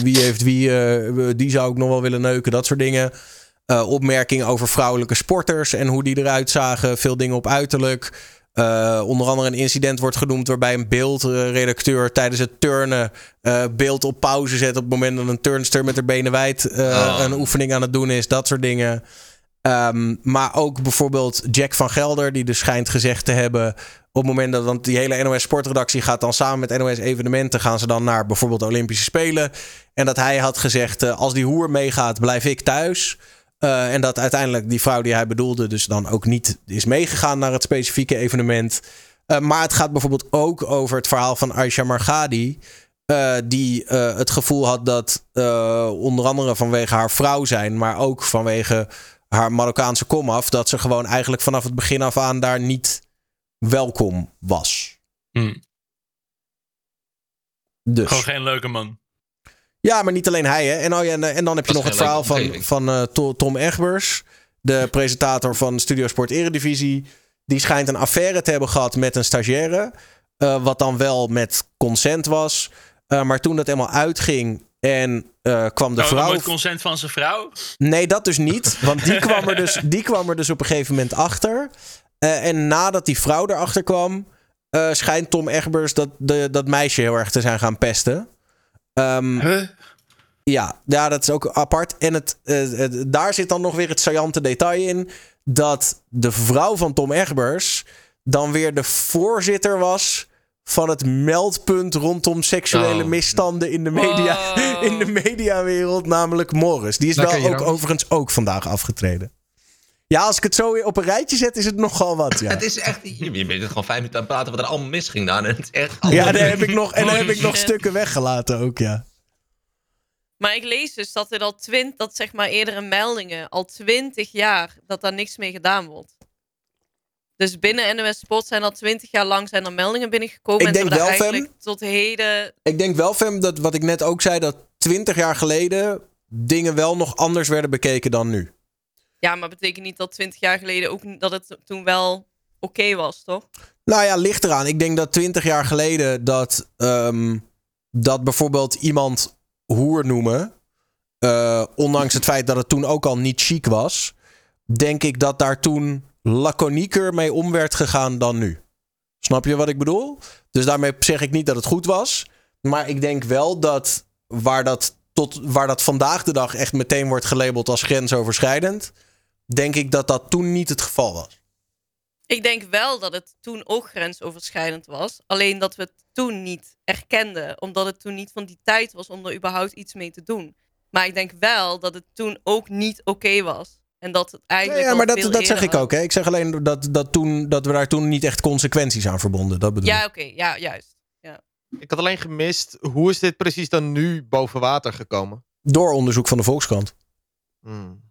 wie heeft wie, die zou ik nog wel willen neuken. Dat soort dingen. Opmerkingen over vrouwelijke sporters en hoe die eruit zagen. Veel dingen op uiterlijk. Onder andere een incident wordt genoemd waarbij een beeldredacteur tijdens het turnen beeld op pauze zet op het moment dat een turnster met haar benen wijd Oh. een oefening aan het doen is. Dat soort dingen. Ehm, maar ook bijvoorbeeld Jack van Gelder, die dus schijnt gezegd te hebben. op het moment dat. Want die hele NOS Sportredactie gaat dan samen met NOS Evenementen. gaan ze dan naar bijvoorbeeld Olympische Spelen. En dat hij had gezegd: eh, als die hoer meegaat, blijf ik thuis. Eh, en dat uiteindelijk die vrouw die hij bedoelde, dus dan ook niet is meegegaan naar het specifieke evenement. Eh, maar het gaat bijvoorbeeld ook over het verhaal van Aisha Margadi. die het gevoel had dat onder andere vanwege haar vrouw zijn, maar ook vanwege haar Marokkaanse komaf, dat ze gewoon eigenlijk vanaf het begin af aan daar niet welkom was. Hm. Dus. Gewoon geen leuke man. Ja, maar niet alleen hij. Hè? En, oh ja, en, en dan heb je nog het verhaal van, van eh, To- Tom Egbers, de presentator van Studio Sport Eredivisie. Die schijnt een affaire te hebben gehad met een stagiaire. eh, wat dan wel met consent was. Eh, maar toen dat helemaal uitging en eh, kwam de Nou, vrouw. nooit consent van zijn vrouw? Nee, dat dus niet. Want die kwam er dus, die kwam er dus op een gegeven moment achter. Eh, en nadat die vrouw erachter kwam, eh, schijnt Tom Egbers dat, de, dat meisje heel erg te zijn gaan pesten. Ehm, Huh? ja, ja, dat is ook apart. En het, eh, het- daar zit dan nog weer het saillante detail in. Dat de vrouw van Tom Egbers dan weer de voorzitter was van het meldpunt rondom seksuele Oh. misstanden in de, media, Oh. in de mediawereld, namelijk Morris. Die is wel ook overigens ook vandaag afgetreden. Ja, als ik het zo weer op een rijtje zet, is het nogal wat. Ja, Het is echt... Je bent gewoon vijf minuten aan het praten wat er allemaal misging dan. En het is echt... ja daar heb ik nog, en daar heb ik nog stukken weggelaten ook, ja. Maar ik lees dus dat er al twint, dat zeg maar eerdere meldingen, al twintig jaar, dat daar niks mee gedaan wordt. Dus binnen NOS Sport zijn al twintig jaar lang zijn er meldingen binnengekomen. Ik en denk hebben wel, Fem. tot heden... Ik denk wel, Fem, dat wat ik net ook zei, dat twintig jaar geleden dingen wel nog anders werden bekeken dan nu. Ja, maar betekent niet dat twintig jaar geleden ook dat het toen wel oké was, toch? Nou ja, ligt eraan. Ik denk dat twintig jaar geleden dat, ehm, dat bijvoorbeeld iemand hoer noemen, eh, ondanks het feit dat het toen ook al niet chic was, denk ik dat daar toen laconieker mee om werd gegaan dan nu. Snap je wat ik bedoel? Dus daarmee zeg ik niet dat het goed was. Maar ik denk wel dat waar dat, tot, waar dat vandaag de dag echt meteen wordt gelabeld als grensoverschrijdend, denk ik dat dat toen niet het geval was. Ik denk wel dat het toen ook grensoverschrijdend was. Alleen dat we het toen niet erkenden. Omdat het toen niet van die tijd was om er überhaupt iets mee te doen. Maar ik denk wel dat het toen ook niet oké was. En dat het Ja, eigenlijk. ja, maar dat, dat zeg ik ook. Hè. Ik zeg alleen dat, dat, toen, dat we daar toen niet echt consequenties aan verbonden. Dat bedoel Ja, oké. ja, juist. Ik had alleen gemist, hoe is dit precies dan nu boven water gekomen? Door onderzoek van de Volkskrant. Hmm.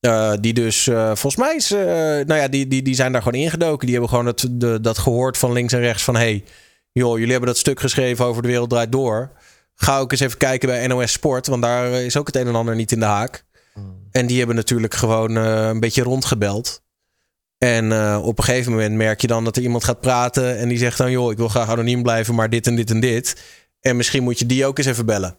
Eh, die dus, eh, volgens mij is, eh, nou ja, die, die, die zijn daar gewoon ingedoken. Die hebben gewoon het, de, dat gehoord van links en rechts van, hey, joh, jullie hebben dat stuk geschreven over de wereld draait door. Ga ook eens even kijken bij NOS Sport, want daar is ook het een en ander niet in de haak. En die hebben natuurlijk gewoon eh, een beetje rondgebeld. En eh, op een gegeven moment merk je dan dat er iemand gaat praten en die zegt dan, joh, ik wil graag anoniem blijven, maar dit en dit en dit. En misschien moet je die ook eens even bellen.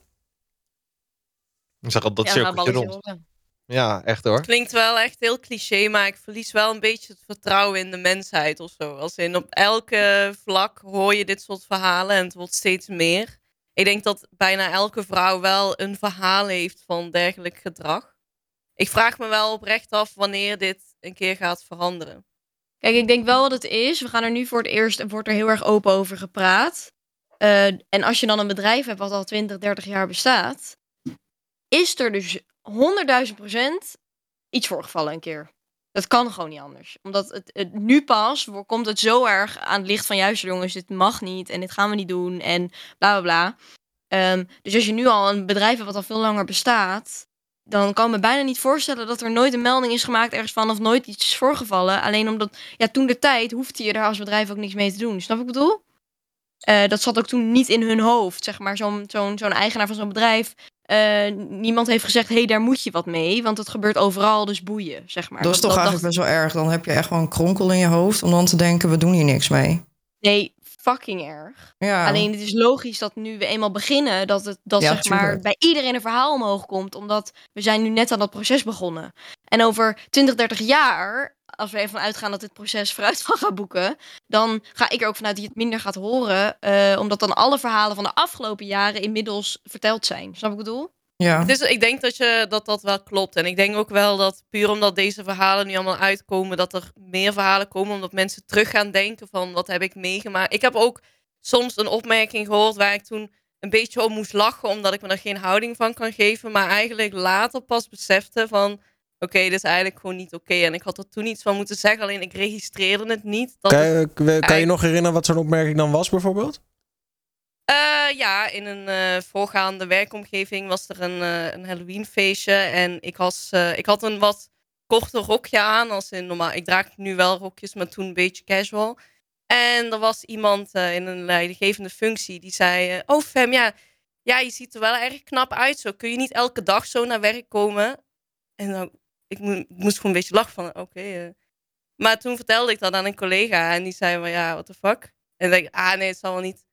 Ik zeg al, dat Ja, balletje rond. Ja, echt hoor. Klinkt wel echt heel cliché, maar ik verlies wel een beetje het vertrouwen in de mensheid of zo. Als in op elke vlak hoor je dit soort verhalen en het wordt steeds meer. Ik denk dat bijna elke vrouw wel een verhaal heeft van dergelijk gedrag. Ik vraag me wel oprecht af wanneer dit een keer gaat veranderen. Kijk, ik denk wel wat het is. We gaan er nu voor het eerst, wordt er heel erg open over gepraat. Eh, en als je dan een bedrijf hebt wat al 20, 30 jaar bestaat, is er dus 100.000 procent iets voorgevallen een keer. Dat kan gewoon niet anders. Omdat het, nu pas komt het zo erg aan het licht van juist jongens, dit mag niet en dit gaan we niet doen en bla bla bla. Ehm, dus als je nu al een bedrijf hebt wat al veel langer bestaat, dan kan ik me bijna niet voorstellen dat er nooit een melding is gemaakt ergens van of nooit iets is voorgevallen. Alleen omdat, ja, toen de tijd hoefde je daar als bedrijf ook niks mee te doen. Snap ik bedoel? Eh, dat zat ook toen niet in hun hoofd, zeg maar. Zo'n zo'n zo'n eigenaar van zo'n bedrijf. eh, niemand heeft gezegd, hé, hey, daar moet je wat mee. Want het gebeurt overal, dus boeien, zeg maar. Dat is toch eigenlijk best wel erg. Dan heb je echt gewoon een kronkel in je hoofd om dan te denken, we doen hier niks mee. Nee, fucking erg. Ja. Alleen het is logisch dat nu we eenmaal beginnen, dat, het, dat Ja, zeg maar tuurlijk. bij iedereen een verhaal omhoog komt. Omdat we zijn nu net aan dat proces begonnen. En over 20, 30 jaar, als we even uitgaan dat dit proces vooruitgang gaat boeken, dan ga ik er ook vanuit dat je het minder gaat horen. eh, omdat dan alle verhalen van de afgelopen jaren inmiddels verteld zijn. Snap wat ik bedoel? Ja. Dus ik denk dat, je, dat dat wel klopt. En ik denk ook wel dat puur omdat deze verhalen nu allemaal uitkomen, dat er meer verhalen komen. Omdat mensen terug gaan denken van wat heb ik meegemaakt. Ik heb ook soms een opmerking gehoord waar ik toen een beetje om moest lachen. Omdat ik me er geen houding van kan geven. Maar eigenlijk later pas besefte van oké, dit is eigenlijk gewoon niet oké. En ik had er toen iets van moeten zeggen. Alleen ik registreerde het niet. Dat Kan je, kan je nog herinneren wat zo'n opmerking dan was bijvoorbeeld? Eh, ja, in een eh, voorgaande werkomgeving was er een, eh, een Halloween feestje. En ik, ik had een wat korter rokje aan. Als in normaal, ik draag nu wel rokjes, maar toen een beetje casual. En er was iemand in een leidinggevende functie die zei... oh Fem, ja, ja, je ziet er wel erg knap uit zo. Kun je niet elke dag zo naar werk komen? En dan, ik, mo- ik moest gewoon een beetje lachen van, oké. Maar toen vertelde ik dat aan een collega en die zei van, ja, what the fuck? En dan denk ik, ah nee, het zal wel niet.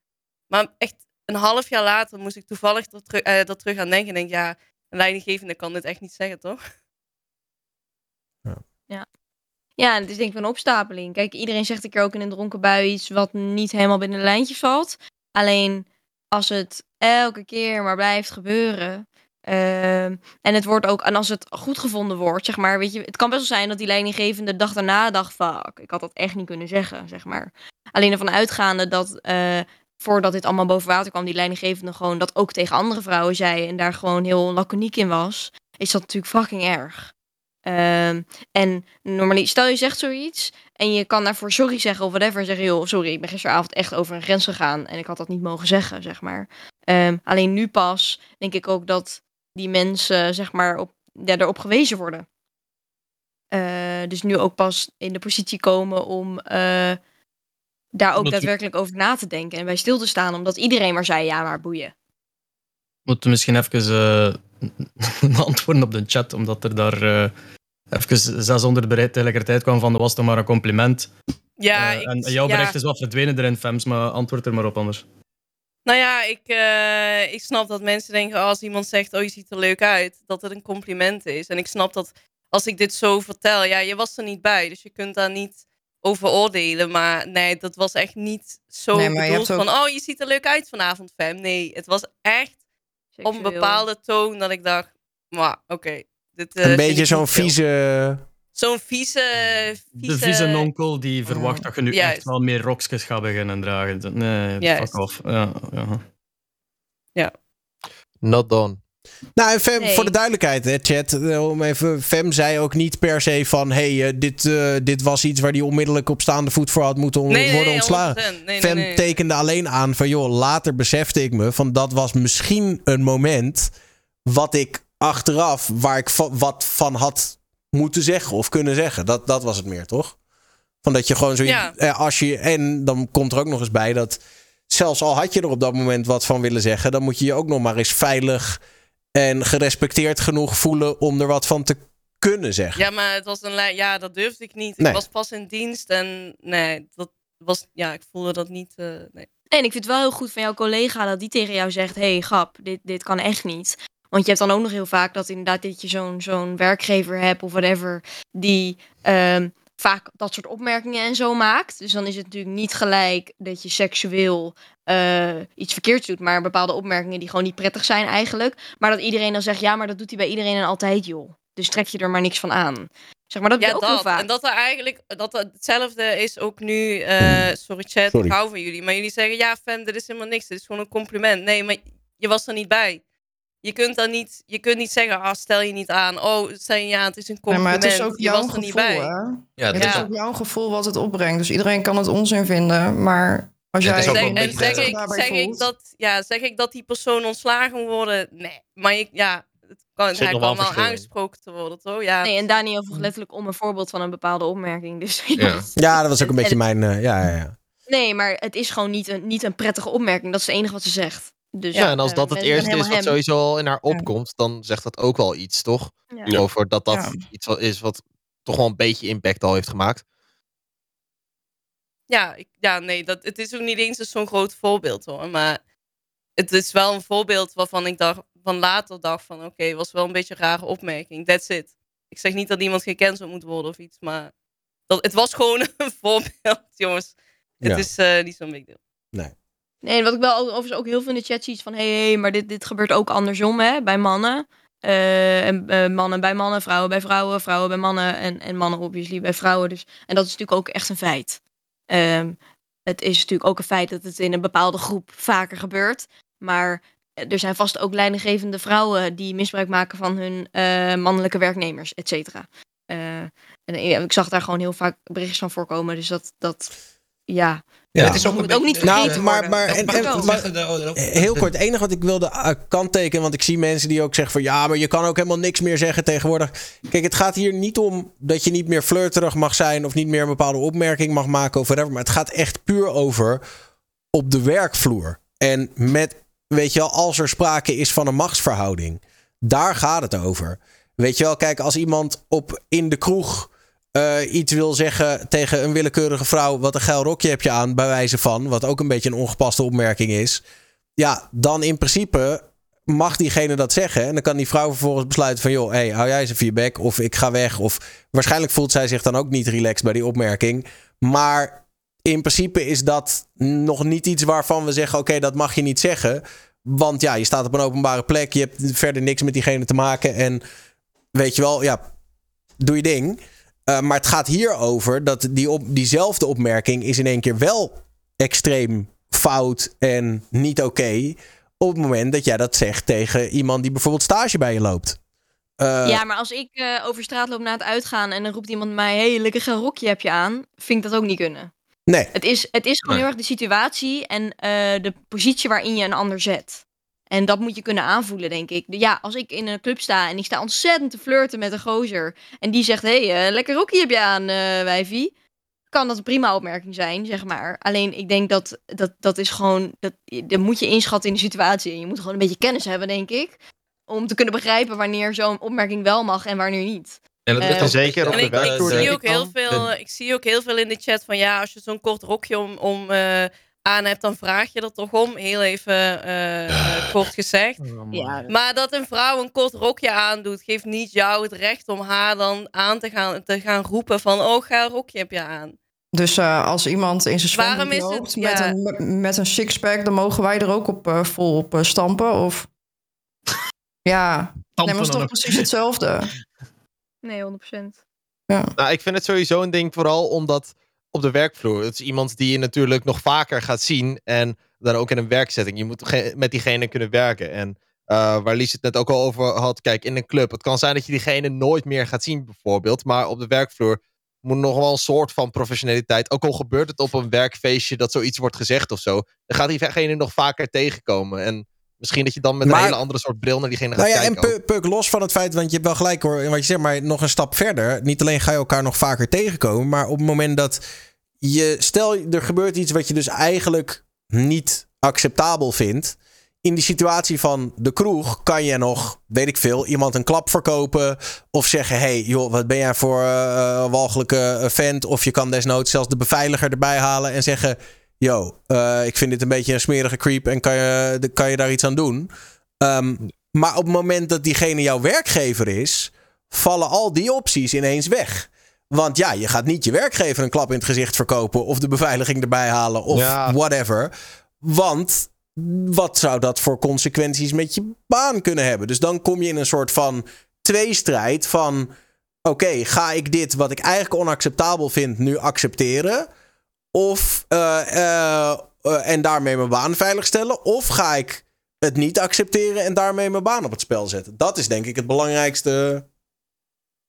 Maar echt een half jaar later moest ik toevallig er, terug, eh, er terug aan denken. En denk, ja, een leidinggevende kan dit echt niet zeggen, toch? Ja, en het is denk ik een opstapeling. Kijk, iedereen zegt een keer ook in een dronken bui iets wat niet helemaal binnen een lijntje valt. Alleen als het elke keer maar blijft gebeuren, Ehm, en het wordt ook, en als het goed gevonden wordt, zeg maar, weet je, het kan best wel zijn dat die leidinggevende dag daarna dacht, fuck, ik had dat echt niet kunnen zeggen, zeg maar. Alleen ervan uitgaande dat, uh, voordat dit allemaal boven water kwam, die leidinggevende gewoon dat ook tegen andere vrouwen zei en daar gewoon heel laconiek in was, is dat natuurlijk fucking erg. Um, en normaliter, stel je zegt zoiets en je kan daarvoor sorry zeggen of whatever. En zeggen, joh, sorry, ik ben gisteravond echt over een grens gegaan en ik had dat niet mogen zeggen, zeg maar. Um, alleen nu pas denk ik ook dat die mensen, zeg maar, op, erop gewezen worden. Uh, dus nu ook pas in de positie komen om uh, daar ook daadwerkelijk over na te denken en bij stil te staan, omdat iedereen maar zei, ja, maar boeien. Moeten misschien even uh, antwoorden op de chat, omdat er daar even 600 bericht tegelijkertijd kwam van, dat was toch maar een compliment. Ja, ik, en jouw bericht is wat verdwenen erin, Fems, maar antwoord er maar op anders. Nou ja, ik, uh, ik snap dat mensen denken als iemand zegt, oh je ziet er leuk uit, dat het een compliment is. En ik snap dat als ik dit zo vertel, ja, je was er niet bij, dus je kunt daar niet over oordelen. Maar nee, dat was echt niet zo nee, bedoeld ook... van, oh je ziet er leuk uit vanavond, fam. Nee, het was echt op een bepaalde toon dat ik dacht, maar oké. Okay, uh, een beetje zo'n vieze zo'n vieze, vieze... De vieze nonkel die verwacht dat je nu echt wel meer rokjes gaat beginnen dragen. Nee, Juist. fuck off. Ja, ja. ja. Not done. Nou, en Fem, voor de duidelijkheid, hè, chat. Eh, om even, Fem zei ook niet per se van: hey, uh, dit, uh, dit was iets waar hij onmiddellijk op staande voet voor had moeten on nee, worden ontslagen. Nee, Fem tekende alleen aan van: joh, later besefte ik me van dat was misschien een moment wat ik achteraf, waar ik va wat van had moeten zeggen of kunnen zeggen. Dat, dat was het meer, toch? Van dat je gewoon zo. Ja. Eh, als je, en dan komt er ook nog eens bij dat. Zelfs al had je er op dat moment wat van willen zeggen, dan moet je je ook nog maar eens veilig en gerespecteerd genoeg voelen om er wat van te kunnen zeggen. Ja, maar het was een ja, dat durfde ik niet. Ik was pas in dienst en nee, dat was ja, ik voelde dat niet. Uh, nee. En ik vind het wel heel goed van jouw collega dat die tegen jou zegt: hey, grap, dit, dit kan echt niet. Want je hebt dan ook nog heel vaak dat inderdaad dat je zo'n zo'n werkgever hebt of whatever, die um, vaak dat soort opmerkingen en zo maakt. Dus dan is het natuurlijk niet gelijk dat je seksueel uh, iets verkeerds doet, maar bepaalde opmerkingen die gewoon niet prettig zijn eigenlijk. Maar dat iedereen dan zegt, ja, maar dat doet hij bij iedereen en altijd, joh. Dus trek je er maar niks van aan. Zeg maar, dat ja, ook dat. vaak. En dat er eigenlijk dat er hetzelfde is ook nu. Uh, sorry, chat, sorry. ik hou van jullie. Maar jullie zeggen, ja, fam, dit is helemaal niks. Dit is gewoon een compliment. Nee, maar je was er niet bij. Je kunt dan niet, je kunt niet zeggen, ah, stel je niet aan. Oh, stel je ja, het is een compliment. Nee, maar het is ook jouw gevoel, niet bij. Ja, het is ook jouw gevoel wat het opbrengt. Dus iedereen kan het onzin vinden, maar als jij... Zeg, en zeg, ik, zeg, ik dat, ja, zeg ik dat die persoon ontslagen worden? Nee, maar ik, ja, het kan, hij kan wel aangesproken te worden, toch? Ja. Nee, en Daniel vroeg letterlijk om een voorbeeld van een bepaalde opmerking. Dus, ja. ja, dat was ook een beetje mijn... Uh, ja, ja, ja. Nee, maar het is gewoon niet een, niet een prettige opmerking. Dat is het enige wat ze zegt. Dus, ja, en als dat het eerste is wat sowieso al in haar opkomt, dan zegt dat ook wel iets, toch? Ja. Over dat dat iets wat is wat toch wel een beetje impact al heeft gemaakt. Ja, ik, ja nee, dat, het is ook niet eens zo'n groot voorbeeld hoor. Maar het is wel een voorbeeld waarvan ik dacht, van later dacht van oké, okay, was wel een beetje een rare opmerking. That's it. Ik zeg niet dat iemand gecanceld moet worden of iets, maar dat, het was gewoon een voorbeeld, jongens. Het is uh, niet zo'n big deal. Nee. Nee, wat ik wel overigens ook heel veel in de chat zie van... hé, hey, maar dit, dit gebeurt ook andersom, hè, bij mannen. Uh, en uh, mannen bij mannen, vrouwen bij vrouwen, vrouwen bij mannen... en, en mannen obviously bij vrouwen. Dus, en dat is natuurlijk ook echt een feit. Um, het is natuurlijk ook een feit dat het in een bepaalde groep vaker gebeurt. Maar er zijn vast ook leidinggevende vrouwen... die misbruik maken van hun uh, mannelijke werknemers, et cetera. en ik zag daar gewoon heel vaak berichtjes van voorkomen. Dus dat... dat ja, ja. Het is ook, ook niet nou, maar, maar, en, en, maar, heel kort, het enige wat ik wilde uh, kanttekenen, want ik zie mensen die ook zeggen van ja, maar je kan ook helemaal niks meer zeggen tegenwoordig. Kijk, het gaat hier niet om dat je niet meer flirterig mag zijn of niet meer een bepaalde opmerking mag maken of whatever, maar het gaat echt puur over op de werkvloer. En met, weet je wel, als er sprake is van een machtsverhouding, daar gaat het over. Weet je wel, kijk, als iemand op in de kroeg uh, iets wil zeggen tegen een willekeurige vrouw. wat een geil rokje heb je aan, bij wijze van. Wat ook een beetje een ongepaste opmerking is. Ja, dan in principe mag diegene dat zeggen. En dan kan die vrouw vervolgens besluiten van... joh, hey, hou jij ze feedback of ik ga weg. Of waarschijnlijk voelt zij zich dan ook niet relaxed bij die opmerking. Maar in principe is dat nog niet iets waarvan we zeggen... oké, dat mag je niet zeggen. want ja, je staat op een openbare plek. Je hebt verder niks met diegene te maken. En weet je wel, ja, doe je ding. Uh, maar het gaat hier over dat die op, diezelfde opmerking is in één keer wel extreem fout en niet oké. op het moment dat jij dat zegt tegen iemand die bijvoorbeeld stage bij je loopt. Uh, ja, maar als ik uh, over straat loop naar het uitgaan en dan roept iemand mij: hey, lekker een rokje heb je aan, vind ik dat ook niet kunnen. Nee. Het is, het is gewoon heel erg de situatie en uh, de positie waarin je een ander zet. En dat moet je kunnen aanvoelen, denk ik. Ja, als ik in een club sta en ik sta ontzettend te flirten met een gozer. En die zegt, hé, hey, lekker rokje heb je aan, wijfie kan dat een prima opmerking zijn, zeg maar. Alleen ik denk dat dat, dat is gewoon, dat, dat moet je inschatten in de situatie. En je moet gewoon een beetje kennis hebben, denk ik. Om te kunnen begrijpen wanneer zo'n opmerking wel mag en wanneer niet. En dat ligt uh, zeker op de ik, ik, zie ook heel veel, ik zie ook heel veel in de chat van ja, als je zo'n kort rokje om, om uh, aan hebt, dan vraag je er toch om. Heel even uh, kort gezegd. Ja. Maar dat een vrouw een kort rokje aandoet, geeft niet jou het recht om haar dan aan te gaan, te gaan roepen van oh, ga een rokje heb je aan. Dus uh, als iemand in zijn zwembad loopt het, met, ja. een, met een sixpack, dan mogen wij er ook op uh, vol op uh, stampen? Of... ja, nee, maar is toch precies hetzelfde? Nee, 100%. Ja. Nou, ik vind het sowieso een ding, vooral omdat op de werkvloer, het is iemand die je natuurlijk nog vaker gaat zien en dan ook in een werkzetting. Je moet met diegene kunnen werken. En waar Lies het net ook al over had, kijk, in een club. Het kan zijn dat je diegene nooit meer gaat zien, bijvoorbeeld. Maar op de werkvloer moet nog wel een soort van professionaliteit. Ook al gebeurt het op een werkfeestje dat zoiets wordt gezegd of zo. Dan gaat diegene nog vaker tegenkomen. En misschien dat je dan met een hele andere soort bril naar diegene gaat nou ja, kijken. En Puk, los van het feit, want je hebt wel gelijk hoor. Wat je zegt, maar nog een stap verder. Niet alleen ga je elkaar nog vaker tegenkomen. Maar op het moment dat je. Stel, er gebeurt iets wat je dus eigenlijk niet acceptabel vindt in die situatie van de kroeg kan je nog, weet ik veel, iemand een klap verkopen. Of zeggen: hey, joh, wat ben jij voor uh, walgelijke vent? Of je kan desnoods zelfs de beveiliger erbij halen en zeggen: yo, uh, ik vind dit een beetje een smerige creep en kan je, kan je daar iets aan doen? Um, maar op het moment dat diegene jouw werkgever is, vallen al die opties ineens weg. Want ja, je gaat niet je werkgever een klap in het gezicht verkopen. of de beveiliging erbij halen of ja. whatever. Want wat zou dat voor consequenties met je baan kunnen hebben? Dus dan kom je in een soort van tweestrijd van... Oké, ga ik dit wat ik eigenlijk onacceptabel vind nu accepteren? Of, uh, uh, uh, en daarmee mijn baan veiligstellen? Of ga ik het niet accepteren en daarmee mijn baan op het spel zetten? Dat is denk ik het belangrijkste...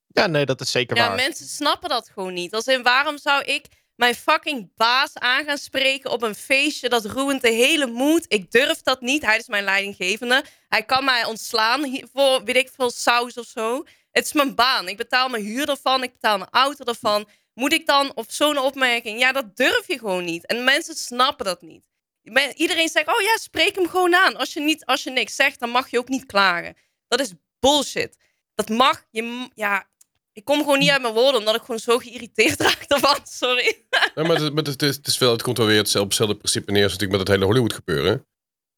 Ja, nee, dat is zeker ja, waar. Ja, mensen snappen dat gewoon niet. Als in, waarom zou ik mijn fucking baas aan gaan spreken op een feestje. Dat ruint de hele moed. Ik durf dat niet. Hij is mijn leidinggevende. Hij kan mij ontslaan voor, weet ik veel, saus of zo. Het is mijn baan. Ik betaal mijn huur ervan. Ik betaal mijn auto ervan. Moet ik dan op zo'n opmerking? Ja, dat durf je gewoon niet. En mensen snappen dat niet. Iedereen zegt, oh ja, spreek hem gewoon aan. Als je, niet, als je niks zegt, dan mag je ook niet klagen. Dat is bullshit. Dat mag, je, ja, ik kom gewoon niet uit mijn woorden, omdat ik gewoon zo geïrriteerd raak ervan. Sorry. Ja, maar het, is, het, is wel, het komt wel weer hetzelfde principe neer als natuurlijk met het hele Hollywood gebeuren.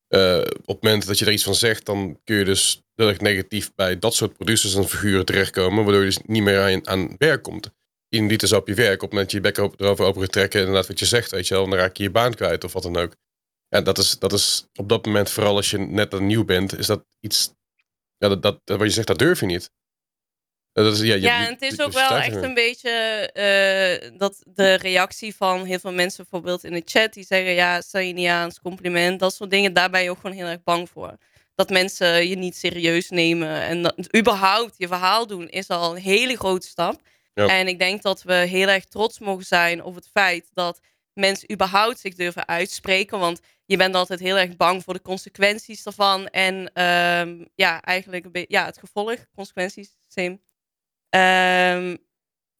Uh, op het moment dat je er iets van zegt, dan kun je dus heel erg negatief bij dat soort producers en figuren terechtkomen, waardoor je dus niet meer aan, aan werk komt. In op je werk, op het moment dat je je bek erover open gaat trekken, inderdaad wat je zegt, weet je wel, dan raak je je baan kwijt of wat dan ook. En dat is, dat is op dat moment, vooral als je net nieuw bent, is dat iets, ja, dat, dat, wat je zegt, dat durf je niet. Dat is, ja, ja, en het is ook wel echt een beetje uh, dat de reactie van heel veel mensen, bijvoorbeeld in de chat, die zeggen: Ja, stel je niet aan, het compliment, dat soort dingen. Daar ben je ook gewoon heel erg bang voor. Dat mensen je niet serieus nemen. En dat, überhaupt je verhaal doen is al een hele grote stap. En ik denk dat we heel erg trots mogen zijn op het feit dat mensen überhaupt zich durven uitspreken. Want je bent altijd heel erg bang voor de consequenties daarvan. En um, ja, eigenlijk ja, het gevolg, consequenties, same. Um,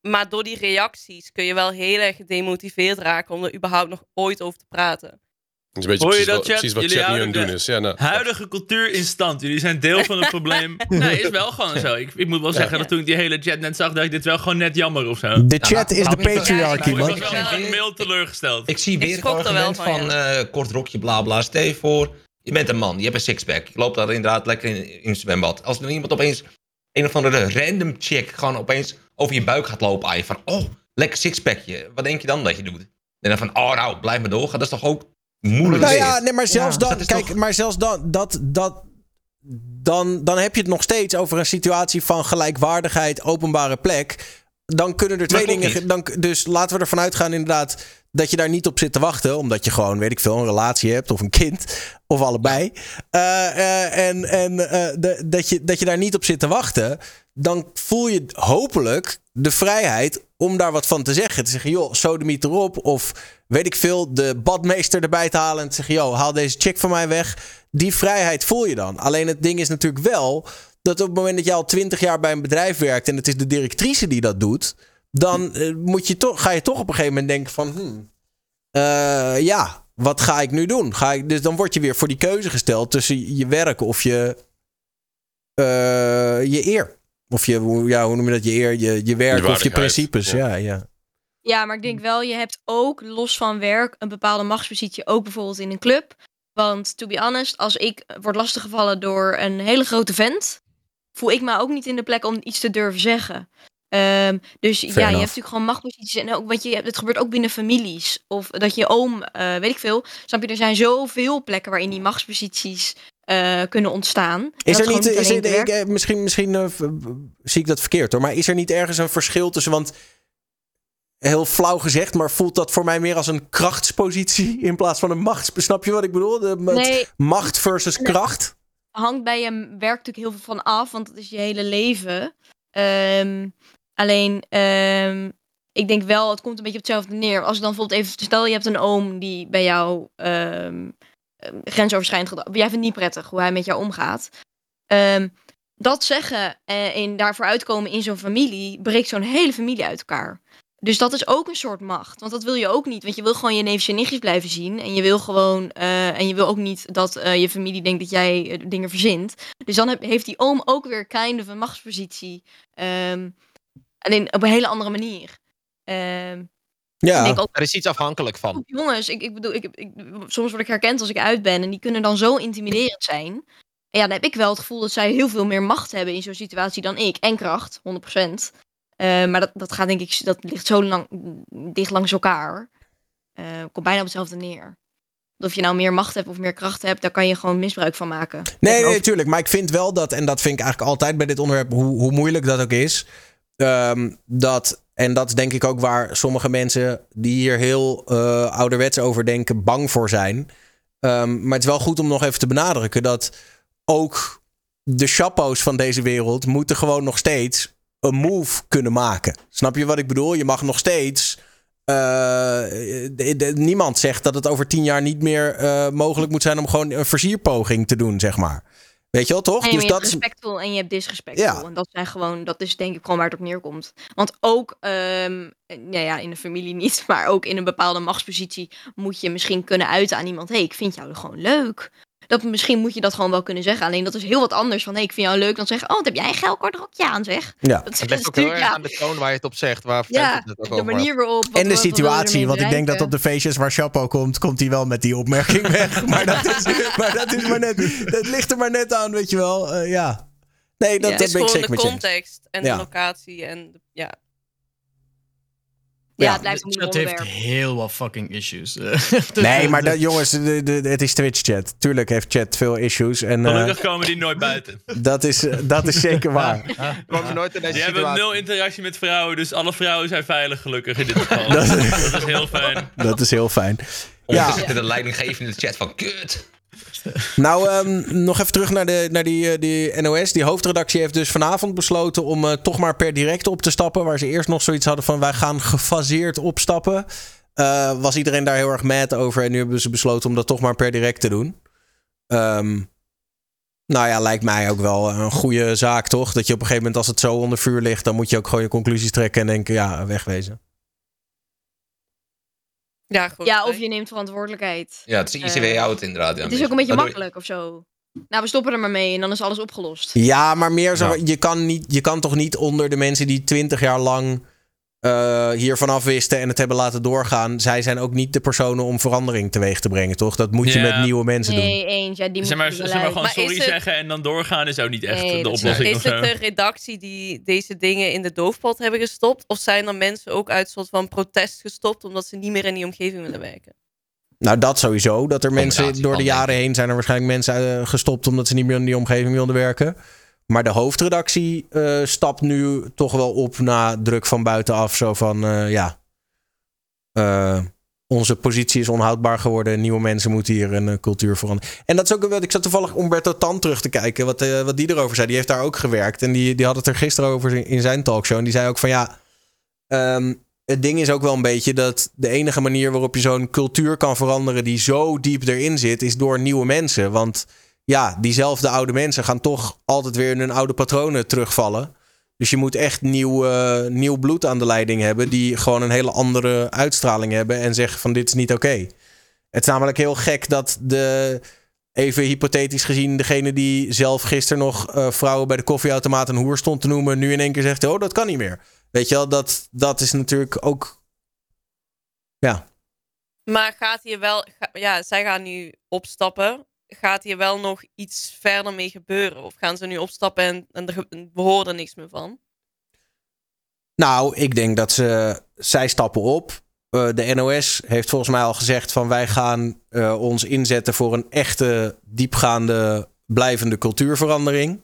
maar door die reacties kun je wel heel erg gedemotiveerd raken om er überhaupt nog ooit over te praten. Dat is een beetje precies, wat, precies wat chat nu aan het doen is. Ja, nou, huidige cultuur in stand. Jullie zijn deel van het probleem. nee, is wel gewoon zo. Ik, ik moet wel zeggen ja. dat toen ik die hele chat net zag, dat ik dit wel gewoon net jammer of zo. De chat is de patriarchy, man. Ik was wel een mail teleurgesteld. Ik zie weer het argument van, van uh, kort rokje, bla bla. Stel je voor, je bent een man, je hebt een sixpack. Je loopt daar inderdaad lekker in, in het zwembad. Als er iemand opeens een of andere random chick gewoon opeens over je buik gaat lopen aan Van, oh, lekker sixpackje. Wat denk je dan dat je doet? En dan van, oh nou, blijf maar doorgaan. Dat is toch ook moeilijk Nou ja, nee, maar zelfs dan, kijk, toch- maar zelfs dan, dat, dat, dan, dan heb je het nog steeds over een situatie van gelijkwaardigheid, openbare plek. Dan kunnen er twee dingen. niet. Dan, dus laten we ervan uitgaan, inderdaad, dat je daar niet op zit te wachten. Omdat je gewoon, weet ik veel, een relatie hebt of een kind. Of allebei. Eh, eh, en en eh, de, dat, je, dat je daar niet op zit te wachten. Dan voel je hopelijk de vrijheid om daar wat van te zeggen. Te zeggen, joh, sodemiet erop. Of weet ik veel, de badmeester erbij te halen. En te zeggen, joh, haal deze chick van mij weg. Die vrijheid voel je dan. Alleen het ding is natuurlijk wel dat op het moment dat je al twintig jaar bij een bedrijf werkt. en het is de directrice die dat doet. dan eh, moet je toch, ga je toch op een gegeven moment denken: van. Hmm, eh, ja, wat ga ik nu doen? Ga ik, dus dan word je weer voor die keuze gesteld tussen je werk of je, eh, je eer. Of je, ja, hoe noem je dat? Je eer, je, je werk of je principes. Ja. Ja, ja. Ja, maar ik denk wel, je hebt ook los van werk een bepaalde machtspositie, ook bijvoorbeeld in een club. Want to be honest, als ik word lastiggevallen door een hele grote vent, voel ik me ook niet in de plek om iets te durven zeggen. Ehm, dus ja, je hebt natuurlijk gewoon machtsposities. En ook, want je, hebt- het gebeurt ook binnen families. Of dat je oom, eh, weet ik veel. Snap je, er zijn zoveel plekken waarin die machtsposities eh, kunnen ontstaan. Is er niet, is er, ik, eh, misschien, misschien eh, zie ik dat verkeerd hoor, maar is er niet ergens een verschil tussen, want heel flauw gezegd, maar voelt dat voor mij meer als een krachtspositie in plaats van een machts... Snap je wat ik bedoel? De, Nee. Macht versus kracht? hangt bij je werk natuurlijk heel veel van af, want het is je hele leven. Ehm, alleen, ehm, ik denk wel, het komt een beetje op hetzelfde neer. Als ik dan bijvoorbeeld even, stel je hebt een oom die bij jou ehm, grensoverschrijdend gedrag, jij vindt het niet prettig hoe hij met jou omgaat. Dat zeggen eh, en daarvoor uitkomen in zo'n familie, breekt zo'n hele familie uit elkaar. Dus dat is ook een soort macht. Want dat wil je ook niet. Want je wil gewoon je neefjes en nichtjes blijven zien. En je wil gewoon. eh, en je wil ook niet dat eh, je familie denkt dat jij eh, dingen verzint. Dus dan heb- heeft die oom ook weer kind of een machtspositie. Ehm, alleen op een hele andere manier. Ehm, ik Ja, denk ook, Er is iets afhankelijk van. jongens, ik, ik bedoel, ik, ik, soms word ik herkend als ik uit ben. En die kunnen dan zo intimiderend zijn. En ja, dan heb ik wel het gevoel dat zij heel veel meer macht hebben in zo'n situatie dan ik. En kracht, 100%. Eh, maar dat, dat gaat denk ik, dat ligt zo lang, dicht langs elkaar. Eh, komt bijna op hetzelfde neer. Of je nou meer macht hebt of meer kracht hebt, daar kan je gewoon misbruik van maken. nee, nee, tuurlijk. Maar ik vind wel dat, en dat vind ik eigenlijk altijd bij dit onderwerp, hoe, hoe moeilijk dat ook is, ehm, dat, en dat is denk ik ook waar sommige mensen die hier heel eh, ouderwets over denken, bang voor zijn. Ehm, maar het is wel goed om nog even te benadrukken dat ook de chapeaus van deze wereld moeten gewoon nog steeds een move kunnen maken. Snap je wat ik bedoel? Je mag nog steeds. de- de- niemand zegt dat het over tien jaar niet meer eh, mogelijk moet zijn om gewoon een versierpoging te doen, zeg maar. Weet je wel, toch? Nee, dus je dat hebt is. respectvol en je hebt disrespectvol. Ja. En dat zijn gewoon, dat is denk ik gewoon waar het op neerkomt. Want ook, ehm, ja, ja, in een familie niet, maar ook in een bepaalde machtspositie moet je misschien kunnen uiten aan iemand. Hé, hey, ik vind jou gewoon leuk. Dat, misschien moet je dat gewoon wel kunnen zeggen. Alleen dat is heel wat anders van, hé, hey, ik vind jou leuk. Dan zeggen, oh, wat heb jij een geil kort rokje aan, zeg. Ja. Dat Het ligt ook heel erg aan de toon waar je het op zegt. Waar ja, het ook de manier waarop. En de situatie, want ik denk dat op de feestjes waar Chapo komt, komt hij wel met die opmerking weg. maar, dat is, maar dat is maar net, het ligt er maar net aan, weet je wel. Eh, ja. Nee, dat, dat is ben ik gewoon zeker de met je eens. context en Ja. de locatie en de, ja. Ja, Ja. het blijft een Chat moeilijk heeft heel wat fucking issues. Nee, maar dat, jongens, de, de, het is Twitch-chat. Tuurlijk heeft chat veel issues. En eh, Gelukkig komen die nooit buiten. dat, is, eh, dat is zeker waar. We komen nooit in deze Die hebben nul interactie met vrouwen, dus alle vrouwen zijn veilig gelukkig in dit geval. Dat- dat, is heel fijn. Dat is heel fijn. Ja. zit de leidinggevende in de chat van kut. Nou, ehm, nog even terug naar, de, naar die, eh, die NOS. Die hoofdredactie heeft dus vanavond besloten om eh, toch maar per direct op te stappen. Waar ze eerst nog zoiets hadden van wij gaan gefaseerd opstappen. Eh, was iedereen daar heel erg mad over. En nu hebben ze besloten om dat toch maar per direct te doen. Ehm, nou ja, lijkt mij ook wel een goede zaak, toch? Dat je op een gegeven moment, als het zo onder vuur ligt, dan moet je ook gewoon je conclusies trekken en denken, ja, wegwezen. Ja, goed. Ja, of je neemt verantwoordelijkheid. Ja, het is ICW Eh, out inderdaad. Ja, het is ook een beetje makkelijk of zo. Nou, we stoppen er maar mee en dan is alles opgelost. Ja, maar meer zo. Ja. Je, kan niet, je kan toch niet onder de mensen die twintig jaar lang eh hiervan afwisten en het hebben laten doorgaan. Zij zijn ook niet de personen om verandering teweeg te brengen, toch? Dat moet je Ja. met nieuwe mensen doen. Nee, eens. Ja, die Zeg maar, zeg gewoon Maar is sorry het- zeggen en dan doorgaan is ook niet echt Nee, de is- oplossing. Is of het de redactie die deze dingen in de doofpot hebben gestopt? Of zijn er mensen ook uit soort van protest gestopt omdat ze niet meer in die omgeving willen werken? Nou, dat sowieso. Dat er mensen door de jaren heen zijn er waarschijnlijk mensen uh, gestopt omdat ze niet meer in die omgeving wilden werken. Maar de hoofdredactie uh, stapt nu toch wel op na druk van buitenaf. Zo van uh, ja. onze positie is onhoudbaar geworden. Nieuwe mensen moeten hier een cultuur veranderen. En dat is ook wat. Ik zat toevallig Umberto Tan terug te kijken. Wat, wat die erover zei. Die heeft daar ook gewerkt. En die, die had het er gisteren over in zijn talkshow. En die zei ook van ja. Um, het ding is ook wel een beetje dat de enige manier waarop je zo'n cultuur kan veranderen die zo diep erin zit, is door nieuwe mensen. Want ja, diezelfde oude mensen gaan toch altijd weer in hun oude patronen terugvallen. Dus je moet echt nieuw, uh, nieuw bloed aan de leiding hebben, die gewoon een hele andere uitstraling hebben en zeggen van dit is niet oké. Het is namelijk heel gek dat de, even hypothetisch gezien, degene die zelf gisteren nog uh, vrouwen bij de koffieautomaat een hoer stond te noemen, nu in één keer zegt, oh dat kan niet meer. Weet je wel, dat, dat is natuurlijk ook. Ja. Maar gaat hier wel. ja, zij gaan nu opstappen. Gaat hier wel nog iets verder mee gebeuren? Of gaan ze nu opstappen en, en er, er niks meer van? Nou, ik denk dat ze. Zij stappen op. Uh, de NOS heeft volgens mij al gezegd van wij gaan uh, ons inzetten voor een echte, diepgaande, blijvende cultuurverandering.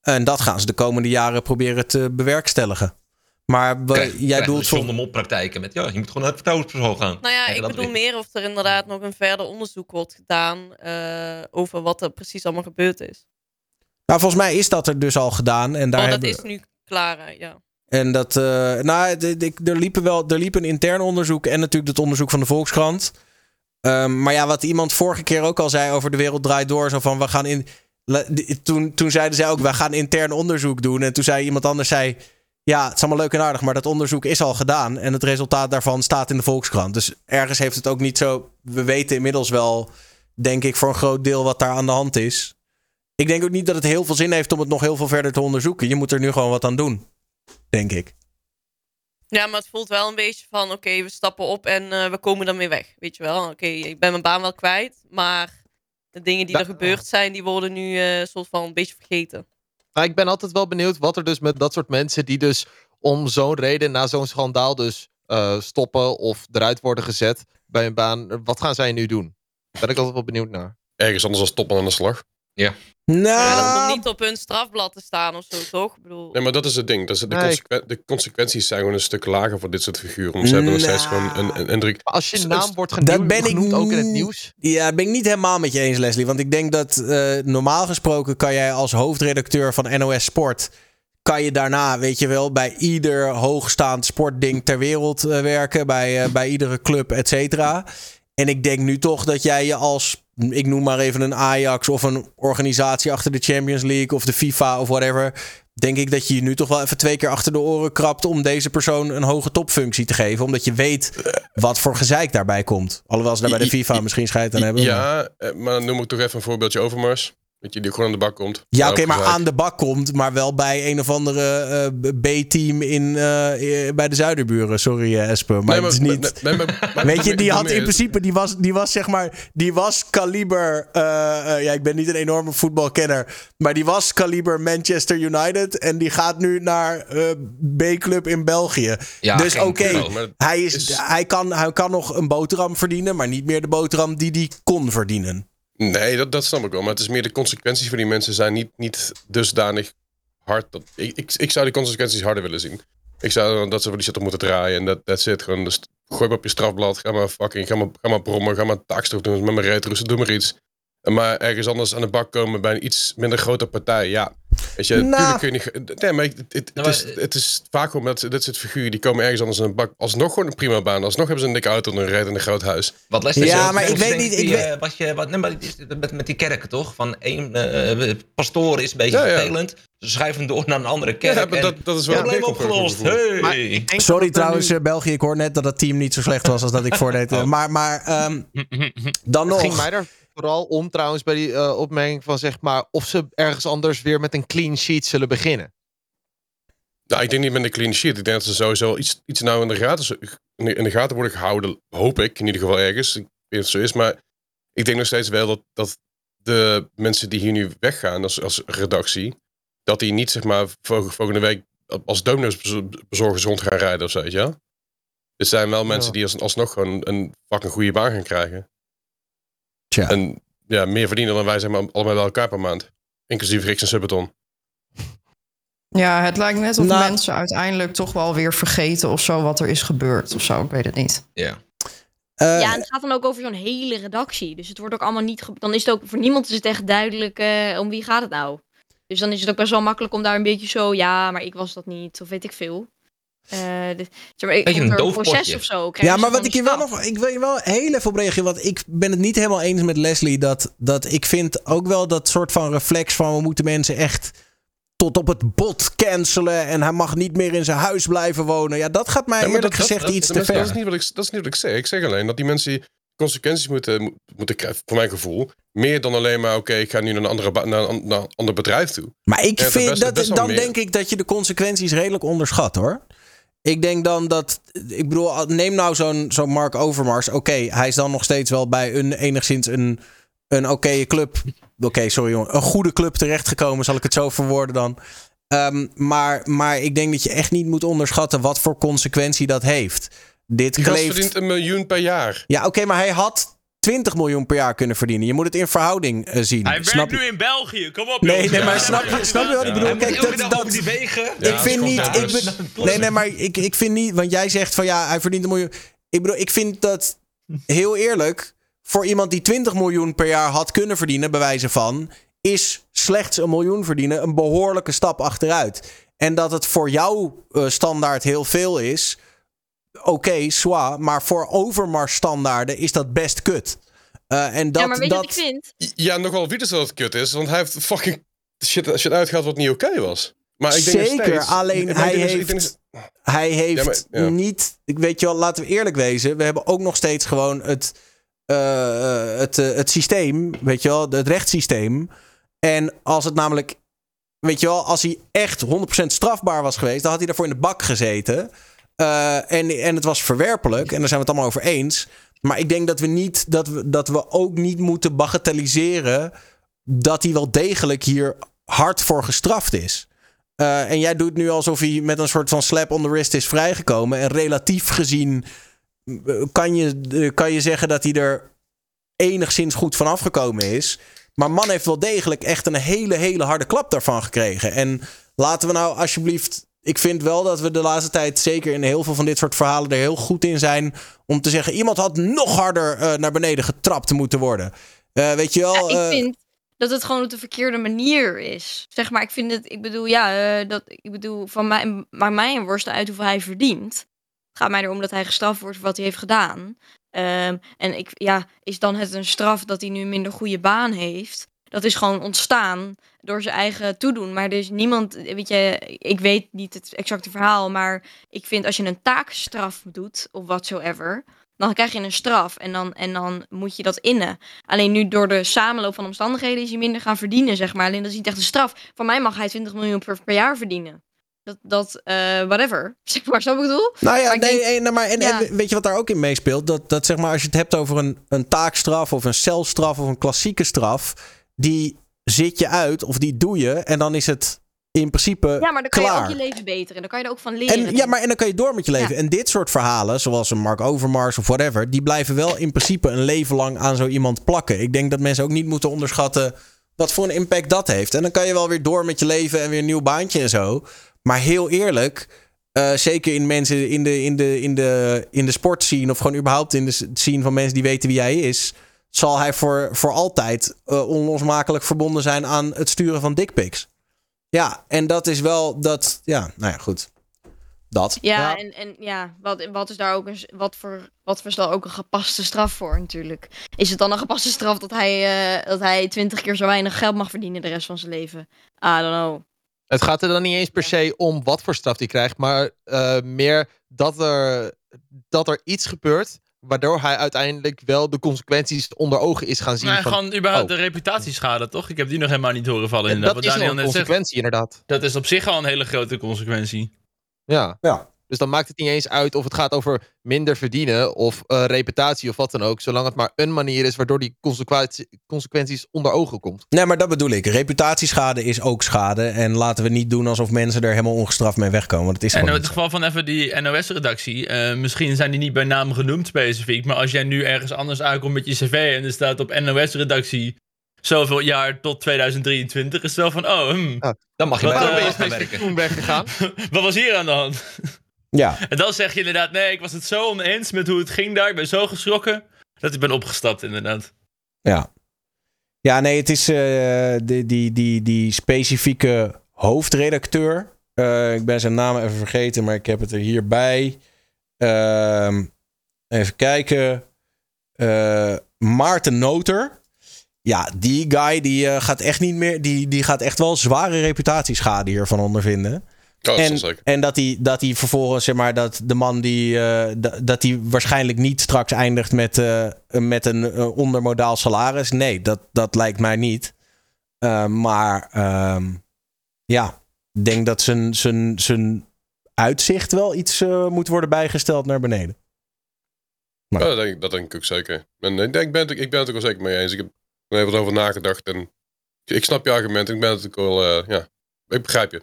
En dat gaan ze de komende jaren proberen te bewerkstelligen. Maar krijg, jij doelt voor... moppraktijken met ja, je moet gewoon naar het vertrouwenspersoon gaan. Nou ja, ik bedoel meer of er inderdaad nog een verder onderzoek wordt gedaan uh, over wat er precies allemaal gebeurd is. Nou, volgens mij is dat er dus al gedaan. En daar oh, dat hebben... is nu klaar, ja. En dat, uh, nou, er liepen wel, er liep een intern onderzoek en natuurlijk het onderzoek van de Volkskrant. Um, maar ja, wat iemand vorige keer ook al zei over de wereld draait door, zo van we gaan in. Toen, toen zeiden zij ook, we gaan intern onderzoek doen. En toen zei iemand anders, zei, ja, het is allemaal leuk en aardig, maar dat onderzoek is al gedaan. En het resultaat daarvan staat in de Volkskrant. Dus ergens heeft het ook niet zo. We weten inmiddels wel, denk ik, voor een groot deel wat daar aan de hand is. Ik denk ook niet dat het heel veel zin heeft om het nog heel veel verder te onderzoeken. Je moet er nu gewoon wat aan doen, denk ik. Ja, maar het voelt wel een beetje van: oké, we stappen op en uh, we komen dan weer weg. Weet je wel? Oké, ik ben mijn baan wel kwijt, maar de dingen die er gebeurd zijn, die worden nu uh, soort van een beetje vergeten. Maar ik ben altijd wel benieuwd wat er dus met dat soort mensen die dus om zo'n reden na zo'n schandaal dus uh, stoppen of eruit worden gezet bij een baan. Wat gaan zij nu doen? Ben ik altijd wel benieuwd naar. Ergens anders als stoppen aan de slag. Ja. Nou, ja, dat komt niet op hun strafblad te staan of zo, toch? Ik bedoel... Nee, maar dat is het ding. Dat is de, nee, consequ de, consequenties zijn gewoon een stuk lager voor dit soort figuren. Om ze hebben nog steeds gewoon een, een, een druk. Als je naam wordt genoemd, dat ben ik ook in het nieuws. Ja, ben ik niet helemaal met je eens, Leslie. Want ik denk dat uh, normaal gesproken kan jij als hoofdredacteur van NOS Sport kan je daarna, weet je wel, bij ieder hoogstaand sportding ter wereld uh, werken. Bij, uh, bij iedere club, et cetera. En ik denk nu toch dat jij je als ik noem maar even een Ajax of een organisatie achter de Champions League of de FIFA of whatever. Denk ik dat je je nu toch wel even twee keer achter de oren krapt om deze persoon een hoge topfunctie te geven. Omdat je weet wat voor gezeik daarbij komt. Alhoewel ze daar bij de FIFA misschien scheid aan hebben. Ja, maar, maar noem ik toch even een voorbeeldje Overmars. Dat je die gewoon aan de bak komt. Ja, oké, maar aan de bak komt. Maar wel bij een of andere uh, B-team in, uh, bij de Zuiderburen. Sorry, uh, Espen. Maar, nee, maar het is niet... Nee, maar, weet je, die had in principe... Die was, die was zeg maar... Die was kaliber... ja, ik ben niet een enorme voetbalkenner. Maar die was kaliber Manchester United. En die gaat nu naar B-club in België. Ja, dus oké, okay, hij, is, is... hij, kan, hij kan nog een boterham verdienen. Maar niet meer de boterham die hij kon verdienen. Nee, dat, dat snap ik wel. Maar het is meer de consequenties voor die mensen zijn niet, niet dusdanig hard. Ik, ik, ik zou die consequenties harder willen zien. Ik zou dat ze voor die shit op moeten draaien. En dat that's it. Gewoon, dus gooi maar op je strafblad. Ga maar fucking, ga maar, ga maar brommen. Ga maar doen. Met mijn rijtroesten. Doe maar iets. Maar ergens anders aan de bak komen bij een iets minder grote partij. Ja, Weet je, nou. kun je niet. Nee, maar het, is, het is vaak met dit soort figuren die komen ergens anders in een bak. Alsnog gewoon een prima baan. Alsnog hebben ze een dikke auto en een rijden in een groot huis. Wat les Ja, maar ik weet niet. Ik weet... Uh, wat je, wat, nee, maar met, met die kerken toch? Van één uh, pastoor is een beetje ja. Ze schuiven door naar een andere kerk. Ja, dat, dat is wel een probleem opgelost. Hey. Sorry trouwens, nu... België. Ik hoor net dat het team niet zo slecht was als dat ik voordeed. Oh. Maar, maar um, dan nog. Vooral om trouwens bij die uh, opmerking van zeg maar of ze ergens anders weer met een clean sheet zullen beginnen. Nou, ik denk niet met een clean sheet. Ik denk dat ze sowieso iets, iets nou in de, gaten, in de gaten worden gehouden. Hoop ik, in ieder geval ergens. Ik weet niet of het zo is, maar ik denk nog steeds wel dat, dat de mensen die hier nu weggaan als, als redactie, dat die niet zeg maar volgende week als bezorgers rond gaan rijden of zo, Er zijn wel mensen die als, alsnog gewoon een fucking goede baan gaan krijgen. Tja. En ja, meer verdienen dan wij zeg maar allemaal bij elkaar per maand. Inclusief Rix en Subbeton. Ja, het lijkt net of nou, mensen uiteindelijk toch wel weer vergeten of zo wat er is gebeurd of zo. Ik weet het niet. Ja. Uh, ja, en het gaat dan ook over zo'n hele redactie. Dus het wordt ook allemaal niet. Dan is het ook voor niemand is het echt duidelijk uh, om wie gaat het nou. Dus dan is het ook best wel makkelijk om daar een beetje zo. Ja, maar ik was dat niet, of weet ik veel. Uh, de, zeg maar, Beetje een doof proces of zo. Ja, maar wat ik hier wel nog. Ik wil je wel heel even op reageren. Want ik ben het niet helemaal eens met Leslie. Dat, dat ik vind ook wel dat soort van reflex van we moeten mensen echt tot op het bot cancelen. En hij mag niet meer in zijn huis blijven wonen. Ja, dat gaat mij ja, eerlijk dat, gezegd iets te ver. Dat is, niet wat ik, dat is niet wat ik zeg. Ik zeg alleen dat die mensen consequenties moeten, moeten krijgen, voor mijn gevoel. Meer dan alleen maar, oké, ik ga nu naar een, andere naar, een, naar een ander bedrijf toe. Maar ik vind dat, dan denk ik dat je de consequenties redelijk onderschat hoor. Ik denk dan dat, ik bedoel, neem nou zo'n zo'n Mark Overmars. Oké, hij is dan nog steeds wel bij een enigszins een, een oké club. Oké, sorry jongen. Een goede club terechtgekomen, zal ik het zo verwoorden dan. Um, maar, maar ik denk dat je echt niet moet onderschatten wat voor consequentie dat heeft. Dit Die kleeft... verdient een miljoen per jaar. Ja, oké, maar hij had 20 miljoen per jaar kunnen verdienen. Je moet het in verhouding uh, zien. Hij snap werkt nu in België. Kom op. Nee, nee, maar snap je, snap je wat ik bedoel? Kijk, dat, dat, die wegen. ik vind niet. Ik ben, nee, nee, maar ik, ik vind niet. Want jij zegt van ja, hij verdient een miljoen. Ik bedoel, ik vind dat heel eerlijk. Voor iemand die 20 miljoen per jaar had kunnen verdienen, bij wijze van. Is slechts een miljoen verdienen een behoorlijke stap achteruit. En dat het voor jou uh, standaard heel veel is oké, okay, zwaar. Maar voor Overmars standaarden is dat best kut. Uh, en dat, ja, maar weet dat... wat ik vind? Ja, nogal wie dus dat het kut is. Want hij heeft fucking shit, shit uitgehaald wat niet oké okay was. Maar ik denk Zeker, steeds, alleen hij heeft, denk, hij heeft ja, maar, ja. niet... Ik weet je wel, laten we eerlijk wezen. We hebben ook nog steeds gewoon het, uh, het, uh, het systeem, weet je wel, het rechtssysteem. En als het namelijk, weet je wel, als hij echt 100% strafbaar was geweest, dan had hij daarvoor in de bak gezeten. Uh, en, en het was verwerpelijk. En daar zijn we het allemaal over eens. Maar ik denk dat we, niet, dat we, dat we ook niet moeten bagatelliseren. dat hij wel degelijk hier hard voor gestraft is. Uh, en jij doet nu alsof hij met een soort van slap on the wrist is vrijgekomen. En relatief gezien kan je, kan je zeggen dat hij er enigszins goed van afgekomen is. Maar man heeft wel degelijk echt een hele, hele harde klap daarvan gekregen. En laten we nou alsjeblieft ik vind wel dat we de laatste tijd, zeker in heel veel van dit soort verhalen, er heel goed in zijn. Om te zeggen, iemand had nog harder uh, naar beneden getrapt moeten worden. Uh, weet je wel? Ja, ik vind dat het gewoon op de verkeerde manier is. Zeg maar, ik vind het, ik bedoel, ja, uh, dat, ik bedoel, van mij, maar mij een worst uit hoeveel hij verdient. Het gaat mij erom dat hij gestraft wordt voor wat hij heeft gedaan. Um, en ik, ja, is dan het een straf dat hij nu een minder goede baan heeft? Dat is gewoon ontstaan door zijn eigen toedoen. Maar dus niemand, weet je, ik weet niet het exacte verhaal, maar ik vind als je een taakstraf doet of whatsoever, dan krijg je een straf en dan, en dan moet je dat innen. Alleen nu door de samenloop van omstandigheden is hij minder gaan verdienen, zeg maar. Alleen dat is niet echt een straf. Voor mij mag hij 20 miljoen per, per jaar verdienen. Dat, dat uh, whatever. Zeg maar, zo bedoel. Nou ja, maar nee, denk, nee, maar en, ja. en, weet je wat daar ook in meespeelt? Dat, dat zeg maar, als je het hebt over een, een taakstraf of een celstraf of een klassieke straf, die zit je uit of die doe je en dan is het in principe Ja, maar dan kan klaar. je ook je leven beter en dan kan je er ook van leren. En, ja, maar en dan kan je door met je leven. Ja. En dit soort verhalen, zoals een Mark Overmars of whatever, die blijven wel in principe een leven lang aan zo iemand plakken. Ik denk dat mensen ook niet moeten onderschatten wat voor een impact dat heeft. En dan kan je wel weer door met je leven en weer een nieuw baantje en zo. Maar heel eerlijk, uh, zeker in mensen in de, in de, in de, in de sportscene of gewoon überhaupt in de scene van mensen die weten wie hij is zal hij voor, voor altijd uh, onlosmakelijk verbonden zijn aan het sturen van dickpics. Ja, en dat is wel dat. Ja, nou ja, goed. Dat. Ja, ja. En, en ja, wat, wat is daar ook een, wat voor, wat is daar ook een gepaste straf voor natuurlijk? Is het dan een gepaste straf dat hij, uh, dat hij twintig keer zo weinig geld mag verdienen de rest van zijn leven? I don't know. Het gaat er dan niet eens per se om wat voor straf hij krijgt, maar uh, meer dat er, dat er iets gebeurt waardoor hij uiteindelijk wel de consequenties onder ogen is gaan zien. Maar van, gewoon überhaupt oh. de reputatieschade, toch? Ik heb die nog helemaal niet horen vallen. En dat is Daniel een consequentie, zegt. inderdaad. Dat is op zich al een hele grote consequentie. Ja. ja. Dus dan maakt het niet eens uit of het gaat over minder verdienen of uh, reputatie of wat dan ook. Zolang het maar een manier is waardoor die consequentie, consequenties onder ogen komt. Nee, maar dat bedoel ik. Reputatieschade is ook schade. En laten we niet doen alsof mensen er helemaal ongestraft mee wegkomen. Dat is en in het geval van even die NOS-redactie. Uh, misschien zijn die niet bij naam genoemd specifiek. Maar als jij nu ergens anders aankomt met je cv en er staat op NOS-redactie zoveel jaar tot 2023 is het wel van, oh, hmm, ja, dan mag je wat, bij uh, gaan werken. weggegaan. wat was hier aan de hand? Ja. En dan zeg je inderdaad, nee, ik was het zo oneens met hoe het ging daar. Ik ben zo geschrokken dat ik ben opgestapt, inderdaad. Ja. Ja, nee, het is uh, die, die, die, die specifieke hoofdredacteur. Uh, ik ben zijn naam even vergeten, maar ik heb het er hierbij. Uh, even kijken. Uh, Maarten Noter. Ja, die guy die gaat echt niet meer. Die, die gaat echt wel zware reputatieschade hiervan ondervinden. Oh, en, en dat hij dat hij vervolgens, zeg maar, dat de man die. Uh, dat hij waarschijnlijk niet straks eindigt met, uh, met een ondermodaal salaris. Nee, dat, dat lijkt mij niet. maar ja, ik denk dat zijn, zijn, zijn uitzicht wel iets moet worden bijgesteld naar beneden. Maar. Ja, dat, denk, dat denk ik ook zeker. En ik, denk, ben, ik ben het ook wel zeker mee eens. Ik heb er even over nagedacht en ik snap je argument. Ik ben het ook wel, ja, ik begrijp je.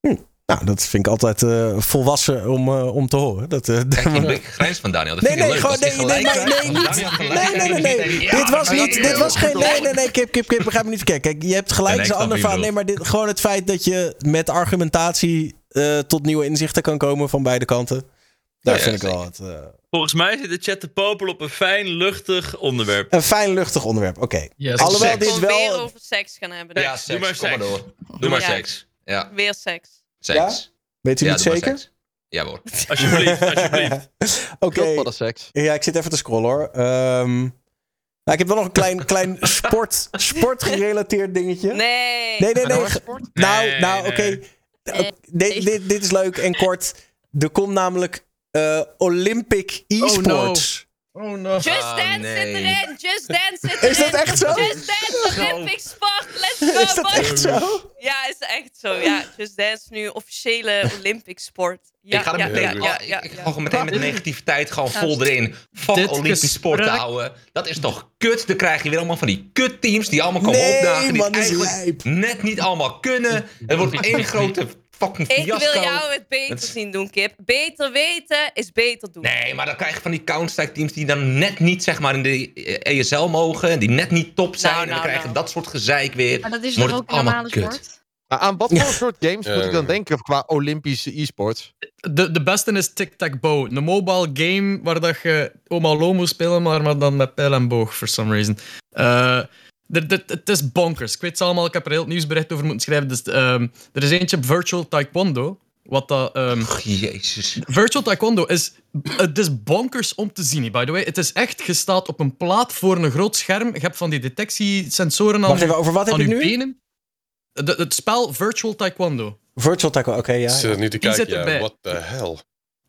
Hm. Nou, dat vind ik altijd uh, volwassen om, uh, om te horen. Dat, uh, Kijk, blik grijns van Daniel. Dat nee, nee, gewoon, nee, nee, nee, nee, niet. Nee, nee, nee, nee. Ja, dit was niet, dit was geen, nee, nee, nee, kip, kip, kip, begrijp me niet verkeerd. Kijk, je hebt gelijk eens een ander verhaal. Nee, maar dit, gewoon het feit dat je met argumentatie uh, tot nieuwe inzichten kan komen van beide kanten. Daar ja, vind ja, ik wel het... Uh... Volgens mij zit de chat te popelen op een fijn, luchtig onderwerp. Een fijn, luchtig onderwerp, oké. Okay. Yes. Alhoewel dit wel... weer over seks gaan hebben. Ja, seks. Doe maar seks. Kom maar door. Doe, Doe maar seks. Ja. Weer seks. Seks. Ja? Weet u ja, niet zeker? Ja hoor. Alsjeblieft, alsjeblieft. Oké. Okay. seks. Ja, ik zit even te scrollen hoor. Um, nou, ik heb wel nog een klein, klein sport, sportgerelateerd dingetje. Nee. Nee, nee, nee. Nou, nee, nou, oké. Okay. Nee. Dit, dit, dit is leuk en kort. Er komt namelijk uh, Olympic e-sports. Oh no. Just Ah, Dance nee. zit erin. Just Dance zit erin. Is dat echt zo? Just Dance Olympic sport. Let's go, Is dat boys. echt zo? Ja, is echt zo. Ja, Just Dance nu officiële Olympic sport. Ja, ik ga er ja, meteen, ja, ja, ja, ik ga gewoon meteen met negativiteit gewoon vol erin. Fuck Dit Olympisch sport gesprek- houden. Dat is toch kut? Dan krijg je weer allemaal van die kutteams die allemaal komen Nee, opdagen. Die man, eigenlijk lijp. net niet allemaal kunnen. Het wordt één grote fucking Ik fiasco. wil jou het beter is- zien doen, Kip. Beter weten is beter doen. Nee, maar dan krijg je van die Counter-Strike teams die dan net niet zeg maar in de eh, ESL mogen. Die net niet top zijn. Nou, en dan nou, krijg je nou. dat soort gezeik weer. Maar dat is toch ook een allemaal normale kut. sport? Maar aan wat voor soort games moet ik dan Ja. denken qua Olympische e-sports? De, de beste is Tic-Tac-Bow. Een mobile game waar dat je Oma Lo moet spelen, maar, maar dan met pijl en boog, for some reason. Eh, er- het is bonkers. Ik weet het allemaal, ik heb er heel het nieuwsbericht over moeten schrijven. Dus, ehm, er is eentje op Virtual Taekwondo. Wat dat... ehm, Och, jezus. Virtual Taekwondo is, het is bonkers om te zien, by the way. Het is echt, je staat op een plaat voor een groot scherm. Je hebt van die detectiesensoren aan, Wacht even, over wat heb je nu? benen. De- het spel Virtual Taekwondo. Virtual tackle, oké, ja. Ik zit er niet te kijken, ja, erbij. what the hell.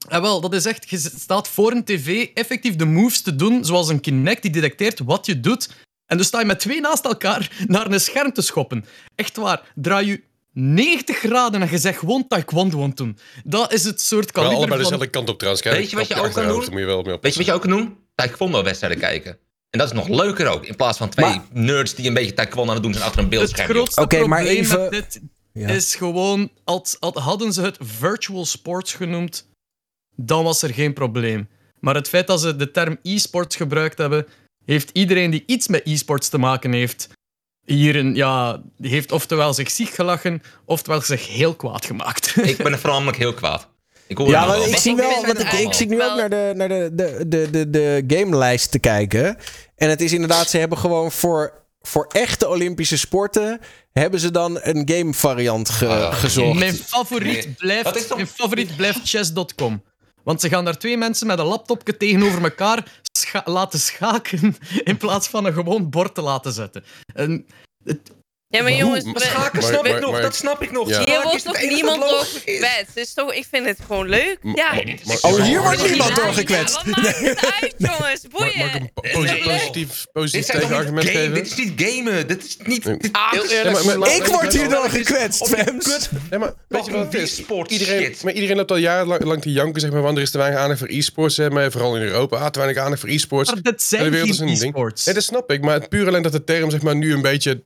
Ja, wel, dat is echt... Je staat voor een tv effectief de moves te doen, zoals een Kinect die detecteert wat je doet. En dus sta je met twee naast elkaar naar een scherm te schoppen. Echt waar. Draai je 90 graden en je zegt gewoon taekwondo aan het doen. Dat is het soort Wel kaliber allebei van... dezelfde kant op trouwens. Weet je wat je ook kan doen? Daar moet je wel mee. Weet je wat je ook kan doen? Taekwondo-wedstrijden kijken. En dat is nog leuker ook. In plaats van twee Maar- nerds die een beetje taekwondo aan het doen zijn achter een Het beeldscherm. grootste Oké, maar probleem even- met dit Ja. is gewoon... Als, als, hadden ze het virtual sports genoemd, dan was er geen probleem. Maar het feit dat ze de term e-sports gebruikt hebben, heeft iedereen die iets met e-sports te maken heeft, hier een, ja, die heeft oftewel zich ziek gelachen, oftewel zich heel kwaad gemaakt. Ik ben er voornamelijk heel kwaad. Ik hoor Ja, want wel. ik zie wel, want ik, zit nu ook naar de, naar de, de, de, de, de gamelijst te kijken. En het is inderdaad, ze hebben gewoon voor, voor echte Olympische sporten, hebben ze dan een game variant ge- Ah, gezocht. Mijn favoriet Nee. Blijft, mijn favoriet blijft chess.com. Want ze gaan daar twee mensen met een laptopje tegenover elkaar scha- laten schaken in plaats van een gewoon bord te laten zetten. En het, Ja, maar jongens, Maar Schaken Maar- snap maar- ik nog, maar- dat snap ik nog. Ja. hier wordt is het toch enige niemand door logisch is. gekwetst. Dus toch, ik vind het gewoon leuk. Ja. Oh, hier wordt niemand ja, doorgekwetst. Wat maakt het uit, jongens? Mag, mag ik Boeien. een po- posi- positief, positief tegenargument geven? dit is niet gamen. Dit is niet... Nee. Ik word hier door gekwetst, Fems. Nee, maar weet je wat het is? Sport Iedereen, maar iedereen loopt al jarenlang te janken, zeg maar, want er is te weinig aandacht voor e-sports, hè, maar vooral in Europa. Ah, te weinig aandacht voor e-sports. De zijn e-sports. Nee, dat snap ik, maar het puur alleen dat de term zeg maar, nu een beetje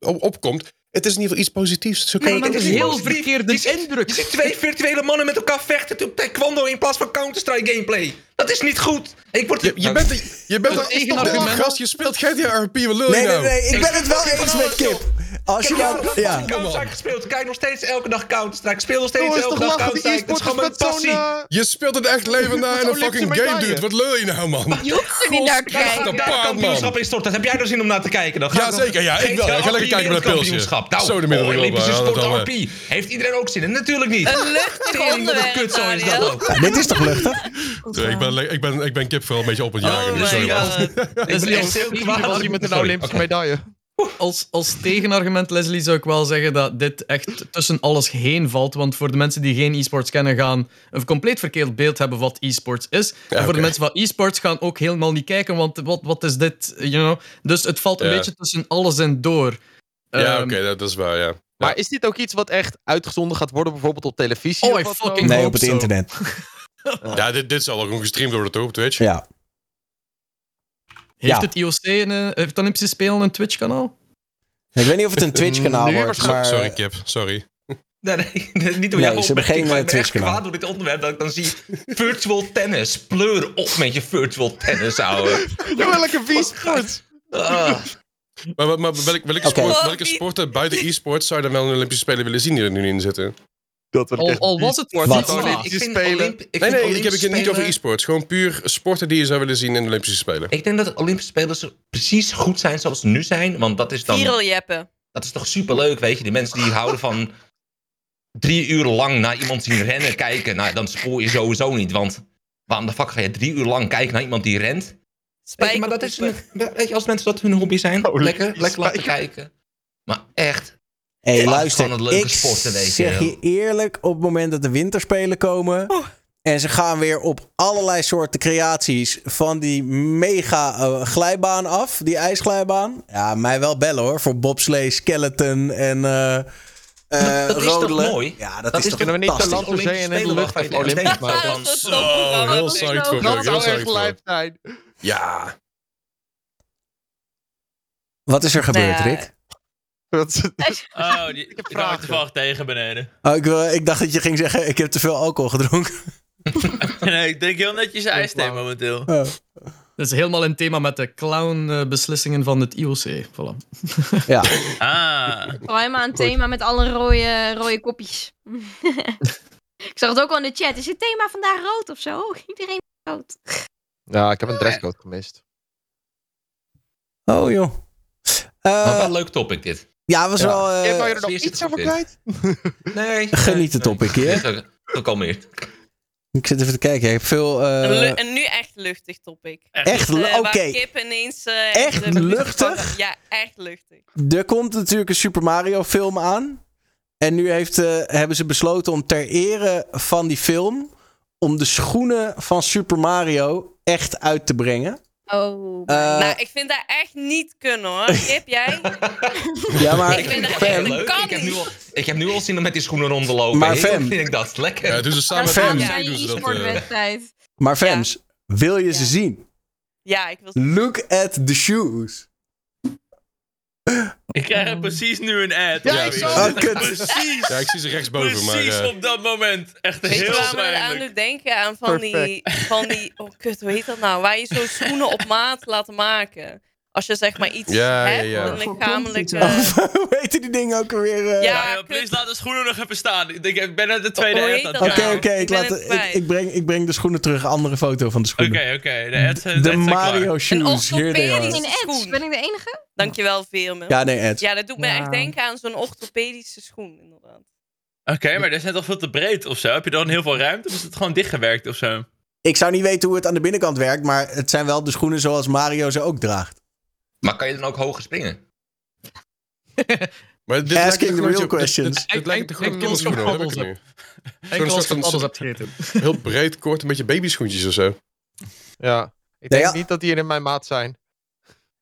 opkomt. Het is in ieder geval iets positiefs. Kan Nee, dit het is heel heel verkeerde indruk. Je ziet twee virtuele mannen met elkaar vechten op taekwondo in plaats van Counter-Strike gameplay. Dat is niet goed. Ik word... Je, je bent, je bent Dat een is toch tegenargument. een Gast, je speelt GTA RP, wat lul je Nee, nee, nou? nee. Ik ben het wel eens met Kip. Als je nou... Ja. Counter-Strike gespeeld. Kijk nog steeds elke dag Counter-Strike. Speel nog steeds elke dag Counter-Strike. Dat is gewoon mijn passie. eh, Je speelt het echt leven na in een fucking game, dude. Wat lul je nou, man? Je hoeft er niet naar kijken. Daar kampioenschap in stort. Dat heb jij er zin om naar te kijken. Dan Ja, zeker. Ja, ik wel. Ik ga lekker kijken naar dat pilsje. Nou, Zo de middel Olympische sport RP. dan, Heeft iedereen ook zin in? Natuurlijk niet. Een luchtig onderwerp, ook. Dit is toch luchtig? Ik, ben, ik, ben, ik ben kip vooral een beetje op het jagen. Oh dus sorry. Ik ben echt heel kwaad. met een Olympische medaille. Als, als tegenargument, Leslie, zou ik wel zeggen dat dit echt tussen alles heen valt. Want voor de mensen die geen e-sports kennen, gaan een compleet verkeerd beeld hebben wat e-sports is. en voor de mensen van e-sports gaan ook helemaal niet kijken, want wat, wat is dit? You know? Dus het valt een Ja. beetje tussen alles en door. Ja, Ehm, oké, dat is waar, ja. Maar is dit ook iets wat echt uitgezonden gaat worden, bijvoorbeeld op televisie? Oh, of I fucking? Nee, op het zo. internet. Ja, dit, dit zal ook gewoon gestreamd worden, toch, op Twitch? Ja. Heeft Ja. het IOC een, eh, heeft het Olympische Spelen een Twitch-kanaal? Ik weet niet of het een Twitch-kanaal wordt, maar... Sorry, Kip, sorry. Nee, nee, nee, niet door Nee, jou. ze hebben geen, Ik ben eh, echt Twitch-kanaal. kwaad door dit onderwerp dat ik dan zie virtual tennis. Pleur op met je virtual tennis, ouwe. Ja, welke Wii-sport? Ah. Maar, maar, maar welke, welke, Oké. sport, welke sporten buiten e-sports zou je dan wel een Olympische Spelen willen zien die er nu in zitten? Dat Al, al was het? FIFA. Ik vind Spelen. Olymp- ik Nee, vind nee, ik heb het Olympische niet over e-sports. Gewoon puur sporten die je zou willen zien in de Olympische Spelen. Ik denk dat de Olympische Spelen zo precies goed zijn zoals ze nu zijn. Want dat is dan... Dat is toch superleuk, weet je? Die mensen die houden van drie uur lang naar iemand zien rennen kijken. Nou, dan spoor je sowieso niet. Want waarom de fuck ga je drie uur lang kijken naar iemand die rent? Spijker maar dat is weet je, als mensen dat hun hobby zijn, Oh, lekker, lekker laten kijken. Maar echt, hey, Ja, luister. gewoon het leuke Ik sporten, weet je zeg je eerlijk, op het moment dat de winterspelen komen... en ze gaan weer op allerlei soorten creaties van die mega eh, glijbaan af, die ijsglijbaan. Ja, mij wel bellen hoor, voor bobslee, skeleton en eh eh Dat is toch rodelen. mooi? Ja, dat, Dat is is toch Kunnen we niet de fantastisch. land verzee en in de lucht Olympisch maken? Dat Zo, heel Dat psyched ook- voor Dat zou echt zijn. Ja. Wat is er gebeurd, Nou ja, Rick? Is- Oh, die, ik heb er toevallig tegen beneden. Oh, ik, wil- ik dacht dat je ging zeggen, ik heb te veel alcohol gedronken. Nee, ik denk heel netjes ijsthee momenteel. Oh. Dat is helemaal in thema met de clown-beslissingen van het IOC. Voilà. Ja. Ah. Vooral helemaal een thema met alle rode, rode kopjes. ik zag het ook al in de chat. Is het thema vandaag rood of zo? Iedereen is rood. Ja, ik heb een dresscode gemist. Oh joh. Eh, wel een leuk topic dit. Ja, was Ja. wel eh, wou je er nog iets het over kwijt? Nee. Genieten topic, hè? Gekalmeerd. Ik zit even te kijken. Ik heb veel. eh, Een, een nu echt luchtig topic. echt. lu- Eh, Oké. Kip ineens... eh, Echt luchtig? van- Ja, echt luchtig. Er komt natuurlijk een Super Mario film aan. En nu heeft, eh, hebben ze besloten om ter ere van die film. om de schoenen van Super Mario echt uit te brengen. Oh. Nou, ik vind dat echt niet kunnen hoor. Kip, jij? ja, maar. Ik vind dat echt Leuk. kan Ik heb, nu niet. al, ik heb nu al zin om met die schoenen rond te lopen. Maar Heel vind ik dat lekker. Ja, doen ze samen Dat met ja, ze dat. eh, maar wil je ze Ja. zien? Ja, ik wil... Look at the shoes. Ik krijg er precies nu een ad. Ja, ik zag Oh. Precies. Ja, ik zie ze rechtsboven, maar... Precies eh, op dat moment. Echt heel waar me dat aan doet denken? Aan van die, van die... Oh, kut, hoe heet dat nou? Waar je zo schoenen op maat laat maken. Als je zeg maar iets Ja, ja, hebt, ja. een lichamelijke... Hoe die dingen ook alweer? eh? Ja, Ja, ja, please laat de schoenen nog even staan. Ik, denk, ik ben net de tweede Oké, nou? oké. kijken. ik, Ik ben laat- het ik, breng, ik breng de schoenen terug. Andere foto van de Oké, schoenen. oké. Zijn De de Mario shoes. Ads, schoen. ben ik de enige? Dankjewel, Veerme. Ja, nee, Ed. Ja, dat doet me Ja. echt denken aan zo'n orthopedische schoen, inderdaad. Oké, maar dat is net toch veel te breed of zo? Heb je dan heel veel ruimte of is het gewoon dichtgewerkt of zo? Ik zou niet weten hoe het aan de binnenkant werkt, maar het zijn wel de schoenen zoals Mario ze ook draagt. Maar kan je dan ook hoger springen? Maar dit Asking the real een questions. Dit lijkt als je kinderschoenen, hoor, dat als je soort van- paddels hebt gegeten. Heel breed, kort, een beetje babyschoentjes of zo. Ja. Ik Nee, denk ja. niet dat die in mijn maat zijn.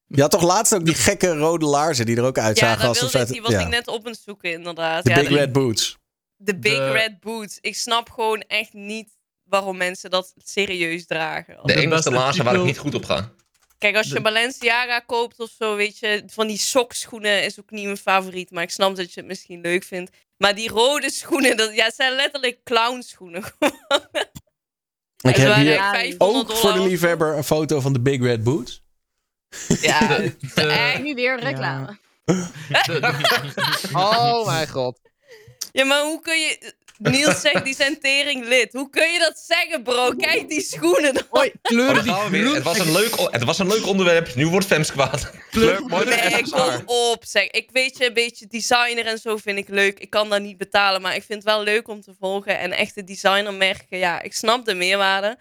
Je had toch laatst ook die gekke rode laarzen die er ook Ja, uitzagen alsof wilde, ze die was ja. ik net op het zoeken, inderdaad. De ja, Big de, Red Boots. de Big De- Red Boots. Ik snap gewoon echt niet waarom mensen dat serieus dragen. De enige laarzen waar ik niet goed op ga. Kijk, als je Balenciaga koopt of zo, weet je, van die sokschoenen is ook niet mijn favoriet. Maar ik snap dat je het misschien leuk vindt. Maar die rode schoenen, dat ja, zijn letterlijk clownschoenen. Ik heb hier echt 500 ook voor de liefhebber een foto van de Big Red Boots. Ja, De- echt. Nu weer reclame. Oh mijn god. Ja, maar hoe kun je... Niels zegt, die zijn tering lid. Hoe kun je dat zeggen, bro? Kijk die schoenen dan. Kleur die groen. Het was, een leuk, het was een leuk onderwerp. Nu wordt Fems kwaad. Leuk, mooi. Nee, kom op, zeg. Ik weet je, een beetje designer en zo vind ik leuk. Ik kan dat niet betalen, maar ik vind het wel leuk om te volgen. En echte designermerken, ja, ik snap de meerwaarde.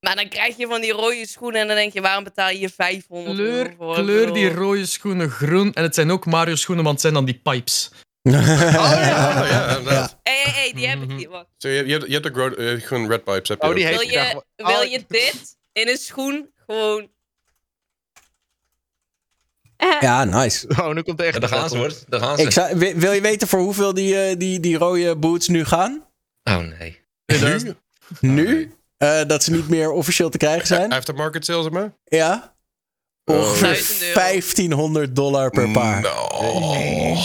Maar dan krijg je van die rode schoenen en dan denk je, waarom betaal je hier 500 euro Kleur, voor? kleur die rode schoenen groen. En het zijn ook Mario schoenen, want het zijn dan die pipes. Oh ja, ja, die heb ik hier. Wacht. Zo, je, je, hebt- je hebt ook rood- eh, gewoon red pipes. Heb je Oh, die ook. heeft Wil je, wil Oh, je dit in een schoen? Gewoon... Ja, nice. Oh, nu komt de echte Daar gaan ze hoor. Daar gaan ze. Ik zou, wil je weten voor hoeveel die, eh, die, die rode boots nu gaan? Oh nee. Nu? Nu? Eh, dat ze niet meer officieel te krijgen zijn? Aftermarket sales, maar? Ja. Ongeveer 1000 euro. 1500 dollar per paar. No.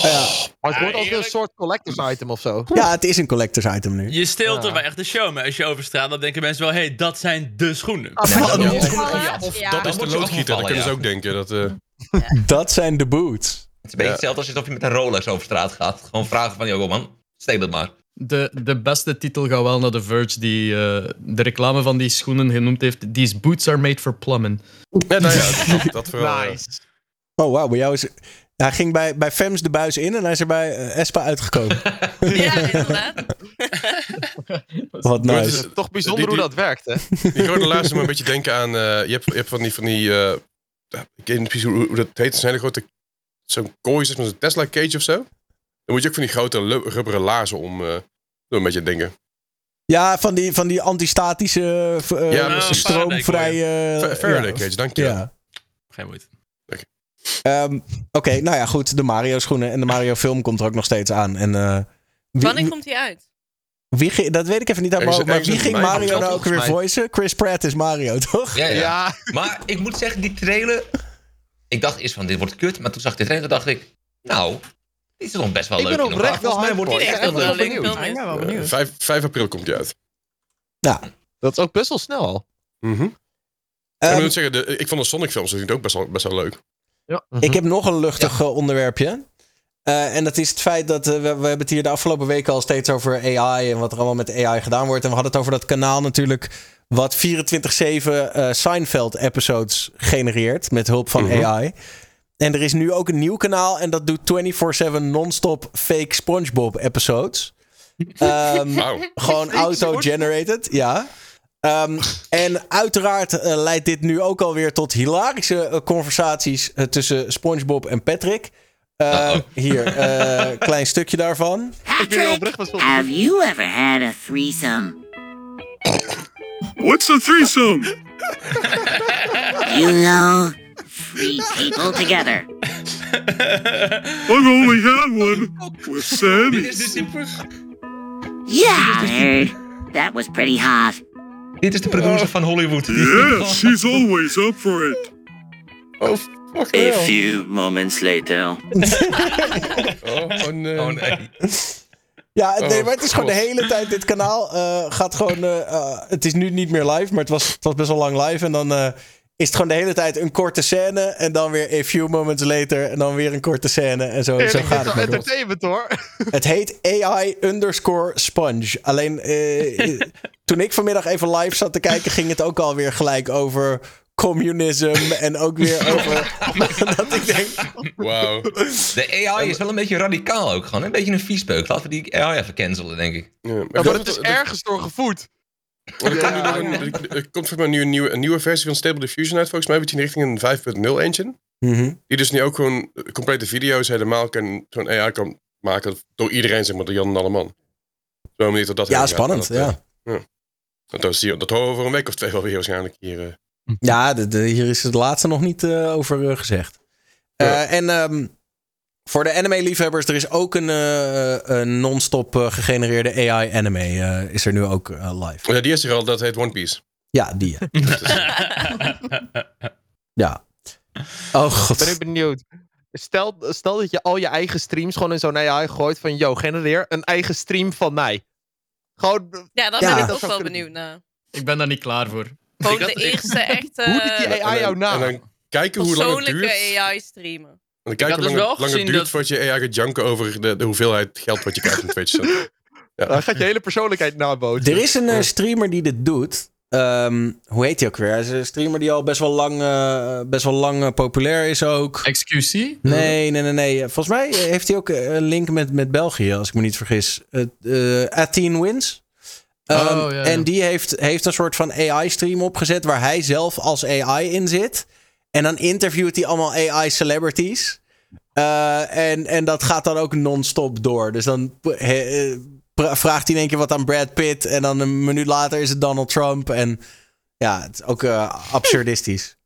Ja. Maar het wordt als een eerlijk. soort collectors item of zo. ja, het is een collectors item nu. Je steelt Ja. er wel echt de show. Maar als je over straat, dan denken mensen wel... Hé, hey, dat zijn de schoenen. Ah, maar dat dan- moet je- Ja. Of Ja. dat Dan is de moet je loodgieter, dan afvallen, kunnen ze ja. ook denken. Dat, eh, Dat zijn de boots. Het is een beetje hetzelfde als je alsof je met een Rolex over straat gaat. Gewoon vragen van, joh man, steel het maar. De, de beste titel gaat wel naar de Verge, die eh, de reclame van die schoenen genoemd heeft. These boots are made for plumbing. ja, nou ja, dat, dat vooral. ja. Nice. Oh, wauw. Bij jou is... Hij ging bij, bij Fems de buis in en hij is er bij eh, Espa uitgekomen. Ja, inderdaad. Wat Maar het nice. is- Toch bijzonder Die- hoe dat werkt, hè? Rode laarzen me een beetje denken aan... eh, je, hebt, je hebt van die... Van die eh, ik weet niet precies hoe, hoe dat heet. Het zijn hele grote... Zo'n kooi, zeg maar, zo'n Tesla cage of zo. Dan moet je ook van die grote rubberen laarzen om... eh door een beetje te denken. Ja, van die, van die antistatische, eh, Ja, precies. stroomvrije... Fa- Faraday ja. cage, dank je. Ja. Geen moeite. Ehm, Oké, nou ja, goed. De Mario schoenen en de Mario film komt er ook nog steeds aan. En, eh, wie, Wanneer komt die uit? wie ging- dat weet ik even niet uit mijn Ergens- hoofd, maar wie ging Mario nou ook weer voicen? Chris Pratt is Mario, toch? Ja, ja. Ja. Maar ik moet zeggen, die trailer... Ik dacht eerst van, dit wordt kut. Maar toen zag ik de trailer, dacht ik... Nou, dit is toch best wel Ik leuk. ben in oprecht elkaar. Volgens mij wel wordt het hyped echt heel Ik ben leuk. wel benieuwd. Ja, ik ben wel Eh, benieuwd. 5, 5 april komt die uit. Dat is ook best wel snel al. Mhm. Ehm, ik moet zeggen, de, ik vond de Sonic films natuurlijk ook best wel, best wel leuk. Ja. Ik heb nog een luchtig eh, onderwerpje. Eh, en dat is het feit dat eh, we, we hebben het hier de afgelopen weken al steeds over AI en wat er allemaal met AI gedaan wordt. En we hadden het over dat kanaal natuurlijk wat 24-7 eh Seinfeld-episodes genereert met hulp van Mhm. AI. En er is nu ook een nieuw kanaal en dat doet 24-7 non-stop fake SpongeBob-episodes. Ehm, Wauw. gewoon auto-generated, ja. Ehm, en uiteraard eh, leidt dit nu ook alweer tot hilarische eh, conversaties eh, tussen SpongeBob en Patrick. Eh, hier, eh klein stukje daarvan. Have you ever had a threesome? What's a threesome? You know, three people together. I've only had one with Sandy. Yeah. That was pretty hot. Dit is de producer van Hollywood. Yeah, she's always up for it. Oh, fuck A hell. few moments later. Oh, oh, nee. Oh nee. Ja, nee, Oh, maar het is gewoon de hele tijd. Dit kanaal eh, gaat gewoon. eh, het is nu niet meer live, maar het was, het was best wel lang live. En dan eh, is het gewoon de hele tijd een korte scène. En dan weer a few moments later. En dan weer een korte scène. En zo, zo Eerlijk, gaat is het wel maar door. entertainment hoor. Het heet AI underscore sponge. Alleen eh, eh, toen ik vanmiddag even live zat te kijken, ging het ook alweer gelijk over communism. En ook weer over. dat ik denk. Wauw. De AI is wel een beetje radicaal ook. Gewoon een beetje een viespeuk. Laten we die AI even cancelen, denk ik. Ja, maar Ja, maar het is ergens door gevoed. Er komt, nu nog een, er- er komt voor mij nu een nieuwe, een nieuwe versie van Stable Diffusion uit, volgens mij, beetje in richting een 5.0 engine. Mhm. Die dus nu ook gewoon complete video's helemaal kan, zo'n AI kan maken door iedereen, zeg maar, door Jan en Alleman. Zo manier dat dat Ja, gaat. spannend, ja. ja. Dat, je- dat horen we over een week of twee wel weer waarschijnlijk hier. eh. Ja, de, de- hier is het laatste nog niet eh, over eh, gezegd. Eh, en ehm, voor de anime-liefhebbers, er is ook een, eh, een non-stop eh, gegenereerde AI-anime. eh, is er nu ook live. Ja, die is er al, dat heet One Piece. Ja, die. ja. Oh god. Ben ik benieuwd. Stel, stel dat je al je eigen streams gewoon in zo'n AI gooit van... Yo, genereer een eigen stream van mij. Gewoon... Ja, daar Ja. ben ik Dat ook wel benieuwd naar. Ik ben daar niet klaar voor. Gewoon de eerste echte Hoe doet die AI jou na? En dan kijken hoe lang het duurt. persoonlijke AI streamen. Dan kijken had hoe dus lang, lang het duurt dat- voordat je AI gaat janken over de, de hoeveelheid geld wat je krijgt in Twitch. Dan gaat je hele persoonlijkheid nabootsen. Er is een eh, streamer die dit doet. Ehm, hoe heet hij ook weer? Hij is een streamer die al best wel lang, eh, best wel lang eh, populair is ook. XQC? Nee, nee, nee, nee. Volgens mij heeft hij ook een link met, met België, als ik me niet vergis. Eh Athene Wins. Oh, Ehm, ja, ja. En die heeft, heeft een soort van AI-stream opgezet waar hij zelf als AI in zit. En dan interviewt hij allemaal AI-celebrities. Eh, en, en dat gaat dan ook non-stop door. Dus dan eh, vraagt hij in één keer wat aan Brad Pitt. En dan een minuut later is het Donald Trump. En ja, het is ook eh, absurdistisch.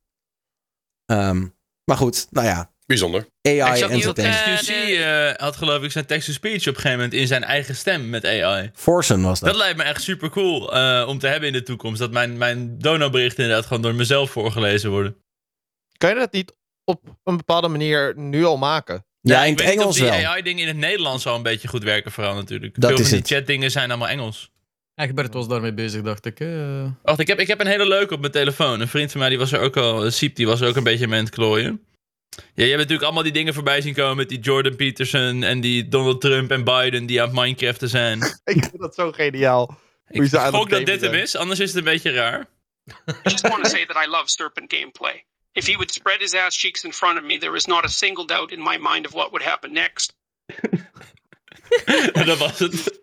Ehm, maar goed, nou ja. Bijzonder. AI Ik zag niet dat entertainment. XQC eh, had geloof ik zijn text-to-speech op een gegeven moment in zijn eigen stem met AI. Forsen was dat. Dat lijkt me echt super cool om te hebben in de toekomst. Dat mijn, mijn donoberichten inderdaad gewoon door mezelf voorgelezen worden. Kan je dat niet op een bepaalde manier nu al maken? Ja, in ik het weet niet Engels of die wel. AI-dingen in het Nederlands al een beetje goed werken vooral natuurlijk. Dat Veel is van die chat-dingen zijn allemaal Engels. Egbert was daarmee bezig, dacht ik. hè. Wacht, ik heb, ik heb een hele leuke op mijn telefoon. Een vriend van mij die was er ook al, eh, Siep, die was er ook een beetje mee aan het klooien. Ja, je hebt natuurlijk allemaal die dingen voorbij zien komen met die Jordan Peterson en die Donald Trump en Biden die aan het Minecraften zijn. Ik vind dat zo geniaal. Hoe Ik gok dat dit hem is, anders is het een beetje raar. I just want to say that I love Serpent gameplay. If he would spread his ass cheeks in front of me, there is not a single doubt in my mind of what would happen next. dat was het.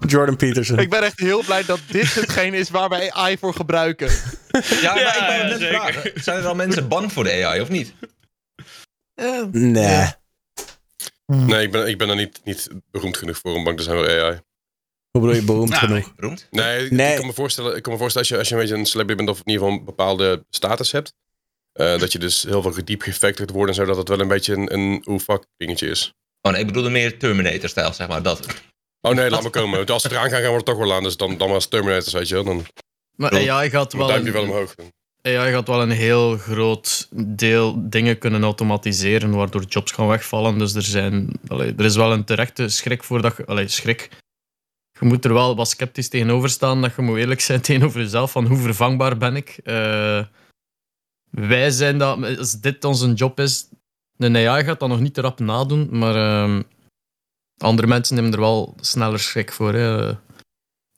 Jordan Peterson. Ik ben echt heel blij dat dit hetgeen is waar wij AI voor gebruiken. Ja, maar Ja, ik ja, net zeker. vragen. Zijn er al mensen bang voor de AI, of niet? Nee. Nee, ik ben, ik ben er niet, niet beroemd genoeg voor om bang te zijn voor AI. Hoe bedoel je beroemd Nou, genoeg? Beroemd? Nee, ik- Nee. Ik, kan me voorstellen, ik kan me voorstellen als je, als je een beetje een celebrity bent of in ieder geval een bepaalde status hebt. Eh, dat je dus heel veel diep gefactored wordt en zo, dat het wel een beetje een, een oeh fuck dingetje is. Oh nee, ik bedoelde meer Terminator-stijl, zeg maar. Dat. Oh nee, laat maar komen. Als ze eraan gaan, gaan we er toch wel aan. Dus dan, dan was Terminators, weet je wel. Dan Maar AI gaat wel, duimpje wel omhoog. AI gaat wel een heel groot deel dingen kunnen automatiseren, waardoor jobs gaan wegvallen. Dus er, zijn, allee, er is wel een terechte schrik voor dat je... Allee, schrik. Je moet er wel wat sceptisch tegenover staan, dat je moet eerlijk zijn tegenover jezelf, van hoe vervangbaar ben ik. Eh, wij zijn dat... Als dit onze job is, een AI gaat dat nog niet te rap nadoen, maar ehm, andere mensen nemen er wel sneller schrik voor. Hè.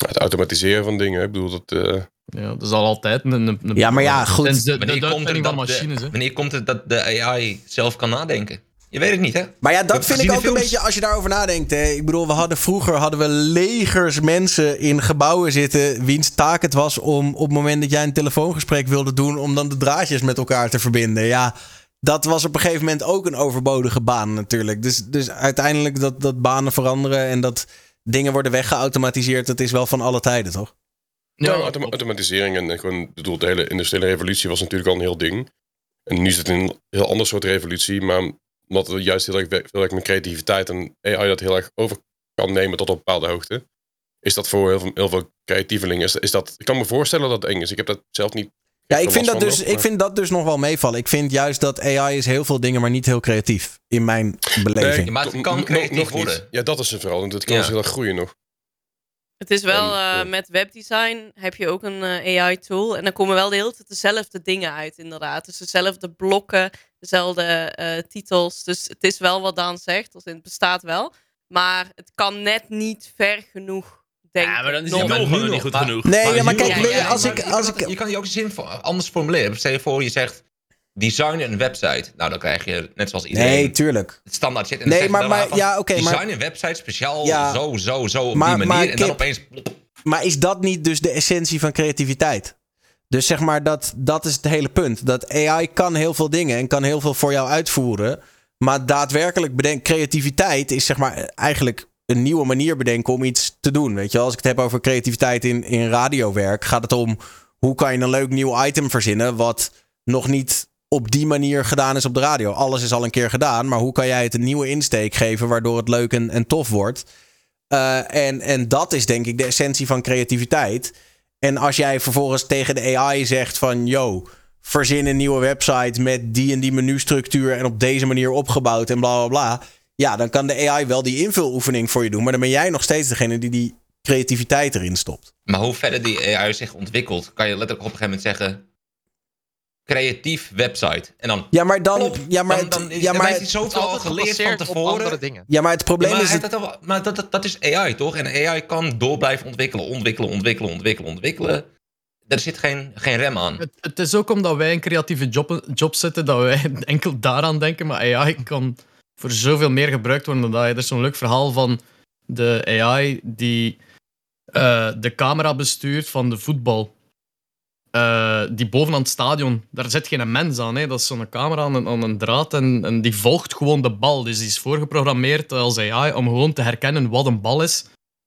Het automatiseren van dingen, hè. ik bedoel dat... eh, Ja, dat is al altijd een... een, een- Ja, maar ja, goed. Sinds de, de, Wanneer de komt, er dat de, hè. wanneer komt het dat de AI zelf kan nadenken? Je weet het niet, hè? Maar ja, dat vind ik ook een beetje als je daarover nadenkt. Hè. Ik bedoel, we hadden vroeger hadden we legers mensen in gebouwen zitten. wiens taak het was om op het moment dat jij een telefoongesprek wilde doen. om dan de draadjes met elkaar te verbinden. Ja, dat was op een gegeven moment ook een overbodige baan natuurlijk. Dus, dus uiteindelijk dat, dat banen veranderen en dat dingen worden weggeautomatiseerd. dat is wel van alle tijden, toch? Ja, Ja, autom- automatisering en, en gewoon, bedoel, de hele industriële revolutie was natuurlijk al een heel ding. En nu is het een heel ander soort revolutie, maar omdat het juist heel erg veel met creativiteit en AI dat heel erg over kan nemen tot op een bepaalde hoogte, is dat voor heel veel, heel veel creatievelingen, is, is dat, ik kan me voorstellen dat het eng is. Ik heb dat zelf niet Ja, ik vind, dat dus, ik nog, vind dat dus nog wel meevallen. Ik vind juist dat AI is heel veel dingen, maar niet heel creatief. In mijn beleving. Ja, maar het kan creatief worden. Ja, dat is het vooral. En het kan Ja. dus heel erg groeien nog. Het is wel, En, eh, met webdesign heb je ook een eh, AI-tool. En dan komen wel de hele tijd dezelfde dingen uit, inderdaad. Dus dezelfde blokken, dezelfde eh, titels. Dus het is wel wat Daan zegt, als in het bestaat wel. Maar het kan net niet ver genoeg, denk Ja, maar dan is die nog. nog, niet goed maar- genoeg. Nee, ja, maar kijk, als ik- je als kan ik- het- Je kan je ook zin anders formuleren. Stel je voor, je zegt design een website. Nou, dan krijg je net zoals iedereen Nee, tuurlijk. het standaard shit. En Nee, maar- maar- van, ja, oké, maar- design een website speciaal Ja. zo, zo, zo op Maar- die maar manier. en dan Kip- opeens... maar is dat niet dus de essentie van creativiteit? Dus zeg maar, dat, dat is het hele punt. Dat AI kan heel veel dingen en kan heel veel voor jou uitvoeren. Maar daadwerkelijk bedenken, creativiteit is zeg maar eigenlijk een nieuwe manier bedenken om iets te doen. Weet je, als ik het heb over creativiteit in, in radiowerk, gaat het om hoe kan je een leuk nieuw item verzinnen wat nog niet op die manier gedaan is op de radio. Alles is al een keer gedaan, maar hoe kan jij het een nieuwe insteek geven waardoor het leuk en, en tof wordt? Uh, en, en dat is denk ik de essentie van creativiteit. En als jij vervolgens tegen de AI zegt van yo, verzin een nieuwe website met die en die menustructuur en op deze manier opgebouwd en bla bla bla. Ja, dan kan de AI wel die invuloefening voor je doen, maar dan ben jij nog steeds degene die die creativiteit erin stopt. Maar hoe verder die AI zich ontwikkelt, kan je letterlijk op een gegeven moment zeggen: creatief website. En dan. Ja, maar dan. ja, maar, dan, dan, ja, maar is zoveel al geleerd van tevoren. dingen. Ja, maar het probleem maar is. Het, dat, maar dat, dat, dat is AI toch? En AI kan door blijven ontwikkelen, ontwikkelen, ontwikkelen, ontwikkelen, ontwikkelen. Er zit geen, geen rem aan. Het, het is ook omdat wij een creatieve job, job zetten dat wij enkel daaraan denken. Maar AI kan voor zoveel meer gebruikt worden dan dat. Er is zo'n leuk verhaal van de AI die uh, de camera bestuurt van de voetbal. Uh, die bovenaan het stadion, daar zit geen mens aan. Hè. Dat is zo'n camera aan een, aan een draad en, en, die volgt gewoon de bal. Dus die is voorgeprogrammeerd als AI om gewoon te herkennen wat een bal is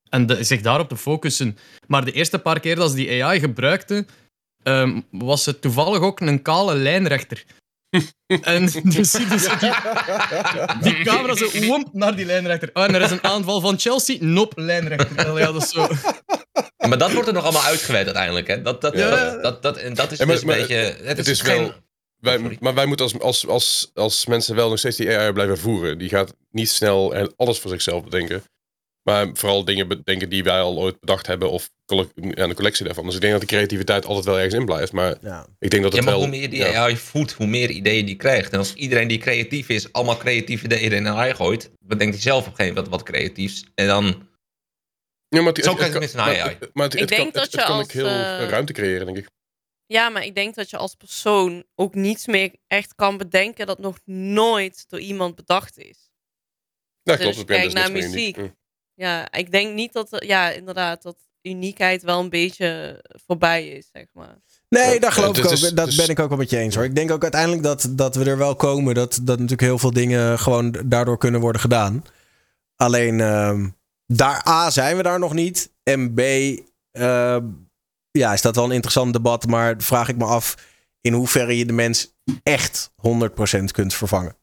en de, zich daarop te focussen. Maar de eerste paar keer dat ze die AI gebruikte, um, was het toevallig ook een kale lijnrechter. en dus dus die, die camera zo womp naar die lijnrechter. Oh, en er is een aanval van Chelsea, nop, lijnrechter. Ja, dat is zo. Maar dat wordt er nog allemaal uitgewerkt uiteindelijk. Hè? Dat, dat, Ja. dat, dat, dat, en dat is Ja, maar- dus een beetje... Het, Het is, is geen... wel. Wij, maar wij moeten als, als, als, als mensen wel nog steeds die AI blijven voeren. Die gaat niet snel en alles voor zichzelf bedenken. Maar vooral dingen bedenken die wij al ooit bedacht hebben. Of aan de collectie daarvan. Dus ik denk dat de creativiteit altijd wel ergens in blijft. Maar ik denk dat Ja, het maar wel... hoe meer die ja. AI voedt, hoe meer ideeën die krijgt. En als iedereen die creatief is, allemaal creatieve ideeën in een AI gooit, bedenkt hij zelf op een gegeven moment wat, wat creatiefs. En dan... Ja, maar het, Zo het- kan je het tenminste een maar- AI. Maar het, Ik het denk kan, dat het, je het kan als, heel eh, veel ruimte creëren, denk ik. Ja, maar ik denk dat je als persoon ook niets meer echt kan bedenken dat nog nooit door iemand bedacht is. Ja, Dus klopt. als Ik ben je dus naar muziek. Hm. Ja, ik denk niet dat, ja, inderdaad, dat uniekheid wel een beetje voorbij is, zeg maar. Nee, daar geloof Ja, ik ook. is- dat is- ben ik ook wel met je eens hoor. Ik denk ook uiteindelijk dat, dat we er wel komen. Dat, dat natuurlijk heel veel dingen gewoon daardoor kunnen worden gedaan. Alleen ehm, daar A zijn we daar nog niet. En B ehm, ja, is dat wel een interessant debat. Maar vraag ik me af in hoeverre je de mens echt 100% kunt vervangen.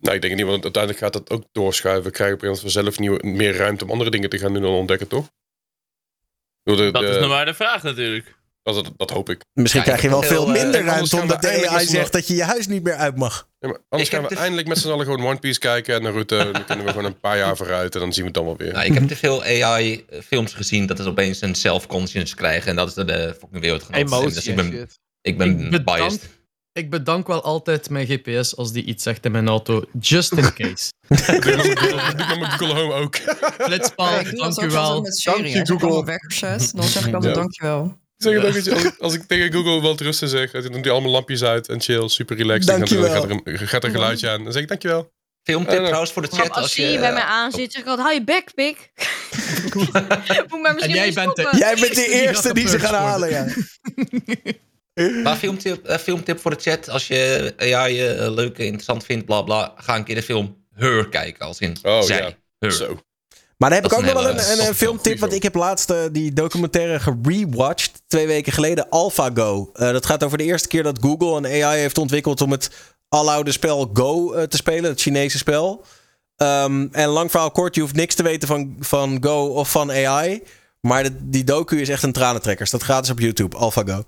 Nou, ik denk niet, want uiteindelijk gaat dat ook doorschuiven. We krijgen op een gegeven moment vanzelf nieuwe, meer ruimte om andere dingen te gaan doen en ontdekken, toch? De- Dat de- is nog maar de vraag natuurlijk. Dat, dat, dat hoop ik. Misschien Ja, krijg je wel veel eh, minder ruimte gaan omdat de AI zegt dat je je huis niet meer uit mag. Ja, maar anders Ik gaan we de- eindelijk met z'n allen gewoon One Piece kijken en Naruto. Dan kunnen we gewoon een paar jaar vooruit en dan zien we het dan wel weer. Nou, ik heb te veel AI-films gezien dat ze opeens een self-conscious krijgen. En dat is de fucking zijn. Emotie Dus ik en ben, ik ben Ik bedank, biased. ik bedank wel altijd mijn GPS als die iets zegt in mijn auto. Just in case. Dat doe ik met Google- Home ook. Flitspaal, ik dank u ook wel. Dank je, Als ik Google. allemaal dan zeg ik altijd Ja. dankjewel. Zeg het ook, weet je, als, ik, als ik tegen Google wat rusten zeg, dan doet hij allemaal lampjes uit en chill, super relaxed. Dan gaat er, gaat er, een, gaat er een geluidje aan. Dan zeg ik dankjewel. Filmtip Eh, trouwens voor de chat. Als Als je, bij mij eh, aan zit, zeg ik altijd, hou je bek, pik. Moet maar misschien En jij bent de-. Jij bent de eerste die ze gaan worden. halen, ja. Maar filmtip, eh, filmtip voor de chat. Als je AI eh, leuk, interessant vindt, bla bla. Ga een keer de film Her kijken. Als in Oh, zij. ja. Her. Zo. Maar dan heb Dat ik ook nog een wel een, een, een filmtip. Want ik heb laatst eh, die documentaire gerewatcht. Twee weken geleden. AlphaGo. Eh dat gaat over de eerste keer dat Google een AI heeft ontwikkeld. om het aloude spel Go eh, te spelen. Het Chinese spel. Ehm, en lang verhaal kort. Je hoeft niks te weten van, van Go of van AI. Maar de- die docu is echt een tranentrekker. Staat gratis op YouTube. AlphaGo.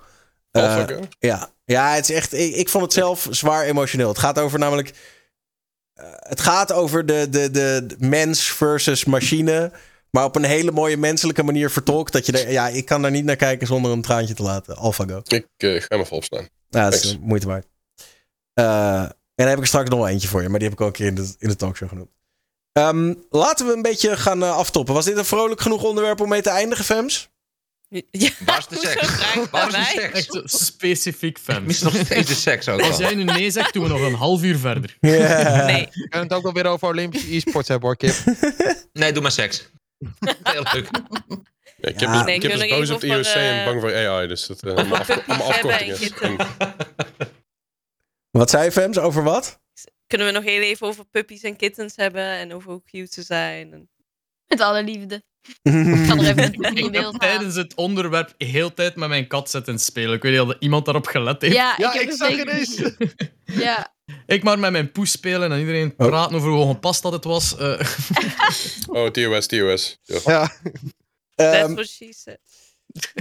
AlphaGo? ja. ja, het is echt. Ik, ik vond het zelf zwaar emotioneel. Het gaat over namelijk. Eh, het gaat over de, de, de, mens versus machine. Maar op een hele mooie menselijke manier vertolkt. Dat je er. Ja, ik kan daar niet naar kijken zonder een traantje te laten. AlphaGo. Ik eh, ga hem even. Ja, dat is Thanks. moeite waard. Eh, en dan heb ik er straks nog wel eentje voor je. Maar die heb ik al een keer in de, in de talkshow genoemd. Ehm, laten we een beetje gaan aftoppen. Was dit een vrolijk genoeg onderwerp om mee te eindigen, Fems? Ja, Waar is de seks? Waar is de seks? Echt specifiek fan. Mis nog steeds de seks ook Als jij nu nee zegt, doen we nog een half uur verder. Ja. Nee, We kunnen het ook wel weer over Olympische e-sports hebben hoor, Kip. Nee, doe maar seks. Heel leuk. ik heb, Ja. dus, Nee, ik heb kunnen dus we boos nog op de IOC over, en eh, bang voor AI. Dus dat uh, allemaal, afko- allemaal afkortingen. kitten. Wat zei je, Fems, over wat? Kunnen we nog heel even over puppies en kittens hebben en over hoe cute ze zijn. En... Met alle liefde. Ik kan er even beeld tijdens het onderwerp heel tijd met mijn kat zitten spelen. Ik weet niet of iemand daarop gelet heeft. Ja, Ja, ik, heb ik het zag ineens. gezien. Ja, Ik maar met mijn poes spelen en iedereen Oh. praten over hoe ongepast dat het was. Eh, Oh, TOS, TOS. Ja. Ja. That's Ehm, what.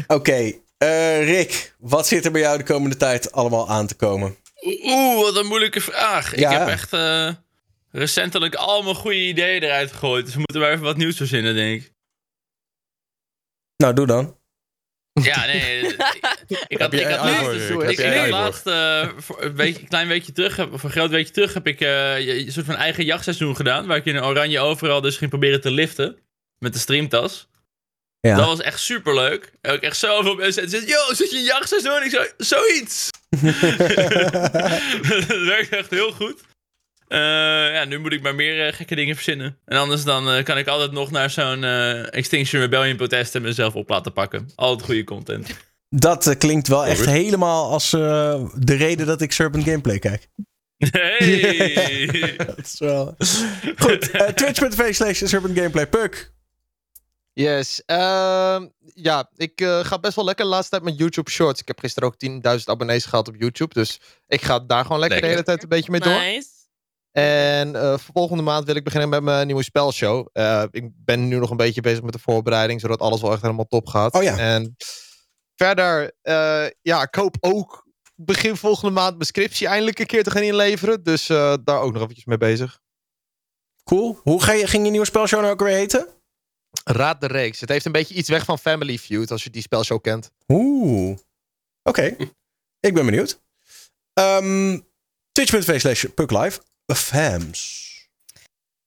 Oké, eh, Rick, wat zit er bij jou de komende tijd allemaal aan te komen? Oeh, wat een moeilijke vraag. Ja. Ik heb echt eh, recentelijk al mijn goede ideeën eruit gegooid. Dus we moeten maar even wat nieuws verzinnen, denk ik. Nou, doe dan. Ja, nee. ik, had, ik had laatst, ik, ik laatst eh, een, week- een klein weekje terug, heb- of een groot weekje terug, heb ik eh, een soort van eigen jachtseizoen gedaan. Waar ik in oranje overal dus ging proberen te liften. Met de streamtas. Ja. Dat was echt super leuk. Ook echt zoveel mensen die zeiden: Yo, zit je in jachtseizoen? Ik zei: Zoiets. dat werkt echt heel goed. Eh, ja, nu moet ik maar meer eh, gekke dingen verzinnen. En anders dan eh, kan ik altijd nog naar zo'n eh, Extinction Rebellion protest en mezelf op laten pakken. Altijd goede content. Dat klinkt wel echt helemaal als eh, de reden dat ik Serpent Gameplay kijk. Hey! Dat is wel... Goed, twitch.tv slash Serpent Gameplay. Puk. Yes. ehm, ja, ik eh, ga best wel lekker de laatste tijd met YouTube Shorts. Ik heb gisteren ook 10.000 abonnees gehad op YouTube. Dus ik ga daar gewoon lekker, de hele tijd een beetje mee door. Nice. En eh, volgende maand wil ik beginnen met mijn nieuwe spelshow. Eh, ik ben nu nog een beetje bezig met de voorbereiding, zodat alles wel echt helemaal top gaat. Oh ja. En verder, eh, ja, ik hoop ook begin volgende maand mijn scriptie eindelijk een keer te gaan inleveren. Dus daar ook nog eventjes mee bezig. Cool. Hoe ga je, ging je nieuwe spelshow nou ook weer heten? Raad de reeks. Het heeft een beetje iets weg van Family Feud, als je die spelshow kent. Oeh. Oké. Ik ben benieuwd. Ehm Twitch.tv slash PukLive. Fams.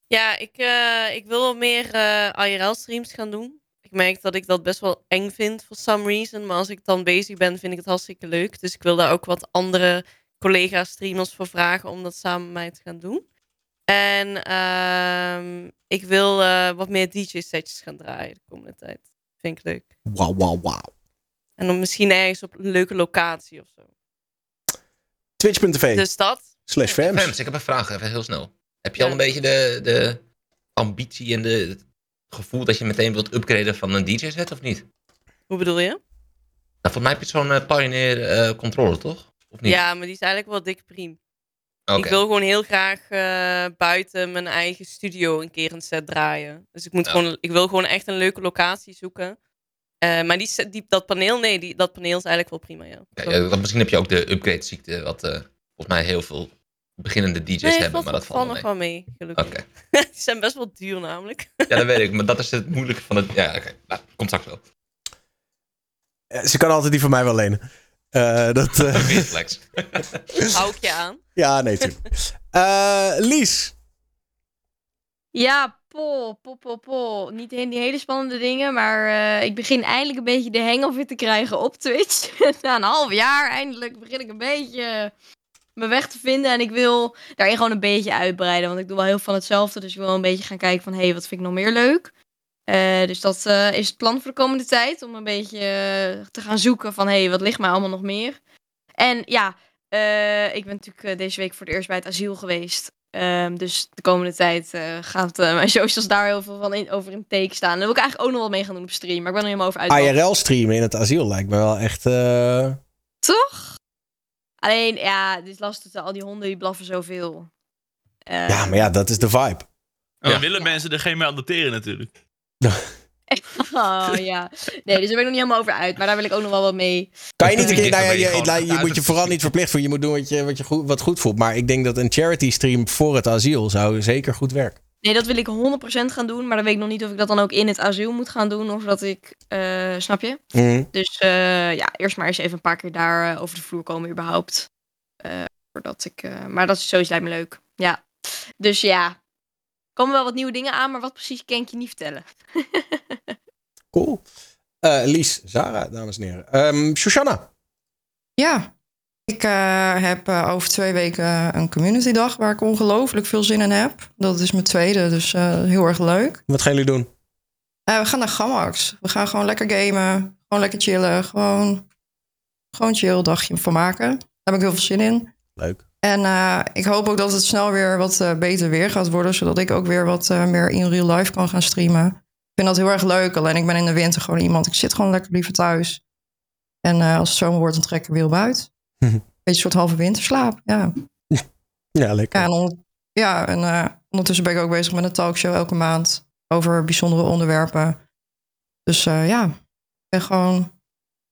Ja, ik, eh, ik wil wel meer IRL-streams gaan doen. Ik merk dat ik dat best wel eng vind for some reason. Maar als ik dan bezig ben, vind ik het hartstikke leuk. Dus ik wil daar ook wat andere collega-streamers voor vragen om dat samen met mij te gaan doen. En ehm, ik wil eh, wat meer DJ-setjes gaan draaien de komende tijd. Vind ik leuk. Wauw, wauw, wauw. En dan misschien ergens op een leuke locatie of zo. Twitch.tv Dus dat. Slash Fams. Fems, ik heb een vraag, even heel snel. Heb je Ja. al een beetje de, de ambitie en de, het gevoel dat je meteen wilt upgraden van een DJ-set of niet? Hoe bedoel je? Nou, volgens mij heb je zo'n eh, Pioneer eh, controller, toch? Of niet? Ja, maar die is eigenlijk wel dik priem. Oké. Ik wil gewoon heel graag eh, buiten mijn eigen studio een keer een set draaien. Dus ik, moet Ja. gewoon, ik wil gewoon echt een leuke locatie zoeken. Eh, maar die, die, dat paneel, nee, die, dat paneel is eigenlijk wel prima, ja. Ja, misschien heb je ook de upgrade-ziekte, wat eh, volgens mij heel veel beginnende DJ's nee, hebben, maar dat valt valt nog wel mee. gelukkig. Oké. die zijn best wel duur namelijk. Ja, dat weet ik, maar dat is het moeilijke van het... Ja, oké. Nou, komt straks wel. Eh, Ze kan altijd die van mij wel lenen. Eh, dat, eh, Oké, flex. Hou ik je aan. ja, nee, tuurlijk. Eh, Lies. Ja, pol, pol, pol, pol. Niet die hele spannende dingen, maar eh, ik begin eindelijk een beetje de hang of it te krijgen op Twitch. Na een half jaar eindelijk begin ik een beetje mijn weg te vinden. En ik wil daarin gewoon een beetje uitbreiden, want ik doe wel heel veel van hetzelfde. Dus ik wil een beetje gaan kijken van, hé, hey, wat vind ik nog meer leuk? Eh, dus dat eh, is het plan voor de komende tijd, om een beetje eh, te gaan zoeken van, hé, hey, wat ligt mij allemaal nog meer? En ja, ik ben natuurlijk deze week voor het eerst bij het asiel geweest. Ehm, dus de komende tijd eh, gaat mijn socials daar heel veel van in, over in teken staan. Daar wil ik eigenlijk ook nog wat mee gaan doen op stream. Maar ik ben er helemaal over uit. IRL streamen in het asiel lijkt me wel echt... Toch? Alleen, ja, het is lastig. Al die honden die blaffen zoveel. Eh, Ja, maar ja, dat is de vibe. Dan Ja. willen mensen er geen meer aan dateren natuurlijk. Oh ja. Nee, dus daar ben ik nog niet helemaal over uit. Maar daar wil ik ook nog wel wat mee. Kan je niet een keer... Dit Nou ja, ben je je, nou, moet je vooral niet verplicht voelen. Je moet doen wat je, wat je goed, wat goed voelt. Maar ik denk dat een charity stream voor het asiel zou zeker goed werken. Nee, dat wil ik 100% gaan doen. Maar dan weet ik nog niet of ik dat dan ook in het asiel moet gaan doen. Of dat ik... eh, snap je? Mhm. Dus eh, ja, eerst maar eens even een paar keer daar eh, over de vloer komen überhaupt. Eh, voordat ik... eh, maar dat is sowieso lijkt me leuk. Ja. Dus ja. Er komen wel wat nieuwe dingen aan. Maar wat precies kan ik je niet vertellen. Cool. Eh, Lies, Zara, dames en heren. Ehm Shoshana. Ja, ik eh, heb eh, over twee weken een community dag waar ik ongelooflijk veel zin in heb. Dat is mijn tweede, dus eh, heel erg leuk. Wat gaan jullie doen? We gaan naar Gamax. We gaan gewoon lekker gamen. Gewoon lekker chillen. Gewoon, gewoon chill dagje van maken. Daar heb ik heel veel zin in. Leuk. En ik hoop ook dat het snel weer wat beter weer gaat worden. Zodat ik ook weer wat meer in real life kan gaan streamen. Ik vind dat heel erg leuk. Alleen ik ben in de winter gewoon iemand. Ik zit gewoon lekker liever thuis. En als het zomer wordt, dan trek ik weer op uit. Beetje een soort halve winterslaap. Ja. Ja, lekker. Ja, en, on- ja, en eh, ondertussen ben ik ook bezig met een talkshow elke maand over bijzondere onderwerpen. Dus eh, ja, ik ben gewoon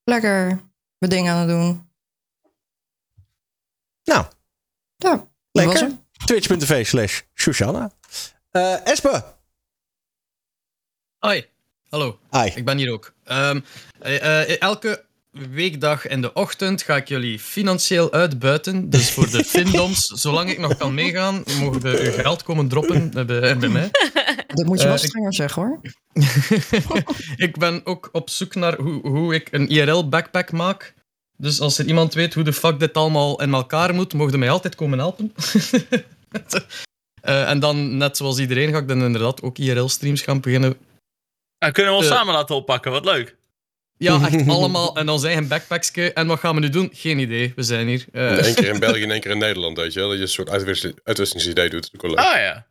lekker mijn dingen aan het doen. Nou, Ja, lekker. Twitch.tv slash Shoshana. Eh Espe. Hoi, hallo. Hi. Ik ben hier ook. Ehm, eh, eh, elke weekdag in de ochtend ga ik jullie financieel uitbuiten. Dus voor de Findoms, zolang ik nog kan meegaan, mogen we uw geld komen droppen bij, bij mij. Dat moet je wel Eh, ik- strenger zeggen hoor. ik ben ook op zoek naar hoe, hoe ik een IRL-backpack maak. Dus als er iemand weet hoe de fuck dit allemaal in elkaar moet, mogen mij altijd komen helpen. Eh, en dan, net zoals iedereen, ga ik dan inderdaad ook IRL-streams gaan beginnen. Nou, kunnen we ons samen laten oppakken, wat leuk. Ja, echt allemaal. En ons eigen backpackske. En wat gaan we nu doen? Geen idee. We zijn hier. Eh, Eén keer in België en één keer in Nederland, weet je wel. Dat je een soort uitwissel- uitwisselingsidee doet. Ah ja,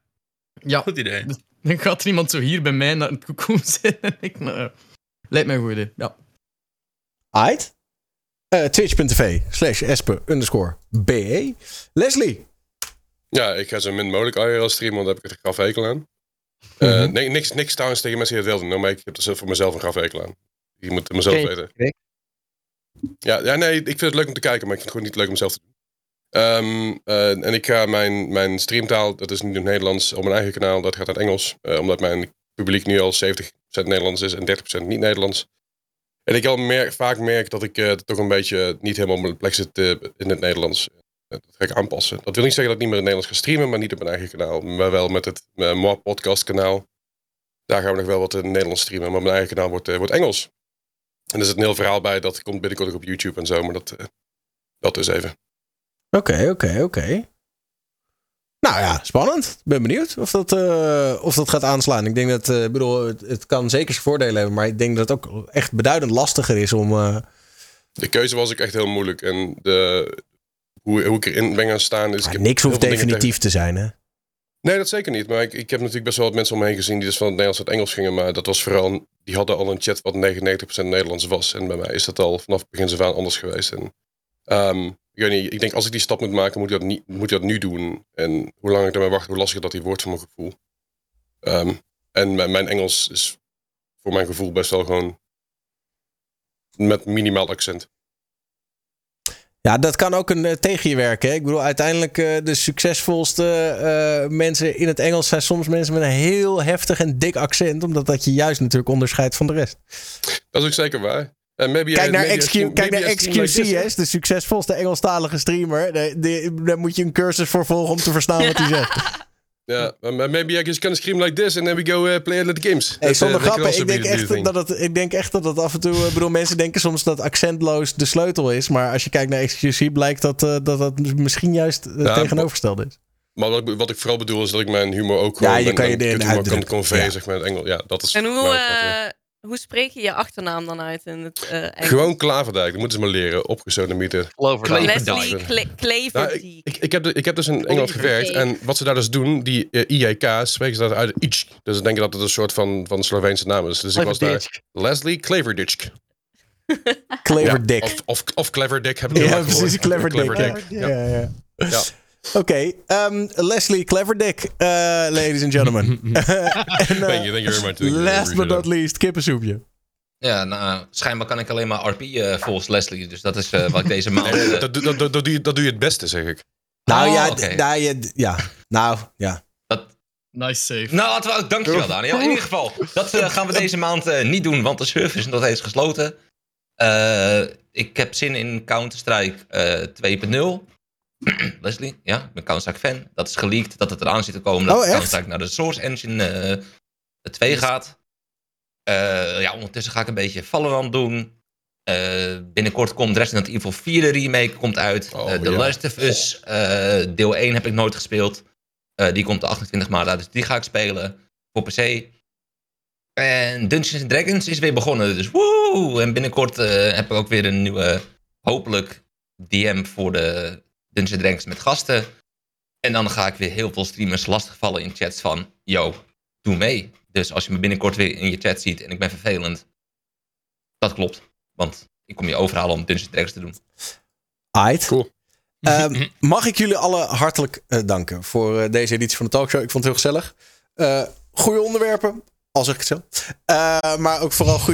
ja, goed idee. dan gaat er iemand zo hier bij mij naar het koekoen zitten. En ik, nou. Lijkt mij een goed idee. Ja. Aight. Eh, Twitch.tv slash Espe underscore BE. Leslie. Ja, ik ga zo min mogelijk IRL streamen, want daar heb ik het graf hekel aan. Eh, Mhm. nee, niks, niks trouwens tegen mensen die dat wel doen, hoor, maar ik heb er voor mezelf een graf hekel aan. Je moet het mezelf weten. Ja, ja, nee, ik vind het leuk om te kijken, maar ik vind het gewoon niet leuk om zelf te doen. Ehm, eh, en ik ga mijn, mijn streamtaal, dat is niet in het Nederlands, op mijn eigen kanaal, dat gaat naar het Engels. eh, omdat mijn publiek nu al 70% Nederlands is en 30% niet Nederlands. En ik al merk, vaak merk dat ik eh, toch een beetje niet helemaal op mijn plek zit in het Nederlands. Dat ga ik aanpassen. Dat wil niet zeggen dat ik niet meer in het Nederlands ga streamen, maar niet op mijn eigen kanaal. Maar wel met het Moi podcast kanaal. Daar gaan we nog wel wat in het Nederlands streamen, maar mijn eigen kanaal wordt, wordt Engels. En er zit een heel verhaal bij, dat komt binnenkort ook op YouTube en zo, maar dat, eh, dat is even. Oké, oké, oké. Nou ja, spannend. Ik ben benieuwd of dat, eh, of dat gaat aanslaan. Ik denk dat, eh, ik bedoel, het, het kan zeker zijn voordelen hebben, maar ik denk dat het ook echt beduidend lastiger is om. De keuze was ook echt heel moeilijk. En de, hoe, hoe ik erin ben gaan staan is... ik niks hoeft definitief te zijn, hè? Nee, dat zeker niet. Maar ik, ik heb natuurlijk best wel wat mensen om me heen gezien die dus van het Nederlands naar het Engels gingen. Maar dat was vooral, die hadden al een chat wat 99% Nederlands was. En bij mij is dat al vanaf het begin af aan anders geweest. En, ehm, ik ik denk als ik die stap moet maken, moet ik dat, niet, moet dat nu doen. En hoe langer ik ermee wacht, hoe lastiger dat die wordt voor mijn gevoel. Ehm, en mijn Engels is voor mijn gevoel best wel gewoon met minimaal accent. Ja, dat kan ook een, eh, tegen je werken. Hè? Ik bedoel, uiteindelijk uh, de succesvolste uh, mensen in het Engels zijn soms mensen met een heel heftig en dik accent, omdat dat je juist natuurlijk onderscheidt van de rest. Dat is ook zeker waar. Uh, maybe kijk, naar maybe XQ, stream, kijk naar maybe XQC, like de succesvolste Engelstalige streamer. Daar moet je een cursus voor volgen om te verstaan wat hij zegt. Ja, yeah, maybe I just can scream like this and then we go uh, play little games. Hey, zonder uh, grappen, ik denk, echt dat het, ik denk echt dat het af en toe... Ik bedoel, mensen denken soms dat accentloos de sleutel is. Maar als je kijkt naar XQC blijkt dat uh, dat, dat misschien juist uh, ja, tegenovergesteld is. Maar wat ik, wat ik, vooral bedoel is dat ik mijn humor ook gewoon... Ja, je kan je erin humor kan convey, ja. zeg maar, in het Engels. Ja, dat is en hoe, uh, hoe spreek je je achternaam dan uit in het uh, Engels? Gewoon Klaverdijk, dat moeten ze maar leren. Opgesodemieter. Leslie Claverdijk. Nou, ik, ik, ik, heb de, ik heb dus in Engeland gewerkt. En wat ze daar dus doen, die uh, IJK, spreken ze dat uit Ichk. Dus dan denk je dat het een soort van, van Sloveense naam is. Dus ik was daar Leslie Claverdijk. Ja, of, of, of Cleverdick heb ik Ja, precies, Cleverdick. Clever ja, ja. ja. ja. Oké, okay, um, Leslie Cleverdick, uh, ladies and gentlemen. en, uh, thank you, thank you very much. Last but not least, kippensoepje. Ja, nou, schijnbaar kan ik alleen maar RP uh, volgens Leslie. Dus dat is uh, wat ik deze maand... Dat, dat, dat, dat, doe je, dat doe je het beste, zeg ik. Nou oh, ja, okay. nou, ja, ja, nou ja. Dat... Nice save. Nou, laten we, dankjewel Daniel. In ieder geval, dat uh, gaan we deze maand uh, niet doen, want de server is nog steeds gesloten. Uh, ik heb zin in Counter-Strike uh, 2.0. Leslie, ja, ik ben Counter-Strike fan. Dat is geleakt dat het eraan zit te komen dat oh, Counter-Strike naar de Source Engine uh, 2 gaat. Uh, ja, ondertussen ga ik een beetje Valorant doen. Uh, binnenkort komt Resident Evil 4 de remake komt uit. Oh, uh, The ja. Last of Us deel 1 heb ik nooit gespeeld. die komt de 28 maart uit, dus die ga ik spelen voor PC. En Dungeons Dragons is weer begonnen, dus woe! En binnenkort eh, heb ik ook weer een nieuwe, hopelijk, DM voor de Dungeons Dragons met gasten. En dan ga ik weer heel veel streamers lastigvallen in chats van, yo, doe mee. Dus als je me binnenkort weer in je chat ziet en ik ben vervelend, dat klopt. Want ik kom je overhalen om Dungeons Dragons te doen. Aight. Cool. Ehm, mag ik jullie alle hartelijk eh, danken voor eh, deze editie van de talkshow. Ik vond het heel gezellig. Uh, goede onderwerpen, al zeg ik het zo. maar ook vooral goede